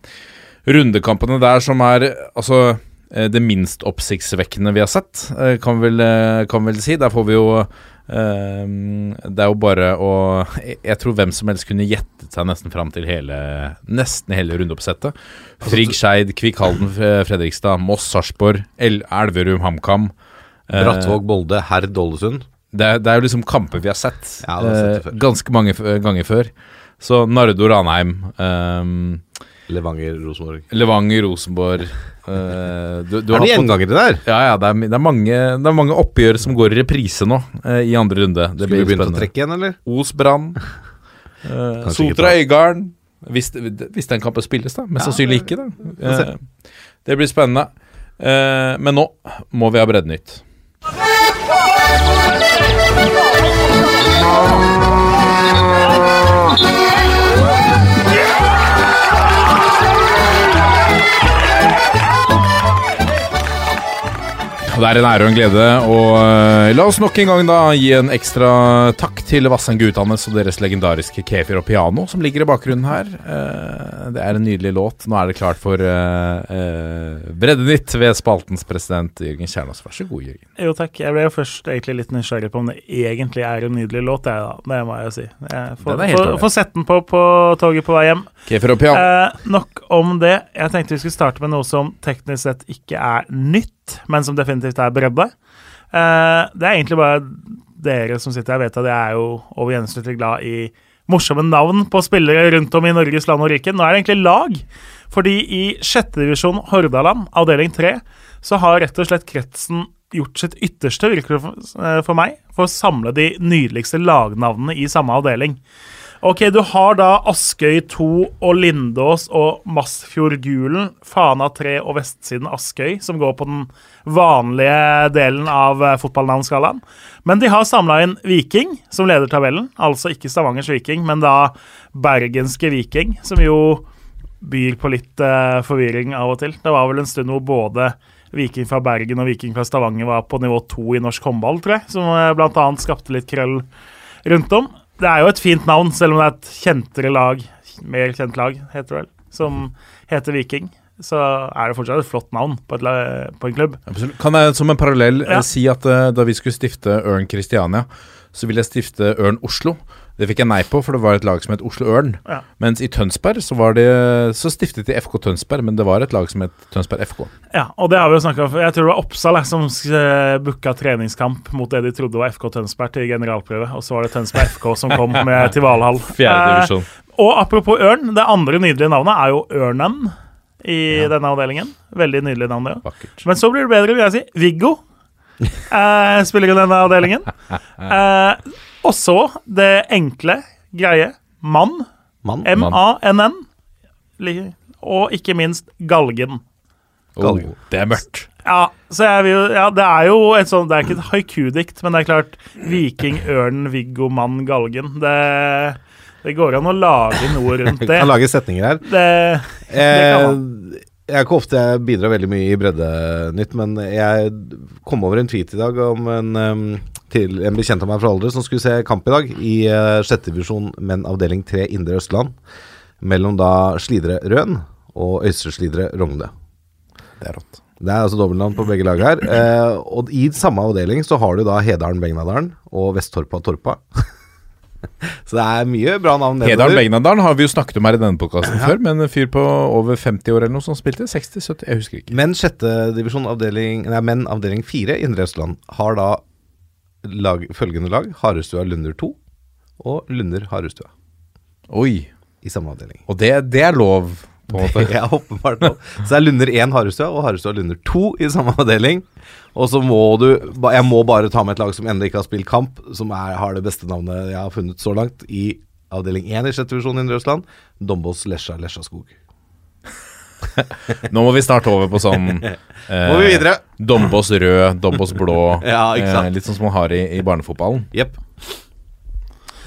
rundekampene der som er altså eh, det minst oppsiktsvekkende vi har sett, eh, kan vi vel, eh, kan vi vel si. Der får vi jo ehm, Det er jo bare å Jeg jeg tror hvem som helst kunne gjettet seg nesten fram til hele Nesten hele rundeoppsettet. Frigg Skeid, Kvikk Halden, Fredrikstad, Moss, Sarpsborg, El- Elverum, HamKam. Eh, Brattvåg, Bolde, Herd, Ålesund. det, det er jo liksom kamper vi har sett Ja, har sett eh, ganske mange ganger før. Så Nardo Ranheim, ehm, Levanger, Rosenborg. Levanger, Rosenborg eh, du, du Er det gjengangere der? Ja, ja, det er, det, er mange, det er mange oppgjør som går i reprise nå eh, i andre runde. Det Skulle vi blir begynt å trekke igjen, eller? Os Brann. Uh, Sotra Øygarden. Hvis, hvis den kampen spilles, da. Mest sannsynlig ikke, da. uh, det blir spennende. Eh, men nå må vi ha Breddenytt. Det er en ære og en glede. Og uh, la oss nok en gang da gi en ekstra takk til Vassend Gutanes og deres legendariske Kefir og piano som ligger i bakgrunnen her. Uh, det er en nydelig låt. Nå er det klart for uh, Breddenytt ved spaltens president Jørgen Kjernås. Vær så god, Jørgen. Jo, takk. Jeg ble jo først egentlig litt nysgjerrig på om det egentlig er en nydelig låt, jeg, da. Det må jeg jo si. Jeg får, Den får, får sette den på på toget på vei hjem. Kefir og piano. Eh, nok om det. Jeg tenkte vi skulle starte med noe som teknisk sett ikke er nytt, men som definitivt er bredde. Eh, det er egentlig bare dere som sitter her, vet at jeg er jo over gjennomsnittlig glad i morsomme navn på spillere rundt om i Norges land og rike. Nå er det egentlig lag. Fordi i sjette divisjon Hordaland, avdeling tre, så har rett og slett kretsen gjort sitt ytterste, virker det eh, for meg, for å samle de nydeligste lagnavnene i samme avdeling. Ok, du har da Askøy 2 og Lindås og Masfjordgulen, Fana 3 og vestsiden Askøy, som går på den vanlige delen av eh, fotballnavnskalaen. Men de har samla inn Viking, som leder tabellen. Altså ikke Stavangers Viking, men da bergenske Viking, som jo byr på litt uh, forvirring av og til. Det var vel en stund hvor både Viking fra Bergen og Viking fra Stavanger var på nivå to i norsk håndball, tror jeg, som eh, blant annet skapte litt krøll rundt om. Det er jo et fint navn, selv om det er et kjentere lag, mer kjent lag, heter det vel, som heter Viking. Så er det fortsatt et flott navn på, et, på en klubb. Absolutt. Kan jeg som en parallell eh, Ja. si at eh, da vi skulle stifte Ørn Kristiania, så ville jeg stifte Ørn Oslo. Det fikk jeg nei på, for det var et lag som het Oslo Ørn. Ja. Mens i Tønsberg så, var det, så stiftet de FK Tønsberg, men det var et lag som het Tønsberg FK. Ja, og det har vi jo snakket om. Jeg tror det var Oppsal som uh, booka treningskamp mot det de trodde var FK Tønsberg til generalprøve, og så var det Tønsberg FK som kom med til Valhall. Eh, og apropos ørn, det andre nydelige navnet er jo Ørnen i denne avdelingen. Veldig nydelig navn, det òg. Men så blir det bedre, vil jeg si. Viggo eh, spiller i denne avdelingen. Eh, og så det enkle, greie. Mann. Mann? Og ikke minst Galgen. Oh, det er mørkt. Ja, så jeg vil jo Ja, det er jo et sånt Det er ikke et haiku-dikt, men det er klart Viking, ørn, Viggo, Mann, Galgen. Det, det går an å lage noe rundt det. Kan lage setninger her. Det, det kan man. Eh, jeg er ikke ofte jeg bidrar veldig mye i Breddenytt, men jeg kom over en tweet i dag om en, em, til en bekjent av meg fra Aldre som skulle se kamp i dag i uh, sjette divisjon menn avdeling 3 Indre Østland. Mellom da Slidre Røn og Øystre Slidre Rogne. Det er rått. Det er altså dobbeltnavn på begge lag her. Eh, og i samme avdeling så har du da Hedalen Begnadalen og Vesttorpa Torpa. så det er mye bra navn Hedalen Begnadalen har vi jo snakket om her i denne podkasten før, men en fyr på over 50 år eller noe som spilte 60-70, jeg husker ikke. Men sjette divisjon avdeling Nei, menn avdeling fire Indre Østland har da lag, følgende lag. Harestua Lunder 2 og Lunder Harestua Oi. i samme avdeling. Og det, det er lov, på en måte. Det er åpenbart lov. Så det er Lunder 1 Harestua og Harestua Lunder 2 i samme avdeling. Og så må du Jeg må bare ta med et lag som ennå ikke har spilt kamp, som er, har det beste navnet jeg har funnet så langt, i avdeling 1 i sjette divisjon Indre Østland. Dombås Lesja Lesjaskog. Nå må vi snart over på sånn eh, Må vi videre? Dombås rød, Dombås blå. Ja, ikke sant? Eh, litt sånn som man har i, i barnefotballen. Jepp.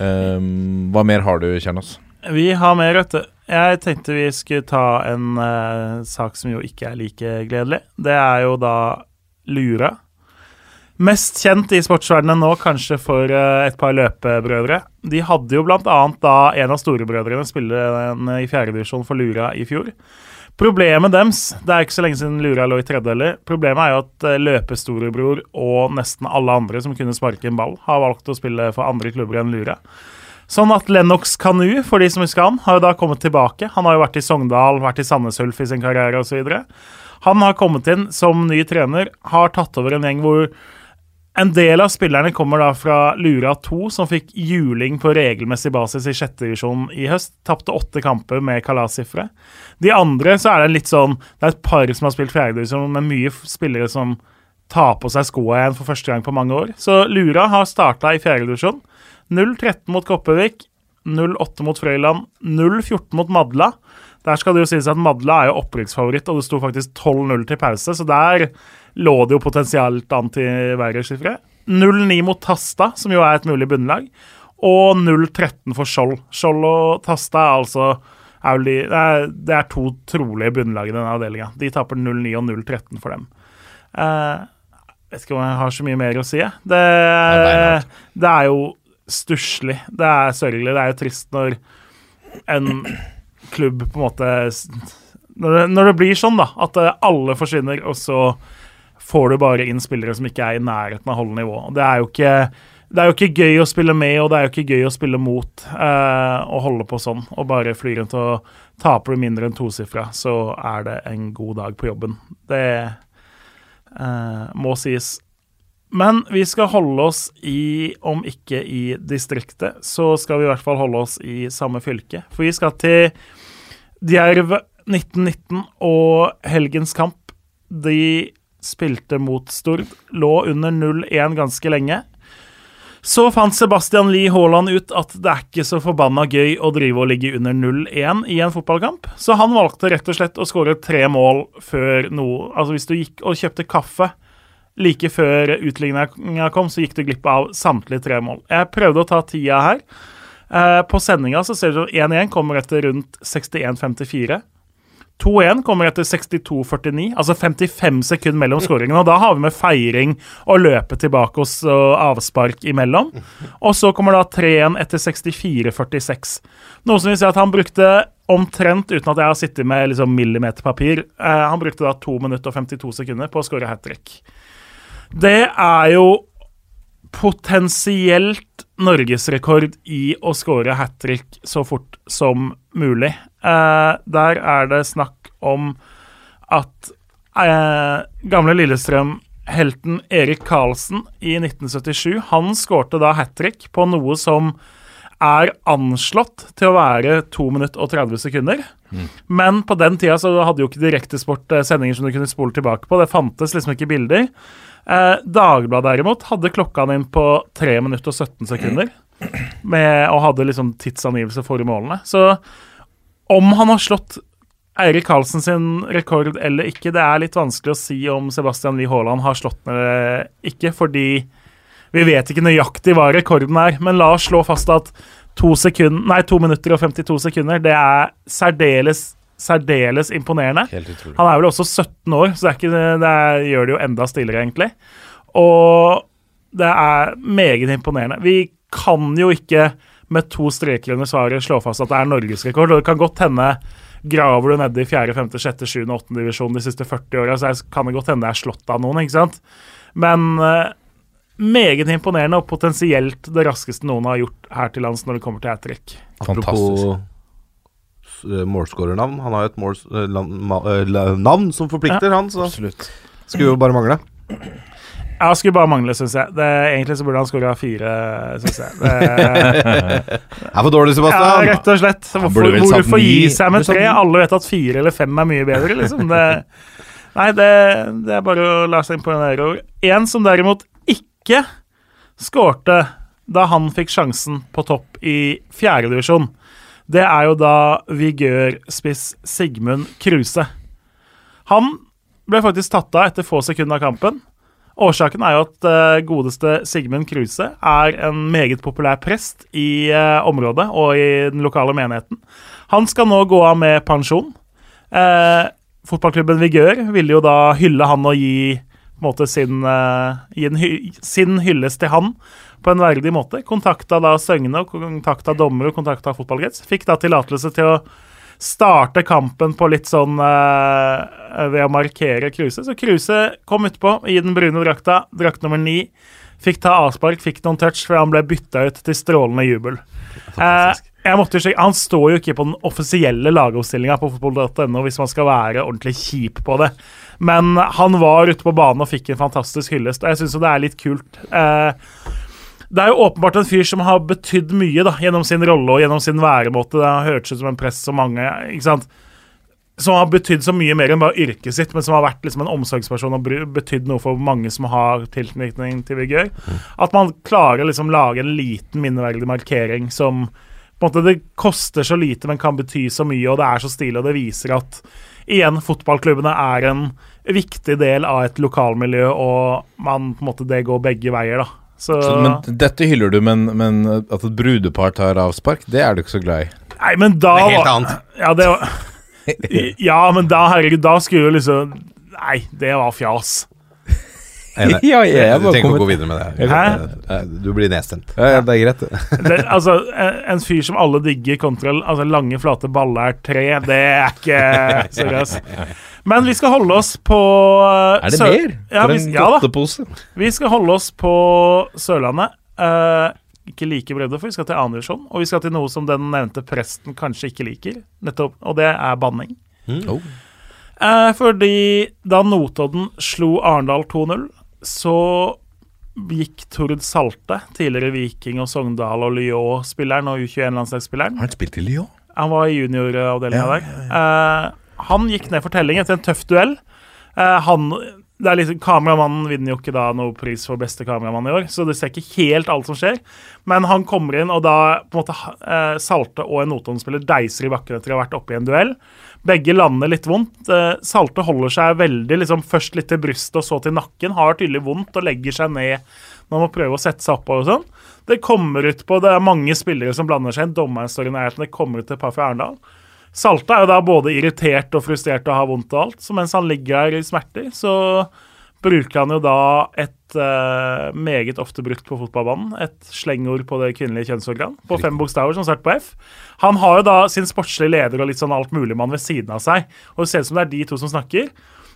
Um, hva mer har du, Kjernos? Vi har mer, vet du. Jeg tenkte vi skulle ta en eh, sak som jo ikke er like gledelig. Det er jo da Lura. Mest kjent i sportsverdenen nå kanskje for eh, et par løpebrødre. De hadde jo annet da en av storebrødrene spille en, i fjerdedivisjon for Lura i fjor. Problemet deres Det er ikke så lenge siden Lura lå i tredje heller. Problemet er jo at eh, løpestorebror og nesten alle andre som kunne sparke en ball, har valgt å spille for andre klubber enn Lura. Sånn at Lennox Kanu, for de som husker han, har jo da kommet tilbake. Han har jo vært i Sogndal, vært i Sandnes Ulf i sin karriere osv. Han har kommet inn som ny trener, har tatt over en gjeng hvor En del av spillerne kommer da fra Lura 2, som fikk juling på regelmessig basis i sjette divisjon i høst. Tapte åtte kamper med kalassifre. De andre så er det litt sånn Det er et par som har spilt fjerdedivisjon, men mye spillere som tar på seg skoa igjen for første gang på mange år. Så Lura har starta i fjerdedivisjon. 0-13 mot Kopervik, 0-8 mot Frøyland, 0-14 mot Madla. Der skal det jo sies at Madla er jo opprykksfavoritt, og det sto faktisk 12-0 til pause, så der lå det jo potensielt an til verre skifre. 0-9 mot Tasta, som jo er et mulig bunnlag, og 0-13 for Skjold. Skjold og Tasta er altså er de, det, er, to trolige bunnlag i denne avdelinga. De taper 0-9 og 0-13 for dem. jeg vet ikke om jeg har så mye mer å si. Det, det er jo stusslig. Det er sørgelig. Det er jo trist når en klubb på en måte Når det, når det blir sånn, da, at alle forsvinner, og så får du bare inn spillere som ikke er i nærheten av holde nivå. Det er jo ikke det er jo ikke gøy å spille med, og det er jo ikke gøy å spille mot eh, og holde på sånn. Og bare fly rundt og taper du mindre enn tosifra, så er det en god dag på jobben. Det eh, må sies. Men vi skal holde oss i, om ikke i distriktet, så skal vi i hvert fall holde oss i samme fylke. For vi skal til Djerv 1919 og helgens kamp. De spilte mot Stord, lå under 0-1 ganske lenge. Så fant Sebastian Lie Haaland ut at det er ikke så forbanna gøy å drive og ligge under 0-1 i en fotballkamp, så han valgte rett og slett å skåre tre mål før noe Altså hvis du gikk og kjøpte kaffe like før utligninga kom, så gikk du glipp av samtlige tre mål. Jeg prøvde å ta tida her. Eh, på sendinga så ser du at 1-1 kommer etter rundt 61-54. 2-1 kommer etter 62-49, altså 55 sekunder mellom skåringene. Og da har vi med feiring og løpe tilbake hos og avspark imellom. Og så kommer da 3-1 etter 64-46. Noe som vil si at han brukte omtrent, uten at jeg har sittet med liksom millimeterpapir, eh, han brukte da 2 minutter og 52 sekunder på å skåre hat trick. Det er jo potensielt norgesrekord i å skåre hat trick så fort som mulig. Eh, der er det snakk om at eh, gamle Lillestrøm-helten Erik Karlsen i 1977 Han skårte da hat trick på noe som er anslått til å være 2 minutter og 30 sekunder. Men på den tida så hadde jo ikke Direktesport eh, sendinger som du kunne spole tilbake på. Det fantes liksom ikke bilder. Eh, Dagbladet derimot hadde klokka inn på 3 minutter og 17 sekunder. Med, og hadde liksom tidsangivelse for målene. Så om han har slått Eirik Karlsen sin rekord eller ikke, det er litt vanskelig å si om Sebastian Lie Haaland har slått den eller ikke, fordi vi vet ikke nøyaktig hva rekorden er. Men la oss slå fast at to, sekund, nei, to minutter og 52 sekunder, det er særdeles, særdeles imponerende. Helt utrolig. Han er vel også 17 år, så det, er ikke, det er, gjør det jo enda stillere, egentlig. Og det er meget imponerende. Vi kan jo ikke med to streker under svaret slå fast at det er norgesrekord. Og det kan godt hende graver du nede i 4., 5., 6., 7., 8. divisjon de siste 40 åra, så kan det godt hende det er slått av noen, ikke sant? Men eh, meget imponerende, og potensielt det raskeste noen har gjort her til lands når det kommer til hat trick. Apropos uh, målskårernavn. Han har jo et måls, eh, land, ma, eh, navn som forplikter, han, så Absolutt. skulle jo bare mangle. Ja, skulle bare mangle, syns jeg. Det, egentlig så burde han skåra fire, syns jeg. Det, Er for dårlig, Sebastian. ja, rett og slett. Hvorfor, hvorfor gi seg med tre? Alle vet at fire eller fem er mye bedre, liksom. Det, nei, det, det er bare å la seg imponere over. En som derimot ikke skårte da han fikk sjansen på topp i fjerdedivisjon, det er jo da Vigør-spiss Sigmund Kruse. Han ble faktisk tatt av etter få sekunder av kampen. Årsaken er jo at uh, godeste Sigmund Kruse er en meget populær prest i uh, området og i den lokale menigheten. Han skal nå gå av med pensjon. Uh, fotballklubben Vigør ville jo da hylle han og gi, måte, sin, uh, gi en hy sin hyllest til han på en verdig måte. Kontakta da Søgne, kontakta dommer og kontakta fotballkrets. Fikk da tillatelse til å starte kampen på litt sånn uh, ved å markere Kruse. Så Kruse kom utpå i den brune drakta, drakt nummer ni. Fikk ta avspark, fikk noen touch før han ble bytta ut til strålende jubel. Uh, jeg måtte jo sjekke, Han står jo ikke på den offisielle lagoppstillinga på fotball.no hvis man skal være ordentlig kjip på det. Men han var ute på banen og fikk en fantastisk hyllest, og jeg syns det er litt kult. Eh, det er jo åpenbart en fyr som har betydd mye da, gjennom sin rolle og gjennom sin væremåte. Det har hørtes ut som en prest så mange ikke sant? Som har betydd så mye mer enn bare yrket sitt, men som har vært liksom en omsorgsperson og betydd noe for mange som har tilknytning til Vigør. At man klarer å liksom lage en liten minneverdig markering som på en måte Det koster så lite, men kan bety så mye, og det er så stilig, og det viser at igjen, fotballklubbene er en viktig del av et lokalmiljø, og man på en måte det går begge veier, da. Så, Så, men dette hyller du, men, men at et brudepar tar avspark, det er du ikke så glad i. Nei, men da Det er helt annet. Ja, det var Ja, men da, herregud, da skulle jo liksom Nei, det var fjas. Ja, jeg Du tenker trenger ikke å gå videre med det. Hæ? Du blir nedstemt. Ja, ja, det er greit, det. Altså, en, en fyr som alle digger kontra altså, lange, flate baller tre, det er ikke seriøst. Men vi skal holde oss på uh, Er det Sør- mer? Ja, For vi, ja da. godtepose. Vi skal holde oss på Sørlandet. Uh, ikke like bredde, for vi skal til annen divisjon. Og vi skal til noe som den nevnte presten kanskje ikke liker, nettopp, og det er banning. Oh. Uh, fordi da Notodden slo Arendal 2-0, så gikk Tord Salte, tidligere Viking og Sogndal og Lyon-spilleren og U21-landslagsspilleren Har han spilt i Lyon? Han var i junioravdelinga Ja, der. Eh, han gikk ned for telling etter en tøff duell. Eh, han det er liksom, Kameramannen vinner jo ikke da noe pris for beste kameramann i år, så det ser ikke helt alt som skjer. Men han kommer inn, og da på en måte eh, Salte og en Notodden-spiller deiser i bakken etter å ha vært oppe i en duell. Begge lander litt vondt. Eh, Salte holder seg veldig liksom først litt til brystet og så til nakken. Har tydelig vondt og legger seg ned når man må prøve å sette seg oppover og sånn. Det kommer ut på Det er mange spillere som blander seg inn. Dommeren står i nærheten. Det kommer ut et par fra Arendal. Salte er jo da både irritert og frustrert og har vondt og alt, så mens han ligger her i smerter, så bruker han jo da et uh, meget ofte brukt på fotballbanen, et slengord på det kvinnelige kjønnsorgan, på fem bokstaver som starter på F. Han har jo da sin sportslige leder og litt sånn altmuligmann ved siden av seg, og det ser ut som det er de to som snakker.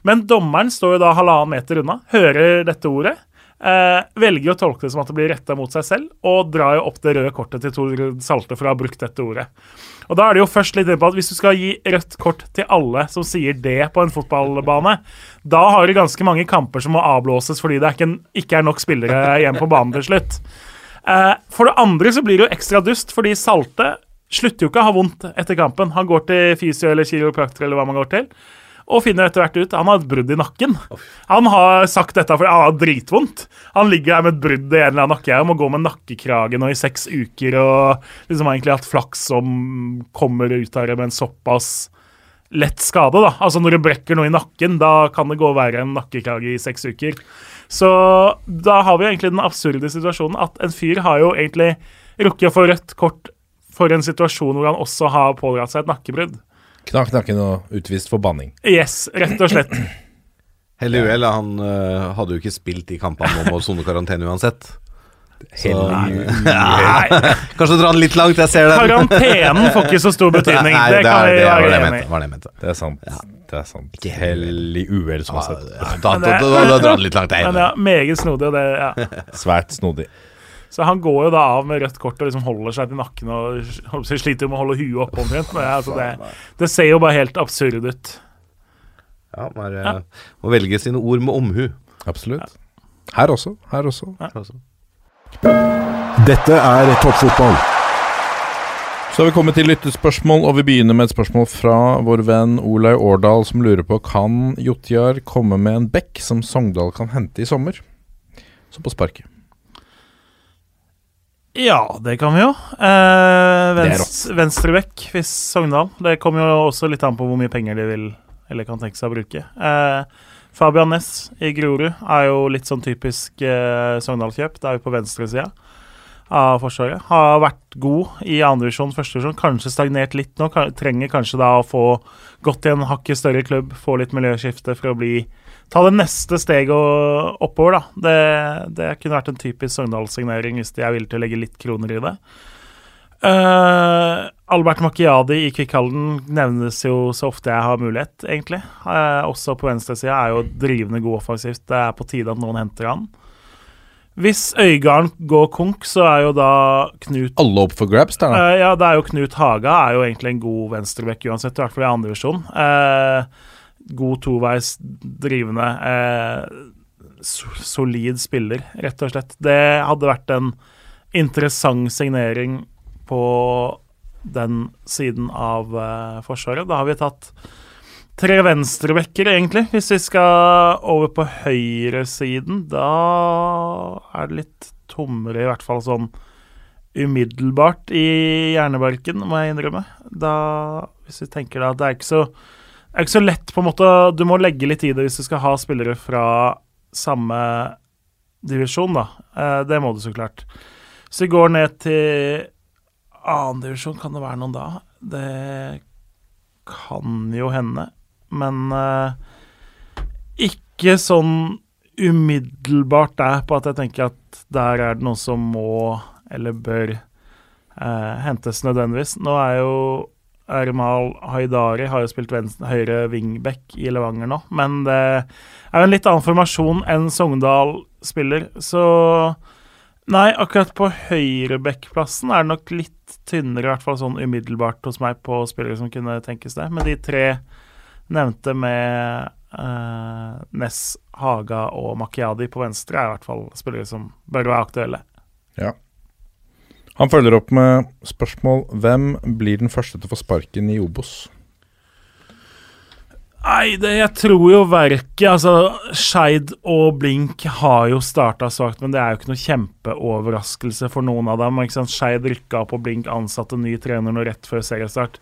Men dommeren står jo da halvannen meter unna, hører dette ordet, eh, velger å tolke det som at det blir retta mot seg selv, og drar jo opp det røde kortet til Tor Salte for å ha brukt dette ordet. Og da er det jo først litt på at Hvis du skal gi rødt kort til alle som sier det på en fotballbane, da har du ganske mange kamper som må avblåses fordi det ikke, ikke er nok spillere igjen på banen til slutt. Eh, for det andre så blir det jo ekstra dust, fordi Salte slutter jo ikke å ha vondt etter kampen. Han går til fysio eller kiropraktor eller hva man går til, og finner etter hvert ut han har et brudd i nakken. Han har sagt dette fordi han har dritvondt. Han ligger her med et brudd i en eller annen nakke og må gå med nakkekrage nå i seks uker og liksom har egentlig hatt flaks som kommer ut av det med en såpass lett skade. da. Altså Når du brekker noe i nakken, da kan det gå verre enn nakkekrage i seks uker. Så da har vi egentlig den absurde situasjonen at en fyr har jo egentlig rukket å få rødt kort for en situasjon hvor han også har pådratt seg et nakkebrudd. Knakk nakken og utvist for banning. Yes, rett og slett. Hell i uhell, han øh, hadde jo ikke spilt de kampene om å sone karantene uansett. Så, Nei, kanskje dra den litt langt, jeg ser det. karantenen får ikke så stor betydning. Nei, det kan er- det var det være jeg mente, var det jeg mente. Det er sant. Det er sant. Ikke Hell i uhell, sånn sett. ja, da, da, da, da drar den litt langt, jeg. Men ja, meget snodig. Og det, ja. Svært snodig. Så han går jo da av med rødt kort og liksom holder seg til nakken og sliter med å holde huet oppe omtrent. Altså det, det ser jo bare helt absurd ut. Ja, man ja. må velge sine ord med omhu. Absolutt. Her også. Her også. Altså. Dette er toppfotball. Så har vi kommet til lyttespørsmål, og vi begynner med et spørsmål fra vår venn Olai Årdal, som lurer på kan Jotjar komme med en bekk som Sogndal kan hente i sommer? Så på sparket. Ja, det kan vi jo. Eh, er venstrebekk hvis Sogndal. Det kommer jo også litt an på hvor mye penger de vil eller kan tenke seg å bruke. Eh, Fabian Næss i Grorud er jo litt sånn typisk eh, Sogndal-kjøp. Det er jo på venstresida av Forsvaret. Har vært god i andredivisjon, førstedivisjon. Kanskje stagnert litt nå. Trenger kanskje da å få gått i en hakket større klubb, få litt miljøskifte for å bli Ta det neste steget oppover, da. Det, det kunne vært en typisk Sogndal-signering hvis de er villige til å legge litt kroner i det. Uh, Albert Macchiadi i Kvikkhalden nevnes jo så ofte jeg har mulighet, egentlig. Uh, også på venstresida er jo drivende god offensivt. Det er på tide at noen henter han. Hvis Øygarden går konk, så er jo da Knut Alle opp for grabs der, da. Uh, ja, det er jo Knut Haga er jo egentlig en god venstrebekk uansett, i hvert fall i andre divisjon. Uh, god toveis drivende, eh, so solid spiller, rett og slett. Det hadde vært en interessant signering på den siden av eh, Forsvaret. Da har vi tatt tre venstrebekker, egentlig, hvis vi skal over på høyresiden. Da er det litt tommere, i hvert fall sånn umiddelbart i hjernebarken, må jeg innrømme. Da, hvis vi tenker da, at det er ikke så er ikke så lett, på en måte. Du må legge litt i det hvis du skal ha spillere fra samme divisjon, da. Eh, det må du så klart. Så vi går ned til annendivisjon. Kan det være noen da? Det kan jo hende. Men eh, ikke sånn umiddelbart der på at jeg tenker at der er det noen som må eller bør eh, hentes nødvendigvis. Nå er jo Ermal Haidari har jo spilt venstre, høyre wingback i Levanger nå, men det er jo en litt annen formasjon enn Sogndal spiller, så Nei, akkurat på høyrebackplassen er det nok litt tynnere, i hvert fall sånn umiddelbart hos meg, på spillere som kunne tenkes det. Men de tre nevnte med eh, Ness, Haga og Makiadi på venstre er i hvert fall spillere som bør være aktuelle. Ja. Han følger opp med spørsmål Hvem blir den første til å få sparken i Obos? Nei, det, jeg tror jo verket Altså, Skeid og Blink har jo starta svakt, men det er jo ikke noe kjempeoverraskelse for noen av dem. ikke sant? Skeid rykka opp, og Blink ansatte ny trener nå rett før seriestart.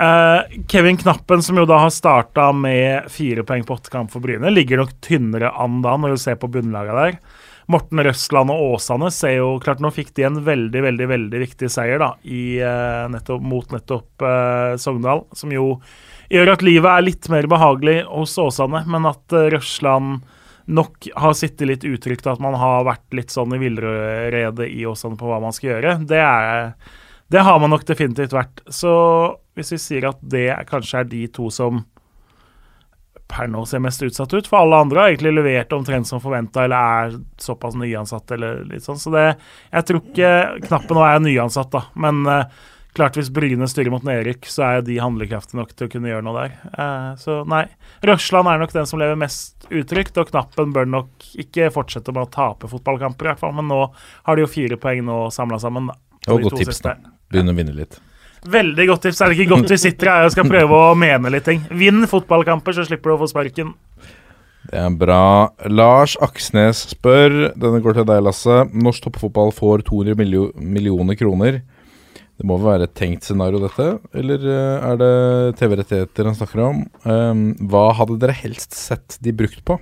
Uh, Kevin Knappen, som jo da har starta med fire poeng på åtte kamp for Bryne, ligger nok tynnere an da, når du ser på bunnlaget der. Morten Røsland og Åsane ser jo klart Nå fikk de en veldig veldig, veldig viktig seier da, i, uh, nettopp, mot nettopp eh, Sogndal, som jo gjør at livet er litt mer behagelig hos Åsane, men at eh, Røsland nok har sittet litt utrygt, at man har vært litt sånn i villrede i Åsane på hva man skal gjøre, det, er, det har man nok definitivt vært. Så hvis vi sier at det kanskje er de to som per nå ser mest utsatt ut, for alle andre har egentlig levert omtrent som forventa, eller er såpass nyansatt, eller litt sånn. Så det Jeg tror ikke Knappen nå er nyansatt, da, men uh, Klart Hvis Bryne styrer mot nedrykk, så er de handlekraftige nok til å kunne gjøre noe der. Uh, så nei. Røsland er nok den som lever mest utrygt, og Knappen bør nok ikke fortsette med å tape fotballkamper, i hvert fall. Men nå har de jo fire poeng nå samla sammen. Da, Og godt tips, da. Begynne å vinne litt. Veldig godt tips. Er det ikke godt vi sitter her og skal prøve å mene litt ting? Vinn fotballkamper, så slipper du å få sparken. Det er bra. Lars Aksnes spør, denne går til deg, Lasse. Norsk toppfotball får 200 milio millioner kroner. Det må vel være et tenkt scenario, dette? Eller eh, er det TV-rettigheter han snakker om? Um, hva hadde dere helst sett de brukt på?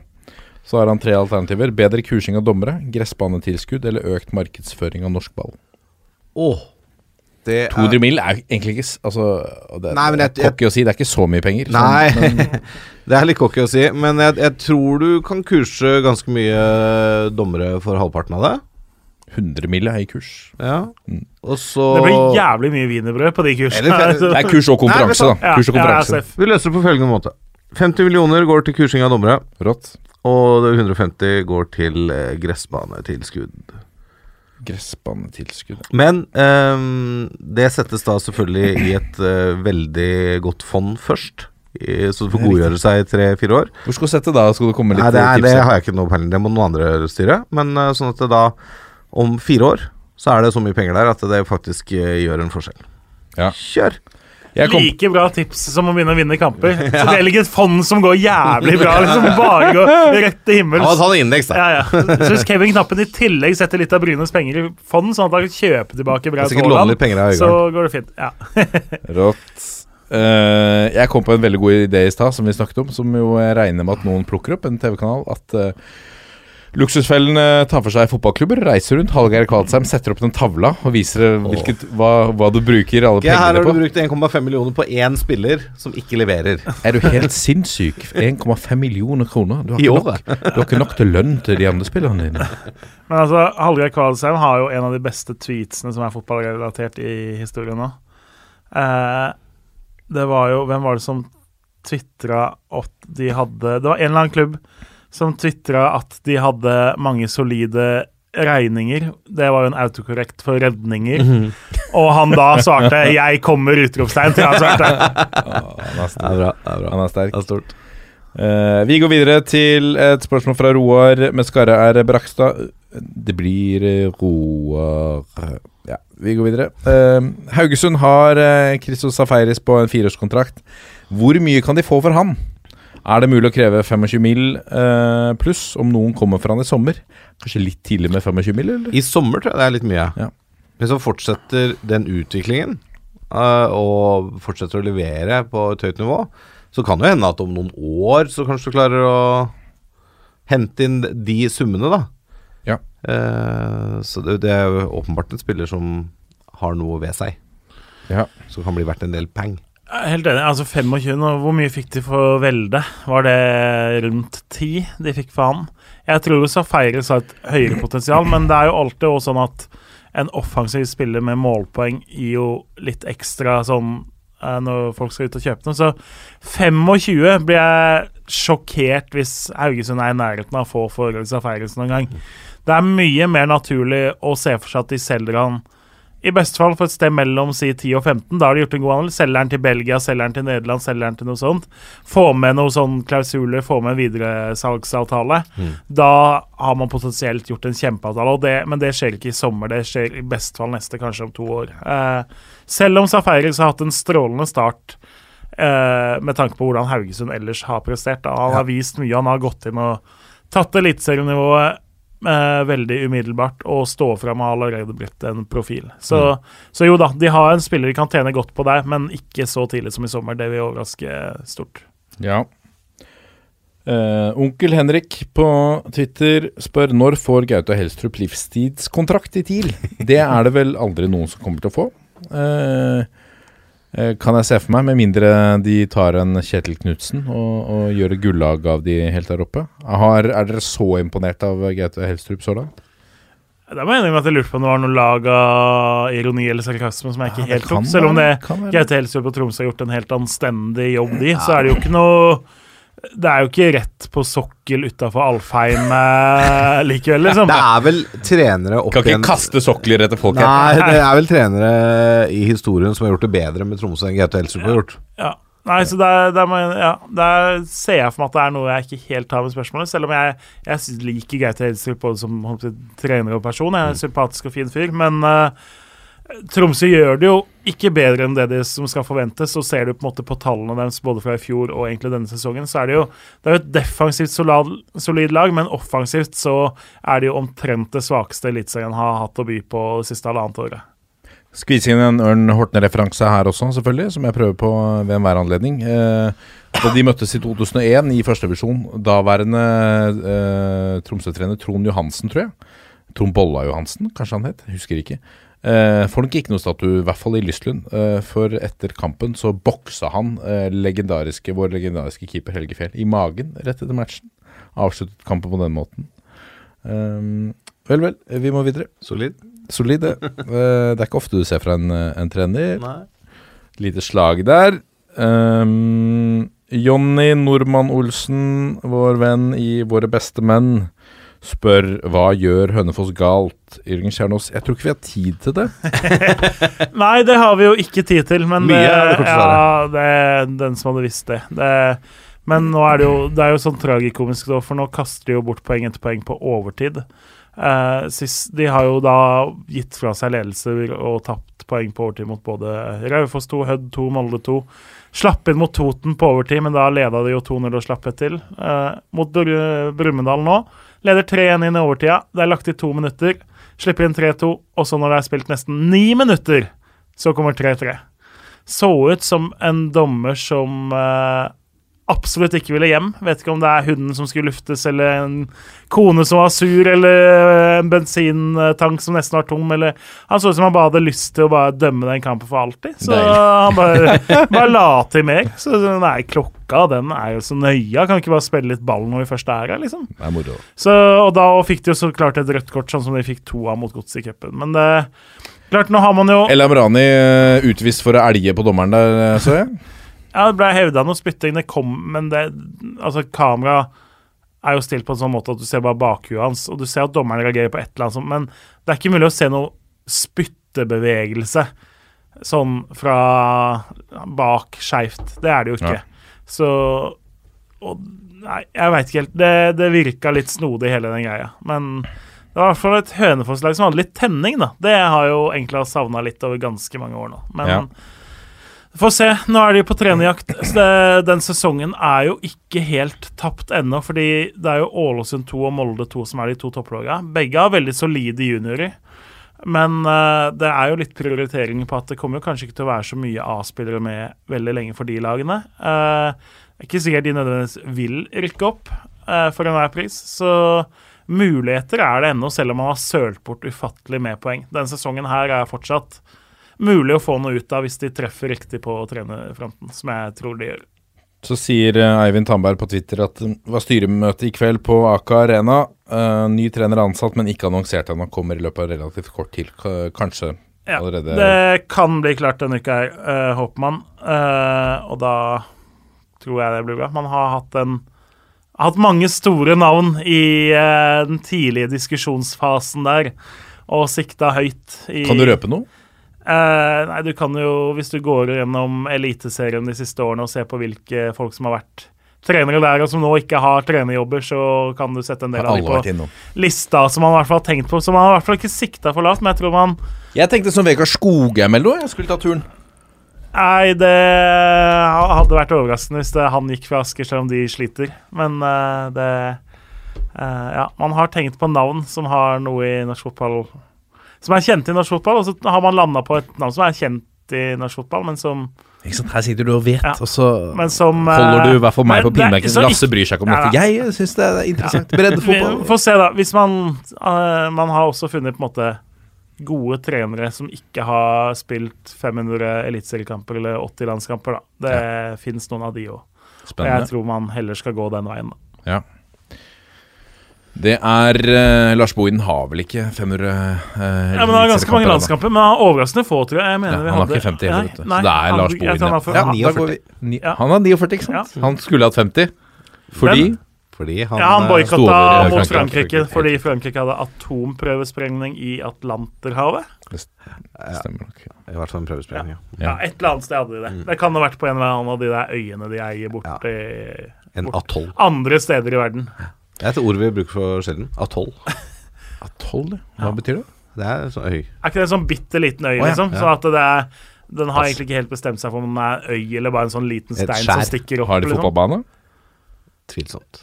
Så har han tre alternativer. Bedre kursing av dommere, gressbanetilskudd eller økt markedsføring av norsk ball. Åh, det er 200 mill. er egentlig ikke altså, det, Nei, men det er cocky å si, det er ikke så mye penger. Nei, Sånn, men, det er litt cocky å si, men jeg, jeg tror du kan kurse ganske mye dommere for halvparten av det. 100 mill. er i kurs. Ja. Mm. Og så Det blir jævlig mye wienerbrød på de kursene. Eller- Altså, Det er kurs og konferanse, Nei, da. Kurs og konferanse. ja, Vi løser det på følgende måte. 50 millioner går til kursing av dommere, Rått. og 150 går til eh, gressbanetilskudd. Gressbanetilskudd. Men um, det settes da selvfølgelig i et uh, veldig godt fond først. I, så det får godgjøre seg i tre-fire år. Hvor skal du sette da? Skal det komme litt Nei, det, er, tips? det har jeg ikke noe peiling Det må noen andre styre. Men uh, sånn at det da om fire år så er det så mye penger der at det faktisk uh, gjør en forskjell. Ja. Kjør! Jeg kom, Like bra tips som å begynne å vinne kamper. Så det ligger et fond som går jævlig bra, liksom bare går rett til himmels. ta en indeks, Ja, ja. Så hvis Kevin Knappen i tillegg setter litt av Brynes penger i fond, sånn at han kan kjøpe tilbake Det Braut Haaland, så går det fint. Ja. Rått. Uh, jeg kom på en veldig god idé i stad, som vi snakket om, som jo jeg regner med at noen plukker opp, en TV-kanal. At uh, Luksusfellen tar for seg fotballklubber, reiser rundt. Hallgeir Kvalsheim setter opp den tavla og viser hvilket, hva, hva du bruker alle pengene på. her har du på. brukt 1,5 millioner på én spiller som ikke leverer. Er du helt sinnssyk? 1,5 millioner kroner? Du har, ikke nok, du har ikke nok til lønn til de andre spillerne dine. Men altså, Hallgeir Kvalsheim har jo en av de beste tweetsene som er fotballrelatert i historien nå. Eh, det var jo Hvem var det som tvitra at de hadde Det var en eller annen klubb som tvitra at de hadde mange solide regninger. Det var jo en autokorrekt for redninger. Og han da svarte 'Jeg kommer!' utropstegn til han svarte. Han er Det er bra. Det er bra. Han er sterk. Det er stort. Uh, vi går videre til et spørsmål fra Roar Meskare R. Brakstad. Det blir eh, Roar Ja, vi går videre. Uh, Haugesund har Christos Safaris på en fireårskontrakt. Hvor mye kan de få for han? Er det mulig å kreve 25 mil eh, pluss om noen kommer fra han i sommer? Kanskje litt tidlig med 25 mil, eller? I sommer tror jeg det er litt mye. Ja. Hvis så fortsetter den utviklingen, eh, og fortsetter å levere på et høyt nivå, så kan det jo hende at om noen år så kanskje du klarer å hente inn de summene, da. Ja. Eh, så det, det er jo åpenbart en spiller som har noe ved seg, Ja. som kan bli verdt en del peng. Helt enig. altså 25, og Hvor mye fikk de for Velde? Var det rundt 10 de fikk for han? Jeg tror Safaris har et høyere potensial, men det er jo alltid også sånn at en offensiv spiller med målpoeng gir jo litt ekstra sånn eh, når folk skal ut og kjøpe noe. Så 25 blir jeg sjokkert hvis Haugesund er i nærheten av å få for Safaris noen gang. Det er mye mer naturlig å se for seg at de selger han i beste fall for et sted mellom si 10 og 15. Da har de gjort en god handel. Selger den til Belgia, selger den til Nederland, selger den til noe sånt. Få med noen sånne klausuler, få med en videresalgsavtale. Da har man potensielt gjort en kjempeavtale, og det, men det skjer ikke i sommer. Det skjer i beste fall neste, kanskje om to år. Eh, selv om Safaris har hatt en strålende start eh, med tanke på hvordan Haugesund ellers har prestert. Da. Han har vist mye, han har gått inn og tatt eliteserienivået eh, veldig umiddelbart, og stå fram har allerede blitt en profil. Så, så jo da, de har en spiller de kan tjene godt på der, men ikke så tidlig som i sommer. Det vil overraske stort. Ja. Eh, onkel Henrik på Twitter spør når får Gaute Helstrup livstidskontrakt i TIL? Det er det vel aldri noen som kommer til å få. Eh, kan jeg se for meg, med mindre de tar en Kjetil Knutsen og, og gjør et gullag av de helt der oppe. Har, er dere så imponert av Gaute Helstrup så langt? Da må jeg med at jeg lurte på om det var noe lag av ironi eller sarkasme som jeg ikke Ja, helt tok. Selv om det. Gaute Helstrup og Tromsø har gjort en helt anstendig jobb, de, så er det jo ikke noe Det er jo ikke rett på sokkel utafor Alfheim eh, likevel, liksom. Det er vel trenere opp Kan ikke igjen kaste sokler etter folk her. Nei, det er vel trenere i historien som har gjort det bedre med Tromsø enn GT Helstrup har gjort. Ja. Nei, så der, der, må jeg, ja, der ser jeg for meg at det er noe jeg ikke helt har med spørsmålet. Selv om jeg, jeg liker Gaute Helstrup både som holdt på å si, trener og person. Jeg er en sympatisk og fin fyr. Men eh, Tromsø gjør det jo ikke bedre enn det de som skal forventes. og ser du på en måte på tallene deres både fra i fjor og egentlig denne sesongen, så er det jo det er et defensivt solid, solid lag, men offensivt så er det jo omtrent det svakeste Eliteserien har hatt å by på det siste halvannet året. Skvise inn en Ørn Horten-referanse her også, selvfølgelig, som jeg prøver på ved enhver anledning. Eh, da de møttes i 2001 i førstevisjon, daværende eh, Tromsø-trener Trond Johansen, tror jeg. Trond Bolla Johansen, kanskje han het. Husker ikke. Eh, nok ikke noe statue, i hvert fall i Lystlund. Eh, for etter kampen så boksa han eh, legendariske, vår legendariske keeper Helge Fjell i magen rett etter matchen. Avsluttet kampen på den måten. Vel, vel, vi må videre. Solid. Solid, det. Det er ikke ofte du ser fra en, en trener. Lite slag der. Um, Jonny Normann Olsen, vår venn i Våre beste menn, spør hva gjør Hønefoss galt? Jørgen Kjernås, jeg tror ikke vi har tid til det. Nei, det har vi jo ikke tid til, men Mye det ja, det er den som hadde visst det. det men nå er det jo Det er jo sånn tragikomisk, da, for nå kaster de jo bort poeng etter poeng på overtid. Uh, sist, de har jo da gitt fra seg ledelse og tapt poeng på overtid mot både Raufoss 2, Hødd 2, Molde 2. Slapp inn mot Toten på overtid, men da leda de jo 2-0 og slapp et til. Uh, mot Br- Brumunddal nå. Leder 3-1 inn i overtida. Det er lagt til to minutter. Slipper inn 3-2, og så når det er spilt nesten ni minutter, så kommer 3-3. Så ut som en dommer som eh, absolutt ikke ville hjem. Vet ikke om det er hunden som skulle luftes, eller en kone som var sur, eller en bensintank som nesten var tom, eller Han så ut som han bare hadde lyst til å bare dømme den kampen for alltid. Så Deilig. han bare, bare la til mer. Så nei, klokka den er jo så nøya. Kan ikke bare spille litt ball når vi først er her, liksom. Så, og da fikk de jo så klart et rødt kort, sånn som de fikk to av mot Godset i cupen. Men det Klart, nå har man jo El Amrani eh, utvist for å elge på dommeren der, eh, så jeg. Ja, det ble hevda noe spytting, det kom, men det Altså, kamera er jo stilt på en sånn måte at du ser bare bakhuet hans, og du ser at dommeren reagerer på et eller annet sånt, men det er ikke mulig å se noe spyttebevegelse sånn fra bak skeivt. Det er det jo ikke. Så og, Nei, jeg veit ikke helt. Det, det virka litt snodig, hele den greia. Men det var i hvert fall et Hønefoss-lag som hadde litt tenning, da. Det har jo egentlig savna litt over ganske mange år nå. Men Ja. Få se. Nå er de på trenerjakt. Den sesongen er jo ikke helt tapt ennå, fordi det er jo Ålesund 2 og Molde 2 som er de to topplagene. Begge har veldig solide juniorer. Men uh, det er jo litt prioriteringer på at det kommer kanskje ikke til å være så mye A-spillere med veldig lenge for de lagene. Uh, ikke sikkert de nødvendigvis vil rykke opp uh, for enhver pris. Så muligheter er det ennå, selv om man har sølt bort ufattelig med poeng. Denne sesongen her er fortsatt mulig å få noe ut av hvis de treffer riktig på trenerfronten, som jeg tror de gjør. Så sier eh, Eivind Tandberg på Twitter at det var styremøte i kveld på Aka Arena. Uh, ny trener er ansatt, men ikke annonsert ennå. Kommer i løpet av relativt kort tid. Kanskje Ja, allerede Det kan bli klart denne uka her, eh, håper man. Uh, og da tror jeg det blir bra. Man har hatt en hatt mange store navn i eh, den tidlige diskusjonsfasen der, og sikta høyt i Kan du røpe noe? Eh, nei, du kan jo, hvis du går gjennom Eliteserien de siste årene og ser på hvilke folk som har vært trenere der, og som nå ikke har trenerjobber, så kan du sette en del av dem på lista som man i hvert fall har tenkt på. Som man i hvert fall ikke sikta for lavt, men jeg tror man Jeg tenkte som Vegard Skogheim eller noe. Jeg skulle ta turen. Nei, det hadde vært overraskende hvis det, han gikk fra Asker, selv om de sliter. Men uh, det uh, Ja, man har tenkt på navn som har noe i norsk fotball Som er kjent i norsk fotball, og så har man landa på et navn som er kjent i norsk fotball, men som, Ikke sant? Her sitter du og vet, Ja. og så som eh, holder du i hvert fall meg på så Lasse bryr seg ikke om Ja, dette. Jeg syns det er interessant. Breddefotball. Vi får se, da. Hvis man uh, Man har også funnet på en måte gode trenere som ikke har spilt 500 eliteseriekamper eller 80 landskamper. da. Det finnes noen av de òg. Og jeg tror man heller skal gå den veien. da. Ja. Det er uh, Lars Bohinen har vel ikke 500 uh, Ja, men Han har ganske mange landskamper, men han har overraskende få, tror jeg. jeg mener Ja, vi han har ikke 50 heller, vet du. Så det er han- Lars Bohinen. han har for- Ja, Ja, da går vi. Ni, Ja. Han har 49, ikke sant? Ja. Han skulle hatt 50. Fordi men, Fordi han, Ja, han eh, boikotta mot Frankrike. Frankrike fordi Frankrike hadde atomprøvesprengning i Atlanterhavet. Det Stemmer nok. I hvert fall en prøvesprengning. Ja. Ja. Ja, Et eller annet sted hadde de det. Det kan ha vært på en eller annen av de der øyene de eier borti En atoll. andre steder i verden. Det er et ord vi bruker for sjelden. Atoll. Atoll, ja. Hva betyr det? Det er en sånn øy. Er ikke det en sånn bitte liten øy, oh, ja. liksom? Ja. Så at det er Den har egentlig ikke helt bestemt seg for om den er øy eller bare en sånn liten stein som stikker opp. Har de liksom. fotballbane? Tvilsomt.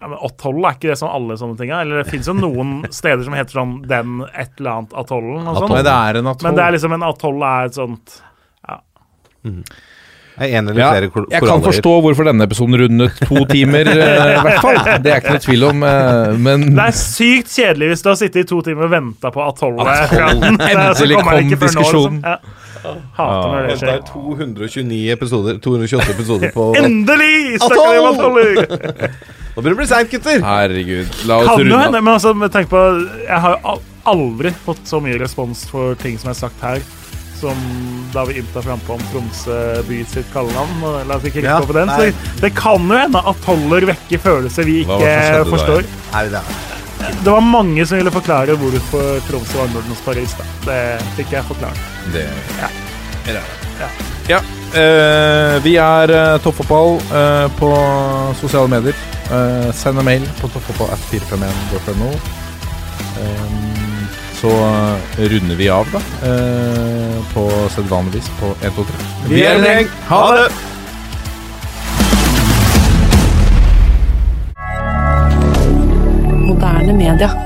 Ja, men Atoll, er ikke det sånn alle sånne ting? er Eller det fins jo noen steder som heter sånn den et eller annet atollen og sånn. Men det er en atoll. Men det er liksom en atoll er et sånt Ja. er en eller ja, flere kor jeg kan forstå hvorfor denne episoden rundet to timer, eh, i hvert fall. Det er ikke noe tvil om, eh, men Det er sykt kjedelig hvis du har sittet i to timer og venta på atollet. Endelig kom diskusjonen. Hater når det Det er 229 episoder 228 episoder på Endelig! Nå blir det bli seint, gutter! herregud, la oss runde av. men altså, tenk på Jeg har jo aldri fått så mye respons for ting som er sagt her, som da vi ymta frampå om Tromsø by sitt kallenavn. La oss ikke rikke Ja, i den. nei. Så det kan jo hende at Toller vekker følelser vi ikke forstår. Da? Nei, det er Det var mange som ville forklare hvorfor Tromsø var Nordens Paris. Da. Det fikk jeg forklart. Det Ja. er det. Ja. Uh, vi er uh, Toppfotball uh, på sosiale medier. Eh, send en mail på toppfotball.451.no. Um, så runder vi av, da. eh, på sedvanlig vis på 1, 2, 3. Vi er en gjeng. Ha det! Moderne media.